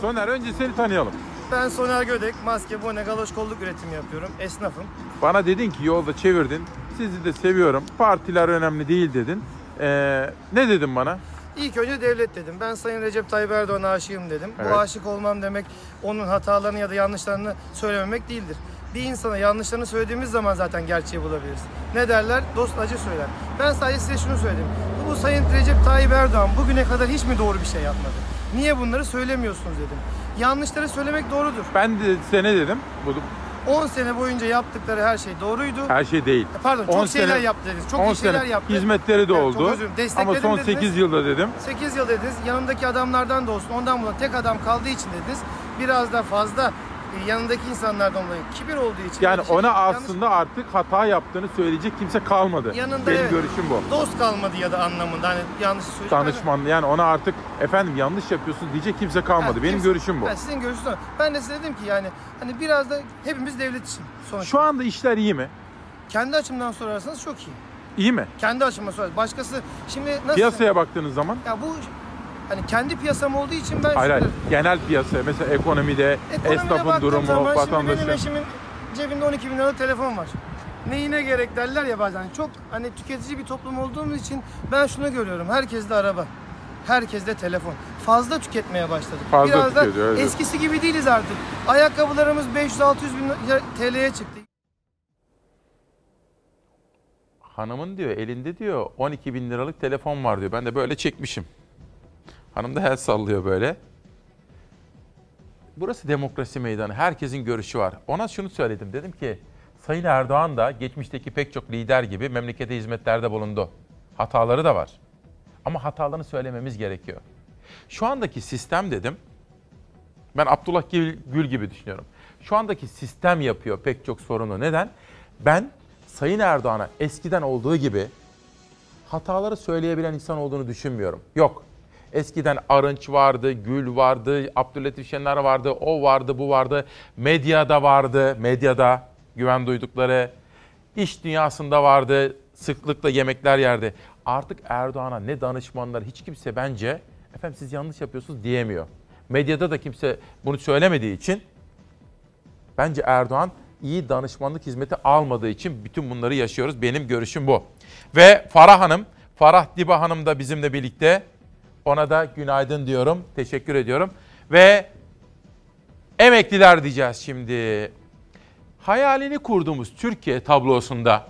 Soner önce seni tanıyalım. Ben Soner Gödek, maske, bone, galoş kolluk üretimi yapıyorum. Esnafım. Bana dedin ki yolda çevirdin. Sizi de seviyorum. Partiler önemli değil dedin. Ee, ne dedin bana? İlk önce devlet dedim. Ben Sayın Recep Tayyip Erdoğan'a aşığım dedim. Evet. Bu aşık olmam demek onun hatalarını ya da yanlışlarını söylememek değildir. Bir insana yanlışlarını söylediğimiz zaman zaten gerçeği bulabiliriz. Ne derler? Dost acı söyler. Ben sadece size şunu söyledim. Bu Sayın Recep Tayyip Erdoğan bugüne kadar hiç mi doğru bir şey yapmadı? Niye bunları söylemiyorsunuz dedim. Yanlışları söylemek doğrudur. Ben de size ne dedim? Bu 10 sene boyunca yaptıkları her şey doğruydu. her şey değil. Pardon, çok 10 şeyler sene- yaptı dediniz. Çok 10 iyi şeyler sene yaptı. Hizmetleri de Evet, oldu. çok özür dilerim. Ama son dediniz. 8 yılda dedim. 8 yıl dediniz. Yanındaki adamlardan da olsun. Ondan buna tek adam kaldığı için dediniz. Biraz da fazla e, yanındaki insanlardan dolayı kibir olduğu için. Yani şey- ona yanlış- aslında artık hata yaptığını söyleyecek kimse kalmadı. yanında Benim evet, görüşüm bu. Dost kalmadı ya da anlamında. Hani yanlış söyleyecek. Danışman yani ona artık efendim yanlış yapıyorsun diyecek kimse kalmadı. Ha, Benim kimse- görüşüm bu. Ha, sizin görüşünüz o. Ben de size dedim ki yani hani biraz da hepimiz devlet için sonuçta. Şu anda işler iyi mi? Kendi açımdan sorarsanız çok iyi. İyi mi? Kendi açımdan sorarsanız. Başkası şimdi nasıl? Piyasaya baktığınız zaman Ya bu hani kendi piyasam olduğu için ben hayır hayır genel piyasaya mesela ekonomide esnafın baktığım durumu, zaman Şimdi benim vatandaşın. eşimin cebinde 12 bin liralık telefon var. Neyine gerek derler ya bazen. Çok hani tüketici bir toplum olduğumuz için ben şunu görüyorum. Herkeste araba. Herkeste telefon. Fazla tüketmeye başladık. Fazla Biraz da tüketiyor, evet. eskisi gibi değiliz artık. Ayakkabılarımız 500-600 bin TL'ye çıktı. Hanımın diyor elinde diyor 12 bin liralık telefon var diyor. Ben de böyle çekmişim. Hanım da el sallıyor böyle. Burası demokrasi meydanı. Herkesin görüşü var. Ona şunu söyledim. Dedim ki Sayın Erdoğan da geçmişteki pek çok lider gibi memlekete hizmetlerde bulundu. Hataları da var. Ama hatalarını söylememiz gerekiyor. Şu andaki sistem dedim. Ben Abdullah Gül, gibi düşünüyorum. Şu andaki sistem yapıyor pek çok sorunu. Neden? Ben Sayın Erdoğan'a eskiden olduğu gibi hataları söyleyebilen insan olduğunu düşünmüyorum. Yok. Eskiden Arınç vardı, Gül vardı, Abdülhatif Şener vardı, o vardı, bu vardı. Medyada vardı, medyada güven duydukları. iş dünyasında vardı, sıklıkla yemekler yerdi. Artık Erdoğan'a ne danışmanlar hiç kimse bence efendim siz yanlış yapıyorsunuz diyemiyor. Medyada da kimse bunu söylemediği için bence Erdoğan iyi danışmanlık hizmeti almadığı için bütün bunları yaşıyoruz. Benim görüşüm bu. Ve Farah Hanım, Farah Diba Hanım da bizimle birlikte. Ona da günaydın diyorum. Teşekkür ediyorum. Ve emekliler diyeceğiz şimdi. Hayalini kurduğumuz Türkiye tablosunda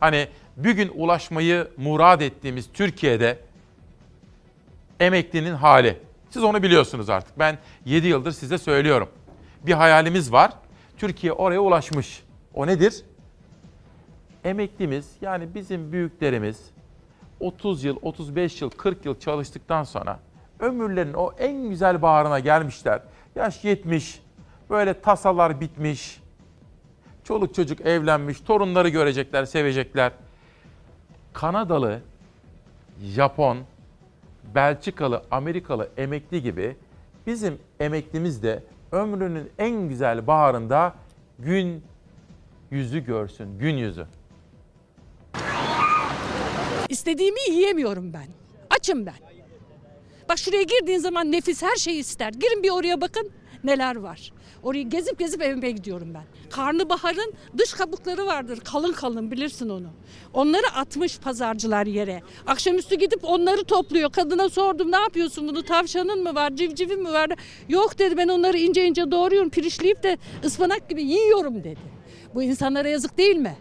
hani bir gün ulaşmayı murad ettiğimiz Türkiye'de emeklinin hali. Siz onu biliyorsunuz artık. Ben 7 yıldır size söylüyorum. Bir hayalimiz var. Türkiye oraya ulaşmış. O nedir? Emeklimiz yani bizim büyüklerimiz 30 yıl, 35 yıl, 40 yıl çalıştıktan sonra ömürlerinin o en güzel baharına gelmişler. Yaş 70, böyle tasalar bitmiş. Çoluk çocuk evlenmiş, torunları görecekler, sevecekler. Kanadalı, Japon, Belçikalı, Amerikalı emekli gibi bizim emeklimiz de ömrünün en güzel baharında gün yüzü görsün, gün yüzü. İstediğimi yiyemiyorum ben. Açım ben. Bak şuraya girdiğin zaman nefis her şeyi ister. Girin bir oraya bakın neler var. Orayı gezip gezip evime gidiyorum ben. Karnabaharın dış kabukları vardır. Kalın kalın bilirsin onu. Onları atmış pazarcılar yere. Akşamüstü gidip onları topluyor. Kadına sordum ne yapıyorsun bunu tavşanın mı var civcivin mi var? Yok dedi ben onları ince ince doğruyorum pirişleyip de ıspanak gibi yiyorum dedi. Bu insanlara yazık değil mi?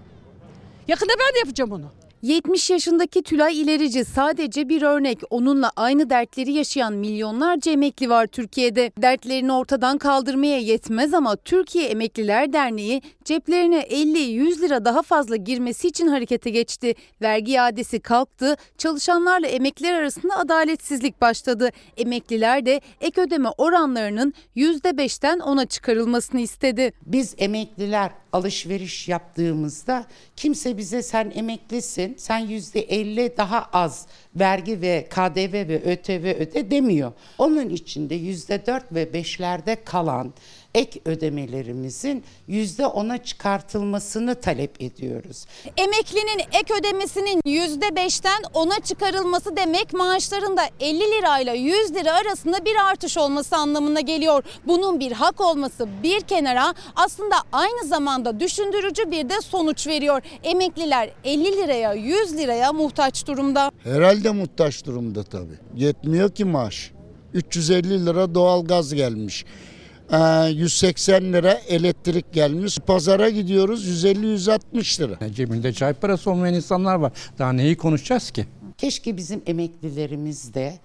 Yakında ben de yapacağım onu. 70 yaşındaki Tülay İlerici sadece bir örnek. Onunla aynı dertleri yaşayan milyonlarca emekli var Türkiye'de. Dertlerini ortadan kaldırmaya yetmez ama Türkiye Emekliler Derneği ceplerine 50-100 lira daha fazla girmesi için harekete geçti. Vergi iadesi kalktı, çalışanlarla emekliler arasında adaletsizlik başladı. Emekliler de ek ödeme oranlarının %5'ten 10'a çıkarılmasını istedi. Biz emekliler alışveriş yaptığımızda kimse bize sen emeklisin, sen yüzde elli daha az vergi ve KDV ve ÖTV öde demiyor. Onun içinde yüzde dört ve beşlerde kalan ek ödemelerimizin yüzde ona çıkartılmasını talep ediyoruz. Emeklinin ek ödemesinin %5'ten 10'a çıkarılması demek maaşlarında 50 lirayla 100 lira arasında bir artış olması anlamına geliyor. Bunun bir hak olması bir kenara aslında aynı zamanda düşündürücü bir de sonuç veriyor. Emekliler 50 liraya 100 liraya muhtaç durumda. Herhalde muhtaç durumda tabii. Yetmiyor ki maaş. 350 lira doğalgaz gelmiş. Ee, 180 lira elektrik gelmiş. Pazara gidiyoruz 150-160 lira. Cebinde çay parası olmayan insanlar var. Daha neyi konuşacağız ki? Keşke bizim emeklilerimiz de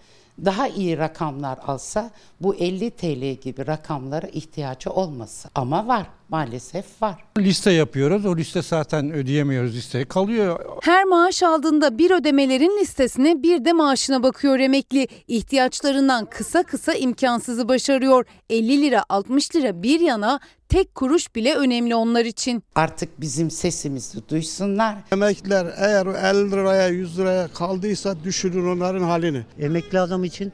daha iyi rakamlar alsa bu 50 TL gibi rakamlara ihtiyacı olmasa. Ama var maalesef var. Liste yapıyoruz. O liste zaten ödeyemiyoruz listeye kalıyor. Her maaş aldığında bir ödemelerin listesine bir de maaşına bakıyor emekli. İhtiyaçlarından kısa kısa imkansızı başarıyor. 50 lira 60 lira bir yana tek kuruş bile önemli onlar için. Artık bizim sesimizi duysunlar. Emekliler eğer 50 liraya 100 liraya kaldıysa düşünün onların halini. Emekli adam için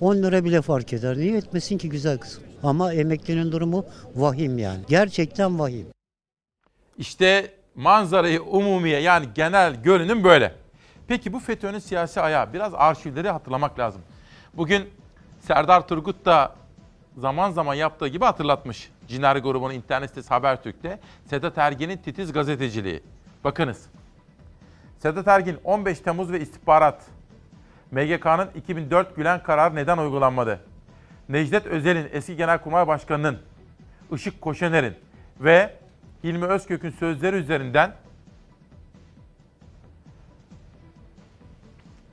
10 lira bile fark eder. Niye etmesin ki güzel kızım? Ama emeklinin durumu vahim yani. Gerçekten vahim. İşte manzarayı umumiye yani genel görünüm böyle. Peki bu FETÖ'nün siyasi ayağı biraz arşivleri hatırlamak lazım. Bugün Serdar Turgut da zaman zaman yaptığı gibi hatırlatmış. Cinari grubunun internet sitesi Habertürk'te Sedat Ergin'in titiz gazeteciliği. Bakınız. Sedat Ergin 15 Temmuz ve istihbarat. MGK'nın 2004 Gülen kararı neden uygulanmadı? Necdet Özel'in eski Genelkurmay Başkanı'nın, Işık Koşener'in ve Hilmi Özkök'ün sözleri üzerinden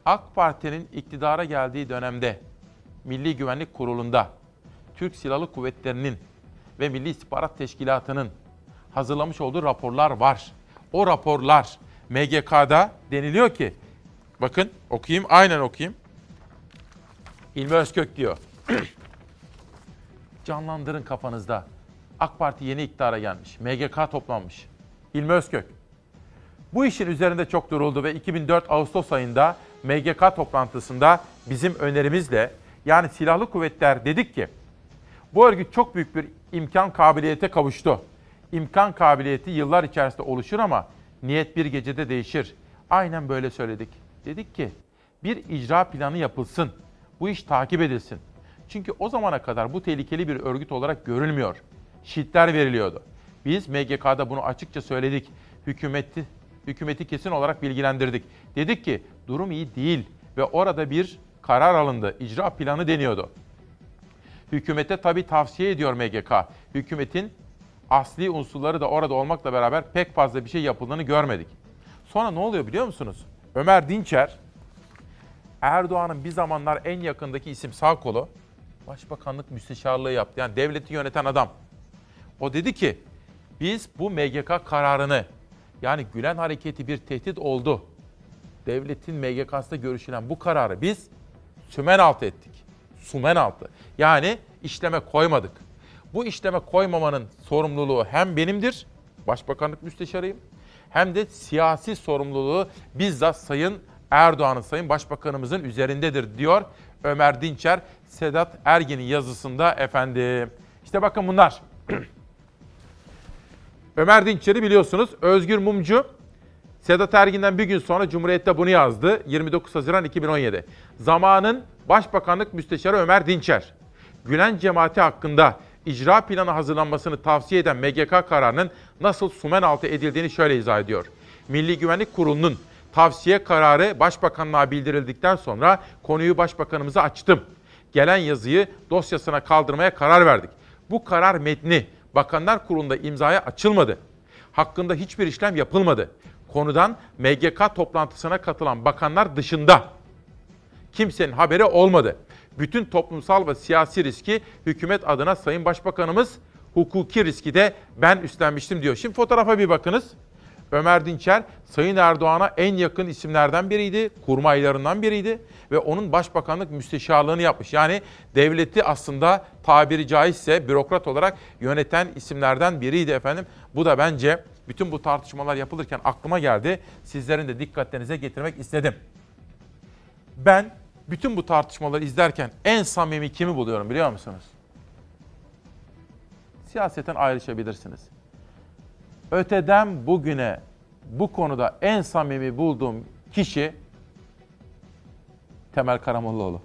AK Parti'nin iktidara geldiği dönemde Milli Güvenlik Kurulu'nda Türk Silahlı Kuvvetleri'nin ve Milli İstihbarat Teşkilatı'nın hazırlamış olduğu raporlar var. O raporlar MGK'da deniliyor ki, bakın okuyayım, aynen okuyayım. İlmi Özkök diyor. [clears throat] Canlandırın kafanızda. AK Parti yeni iktidara gelmiş. MGK toplanmış. İlmi Özkök. Bu işin üzerinde çok duruldu ve 2004 Ağustos ayında MGK toplantısında bizim önerimizle yani silahlı kuvvetler dedik ki bu örgüt çok büyük bir imkan kabiliyete kavuştu. İmkan kabiliyeti yıllar içerisinde oluşur ama niyet bir gecede değişir. Aynen böyle söyledik. Dedik ki bir icra planı yapılsın. Bu iş takip edilsin. Çünkü o zamana kadar bu tehlikeli bir örgüt olarak görülmüyor. Şiitler veriliyordu. Biz MGK'da bunu açıkça söyledik. Hükümeti hükümeti kesin olarak bilgilendirdik. Dedik ki durum iyi değil ve orada bir karar alındı. İcra planı deniyordu. Hükümete tabii tavsiye ediyor MGK. Hükümetin asli unsurları da orada olmakla beraber pek fazla bir şey yapıldığını görmedik. Sonra ne oluyor biliyor musunuz? Ömer Dinçer, Erdoğan'ın bir zamanlar en yakındaki isim sağ kolu, başbakanlık müsteşarlığı yaptı. Yani devleti yöneten adam. O dedi ki, biz bu MGK kararını, yani Gülen hareketi bir tehdit oldu. Devletin MGK'sında görüşülen bu kararı biz sümen altı ettik. Sümen altı. Yani işleme koymadık. Bu işleme koymamanın sorumluluğu hem benimdir, başbakanlık müsteşarıyım, hem de siyasi sorumluluğu bizzat Sayın Erdoğan'ın, Sayın Başbakanımızın üzerindedir diyor Ömer Dinçer, Sedat Ergen'in yazısında efendim. İşte bakın bunlar. [clears throat] Ömer Dinçer'i biliyorsunuz. Özgür Mumcu Sedat Ergin'den bir gün sonra Cumhuriyet'te bunu yazdı. 29 Haziran 2017. Zamanın Başbakanlık Müsteşarı Ömer Dinçer. Gülen cemaati hakkında icra planı hazırlanmasını tavsiye eden MGK kararının nasıl sumen altı edildiğini şöyle izah ediyor. Milli Güvenlik Kurulu'nun tavsiye kararı Başbakanlığa bildirildikten sonra konuyu Başbakanımıza açtım. Gelen yazıyı dosyasına kaldırmaya karar verdik. Bu karar metni Bakanlar Kurulu'nda imzaya açılmadı. Hakkında hiçbir işlem yapılmadı. Konudan MGK toplantısına katılan bakanlar dışında kimsenin haberi olmadı. Bütün toplumsal ve siyasi riski hükümet adına Sayın Başbakanımız hukuki riski de ben üstlenmiştim diyor. Şimdi fotoğrafa bir bakınız. Ömer Dinçer Sayın Erdoğan'a en yakın isimlerden biriydi, kurmaylarından biriydi ve onun başbakanlık müsteşarlığını yapmış. Yani devleti aslında tabiri caizse bürokrat olarak yöneten isimlerden biriydi efendim. Bu da bence bütün bu tartışmalar yapılırken aklıma geldi. Sizlerin de dikkatlerinize getirmek istedim. Ben bütün bu tartışmaları izlerken en samimi kimi buluyorum biliyor musunuz? Siyaseten ayrışabilirsiniz. Öteden bugüne bu konuda en samimi bulduğum kişi Temel Karamollaoğlu.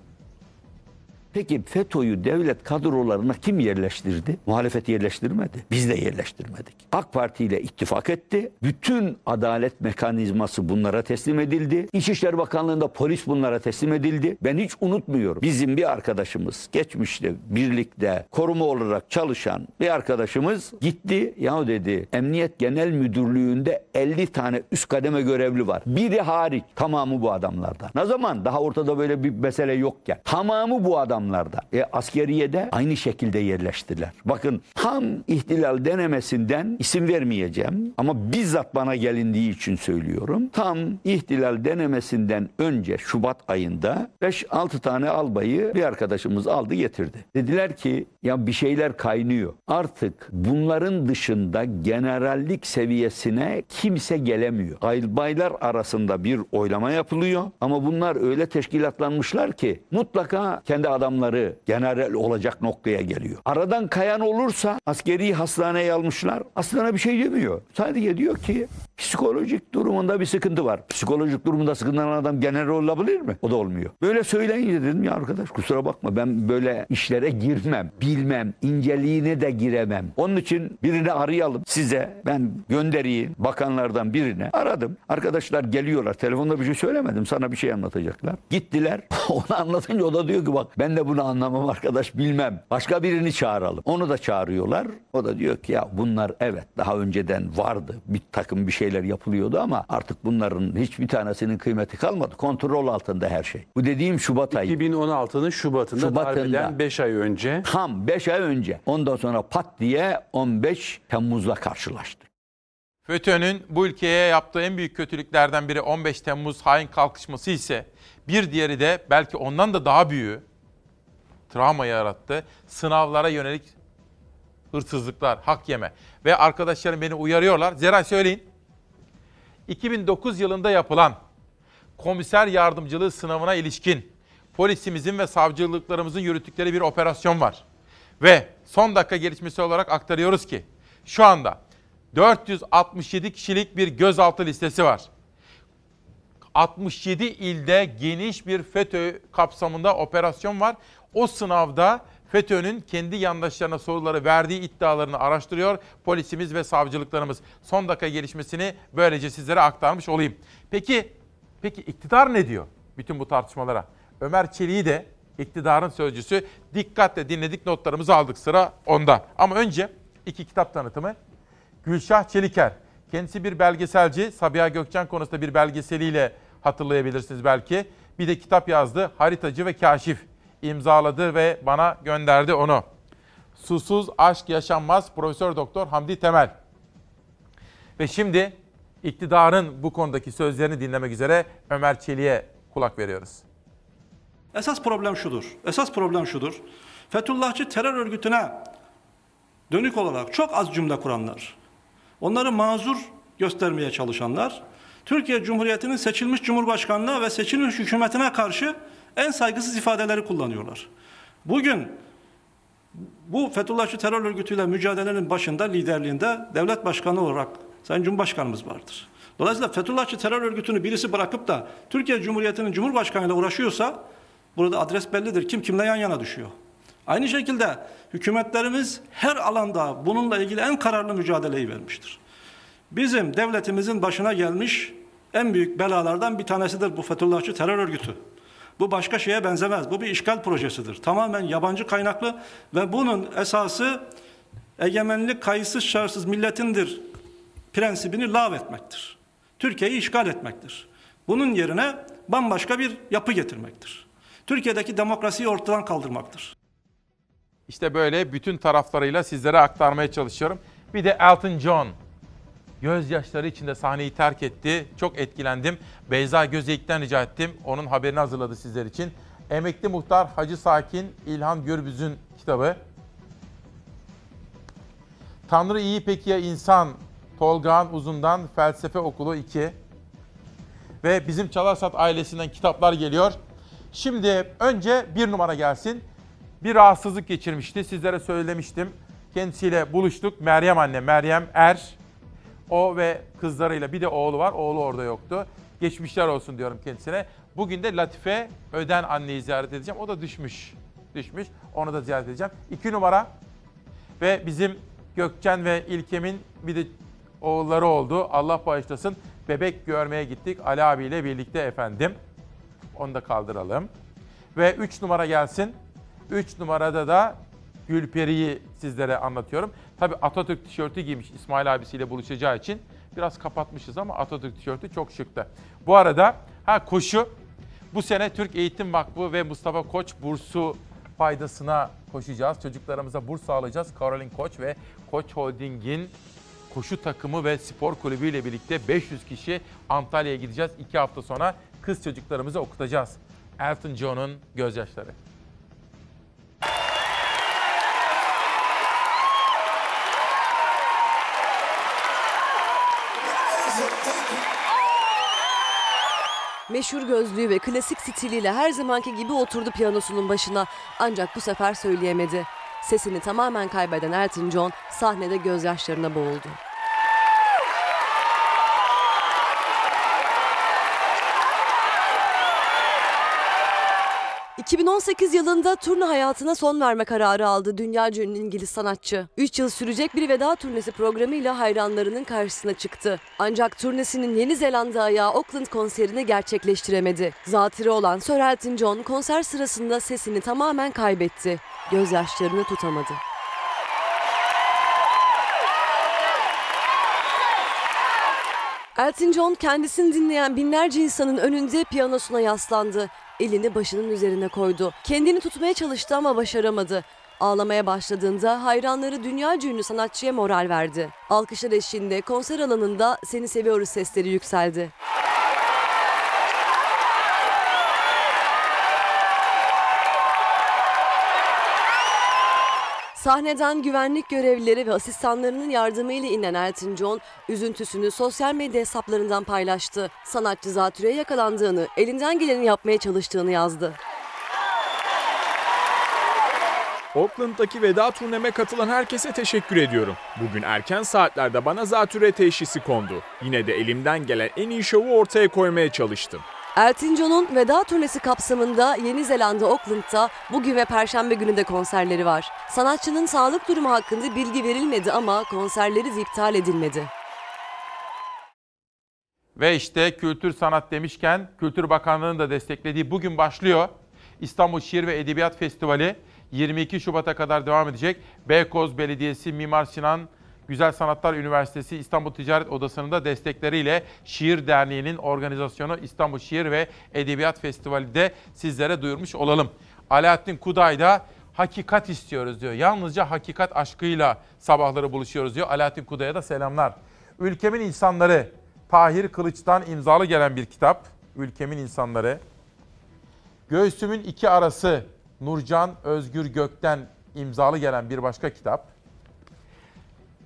Peki FETÖ'yü devlet kadrolarına kim yerleştirdi? Muhalefet yerleştirmedi. Biz de yerleştirmedik. AK Parti ile ittifak etti. Bütün adalet mekanizması bunlara teslim edildi. İçişleri Bakanlığı'nda polis bunlara teslim edildi. Ben hiç unutmuyorum. Bizim bir arkadaşımız geçmişte birlikte koruma olarak çalışan bir arkadaşımız gitti. Ya dedi Emniyet Genel Müdürlüğü'nde 50 tane üst kademe görevli var. Biri hariç tamamı bu adamlardan. Ne zaman? Daha ortada böyle bir mesele yokken. Tamamı bu adam adamlarda. E, askeriyede aynı şekilde yerleştiler. Bakın tam ihtilal denemesinden isim vermeyeceğim ama bizzat bana gelindiği için söylüyorum. Tam ihtilal denemesinden önce Şubat ayında 5-6 tane albayı bir arkadaşımız aldı getirdi. Dediler ki ya bir şeyler kaynıyor. Artık bunların dışında generallik seviyesine kimse gelemiyor. Albaylar arasında bir oylama yapılıyor ama bunlar öyle teşkilatlanmışlar ki mutlaka kendi adamları general olacak noktaya geliyor. Aradan kayan olursa askeri hastaneye almışlar. Aslında bir şey demiyor. Sadece diyor ki psikolojik durumunda bir sıkıntı var. Psikolojik durumunda sıkıntılanan adam general olabilir mi? O da olmuyor. Böyle söyleyince dedim ya arkadaş kusura bakma ben böyle işlere girmem, bilmem, inceliğine de giremem. Onun için birini arayalım size ben göndereyim bakanlardan birine. Aradım. Arkadaşlar geliyorlar. Telefonda bir şey söylemedim. Sana bir şey anlatacaklar. Gittiler. [laughs] Onu anlatınca o da diyor ki bak ben de bunu anlamam arkadaş bilmem. Başka birini çağıralım. Onu da çağırıyorlar. O da diyor ki ya bunlar evet daha önceden vardı. Bir takım bir şeyler yapılıyordu ama artık bunların hiçbir tanesinin kıymeti kalmadı. Kontrol altında her şey. Bu dediğim Şubat ayı. 2016'nın Şubat'ında, Şubat'ında darbeden 5 ay önce. Tam 5 ay önce. Ondan sonra pat diye 15 Temmuz'la karşılaştık. FETÖ'nün bu ülkeye yaptığı en büyük kötülüklerden biri 15 Temmuz hain kalkışması ise bir diğeri de belki ondan da daha büyüğü travma yarattı. Sınavlara yönelik hırsızlıklar, hak yeme. Ve arkadaşlarım beni uyarıyorlar. Zeray söyleyin. 2009 yılında yapılan komiser yardımcılığı sınavına ilişkin polisimizin ve savcılıklarımızın yürüttükleri bir operasyon var. Ve son dakika gelişmesi olarak aktarıyoruz ki şu anda 467 kişilik bir gözaltı listesi var. 67 ilde geniş bir FETÖ kapsamında operasyon var. O sınavda FETÖ'nün kendi yandaşlarına soruları verdiği iddialarını araştırıyor polisimiz ve savcılıklarımız. Son dakika gelişmesini böylece sizlere aktarmış olayım. Peki, peki iktidar ne diyor bütün bu tartışmalara? Ömer Çelik'i de iktidarın sözcüsü dikkatle dinledik notlarımızı aldık sıra onda. Ama önce iki kitap tanıtımı. Gülşah Çeliker. Kendisi bir belgeselci. Sabiha Gökçen konusunda bir belgeseliyle hatırlayabilirsiniz belki. Bir de kitap yazdı. Haritacı ve Kaşif imzaladı ve bana gönderdi onu. Susuz aşk yaşanmaz Profesör Doktor Hamdi Temel. Ve şimdi iktidarın bu konudaki sözlerini dinlemek üzere Ömer Çelik'e kulak veriyoruz. Esas problem şudur. Esas problem şudur. Fethullahçı terör örgütüne dönük olarak çok az cümle kuranlar, onları mazur göstermeye çalışanlar, Türkiye Cumhuriyeti'nin seçilmiş Cumhurbaşkanlığı ve seçilmiş hükümetine karşı en saygısız ifadeleri kullanıyorlar. Bugün bu Fethullahçı terör örgütüyle mücadelenin başında liderliğinde devlet başkanı olarak Sayın Cumhurbaşkanımız vardır. Dolayısıyla Fethullahçı terör örgütünü birisi bırakıp da Türkiye Cumhuriyeti'nin Cumhurbaşkanıyla uğraşıyorsa burada adres bellidir. Kim kimle yan yana düşüyor. Aynı şekilde hükümetlerimiz her alanda bununla ilgili en kararlı mücadeleyi vermiştir. Bizim devletimizin başına gelmiş en büyük belalardan bir tanesidir bu Fethullahçı terör örgütü. Bu başka şeye benzemez. Bu bir işgal projesidir. Tamamen yabancı kaynaklı ve bunun esası egemenlik kayıtsız şartsız milletindir prensibini lav etmektir. Türkiye'yi işgal etmektir. Bunun yerine bambaşka bir yapı getirmektir. Türkiye'deki demokrasiyi ortadan kaldırmaktır. İşte böyle bütün taraflarıyla sizlere aktarmaya çalışıyorum. Bir de Elton John gözyaşları içinde sahneyi terk etti. Çok etkilendim. Beyza Gözeyik'ten rica ettim. Onun haberini hazırladı sizler için. Emekli Muhtar Hacı Sakin İlhan Gürbüz'ün kitabı. Tanrı iyi peki ya insan Tolgağan Uzun'dan Felsefe Okulu 2. Ve bizim Çalarsat ailesinden kitaplar geliyor. Şimdi önce bir numara gelsin. Bir rahatsızlık geçirmişti. Sizlere söylemiştim. Kendisiyle buluştuk. Meryem anne, Meryem Er. O ve kızlarıyla bir de oğlu var. Oğlu orada yoktu. Geçmişler olsun diyorum kendisine. Bugün de Latife Öden anneyi ziyaret edeceğim. O da düşmüş. Düşmüş. Onu da ziyaret edeceğim. İki numara ve bizim Gökçen ve İlkem'in bir de oğulları oldu. Allah bağışlasın. Bebek görmeye gittik Ali abiyle birlikte efendim. Onu da kaldıralım. Ve 3 numara gelsin. 3 numarada da Gülperi'yi sizlere anlatıyorum. Tabi Atatürk tişörtü giymiş İsmail abisiyle buluşacağı için. Biraz kapatmışız ama Atatürk tişörtü çok şıktı. Bu arada ha koşu. Bu sene Türk Eğitim Vakfı ve Mustafa Koç bursu faydasına koşacağız. Çocuklarımıza burs sağlayacağız. Caroline Koç ve Koç Holding'in koşu takımı ve spor kulübü ile birlikte 500 kişi Antalya'ya gideceğiz. 2 hafta sonra kız çocuklarımızı okutacağız. Elton John'un gözyaşları. Meşhur gözlüğü ve klasik stiliyle her zamanki gibi oturdu piyanosunun başına. Ancak bu sefer söyleyemedi. Sesini tamamen kaybeden Elton John sahnede gözyaşlarına boğuldu. 2018 yılında turne hayatına son verme kararı aldı dünya ünlü İngiliz sanatçı. 3 yıl sürecek bir veda turnesi programıyla hayranlarının karşısına çıktı. Ancak turnesinin Yeni Zelanda ayağı Auckland konserini gerçekleştiremedi. Zatürre olan Sir Elton John konser sırasında sesini tamamen kaybetti. Gözyaşlarını tutamadı. Elton John kendisini dinleyen binlerce insanın önünde piyanosuna yaslandı. Elini başının üzerine koydu. Kendini tutmaya çalıştı ama başaramadı. Ağlamaya başladığında hayranları dünya ünlü sanatçıya moral verdi. Alkışlar eşliğinde konser alanında seni seviyoruz sesleri yükseldi. Sahneden güvenlik görevlileri ve asistanlarının yardımıyla inen Elton John, üzüntüsünü sosyal medya hesaplarından paylaştı. Sanatçı zatürreye yakalandığını, elinden geleni yapmaya çalıştığını yazdı. Auckland'daki veda turneme katılan herkese teşekkür ediyorum. Bugün erken saatlerde bana zatürre teşhisi kondu. Yine de elimden gelen en iyi şovu ortaya koymaya çalıştım. Elton John'un veda turnesi kapsamında Yeni Zelanda Auckland'da bugün ve perşembe günü de konserleri var. Sanatçının sağlık durumu hakkında bilgi verilmedi ama konserleri iptal edilmedi. Ve işte kültür sanat demişken Kültür Bakanlığı'nın da desteklediği bugün başlıyor. İstanbul Şiir ve Edebiyat Festivali 22 Şubat'a kadar devam edecek. Beykoz Belediyesi Mimar Sinan Güzel Sanatlar Üniversitesi İstanbul Ticaret Odası'nın da destekleriyle Şiir Derneği'nin organizasyonu İstanbul Şiir ve Edebiyat Festivali'de sizlere duyurmuş olalım. Alaaddin Kuday da hakikat istiyoruz diyor. Yalnızca hakikat aşkıyla sabahları buluşuyoruz diyor. Alaaddin Kuday'a da selamlar. Ülkemin İnsanları Tahir Kılıç'tan imzalı gelen bir kitap. Ülkemin İnsanları. Göğsümün iki arası Nurcan Özgür Gök'ten imzalı gelen bir başka kitap.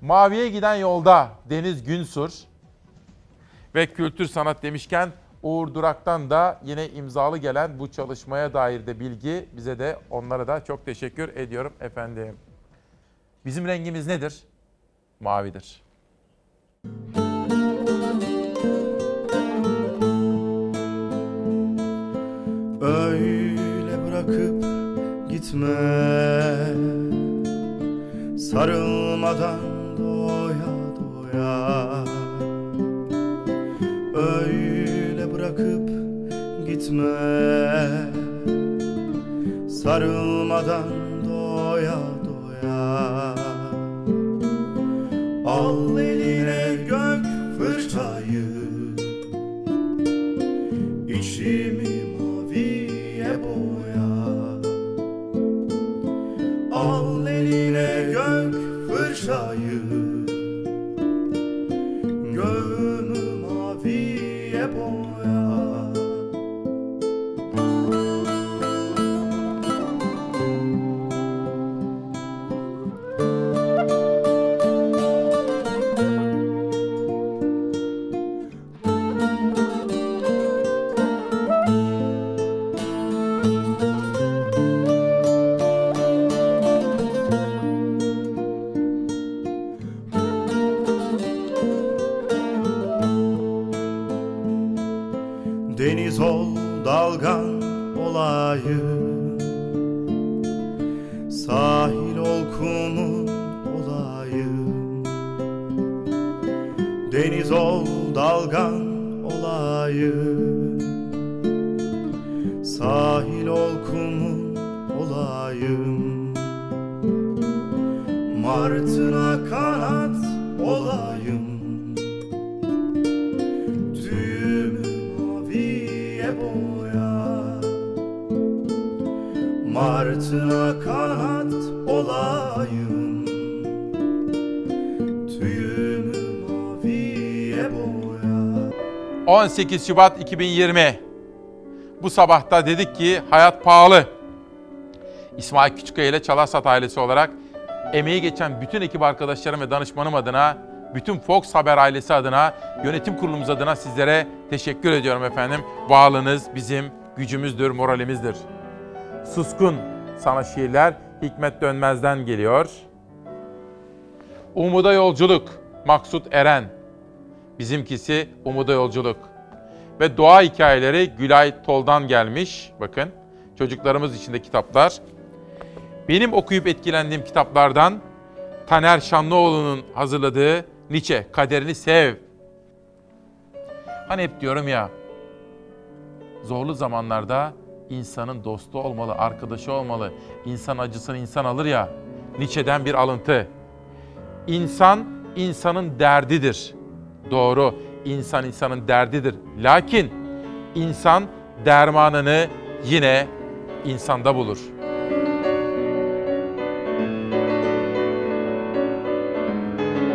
Maviye giden yolda Deniz Günsur ve kültür sanat demişken Uğur Durak'tan da yine imzalı gelen bu çalışmaya dair de bilgi bize de onlara da çok teşekkür ediyorum efendim. Bizim rengimiz nedir? Mavidir. Öyle bırakıp gitme Sarılmadan Öyle bırakıp gitme. Sarılmadan 18 Şubat 2020. Bu sabahta dedik ki hayat pahalı. İsmail Küçükkaya ile Çalarsat ailesi olarak emeği geçen bütün ekip arkadaşlarım ve danışmanım adına, bütün Fox Haber ailesi adına, yönetim kurulumuz adına sizlere teşekkür ediyorum efendim. Varlığınız bizim gücümüzdür, moralimizdir. Suskun sana şiirler Hikmet Dönmez'den geliyor. Umuda yolculuk Maksut Eren. Bizimkisi Umuda Yolculuk. Ve doğa hikayeleri Gülay Tol'dan gelmiş. Bakın çocuklarımız için de kitaplar. Benim okuyup etkilendiğim kitaplardan Taner Şanlıoğlu'nun hazırladığı Nietzsche, Kaderini Sev. Hani hep diyorum ya, zorlu zamanlarda insanın dostu olmalı, arkadaşı olmalı. İnsan acısını insan alır ya. Nietzsche'den bir alıntı. İnsan, insanın derdidir. Doğru, insan insanın derdidir. Lakin insan dermanını yine insanda bulur.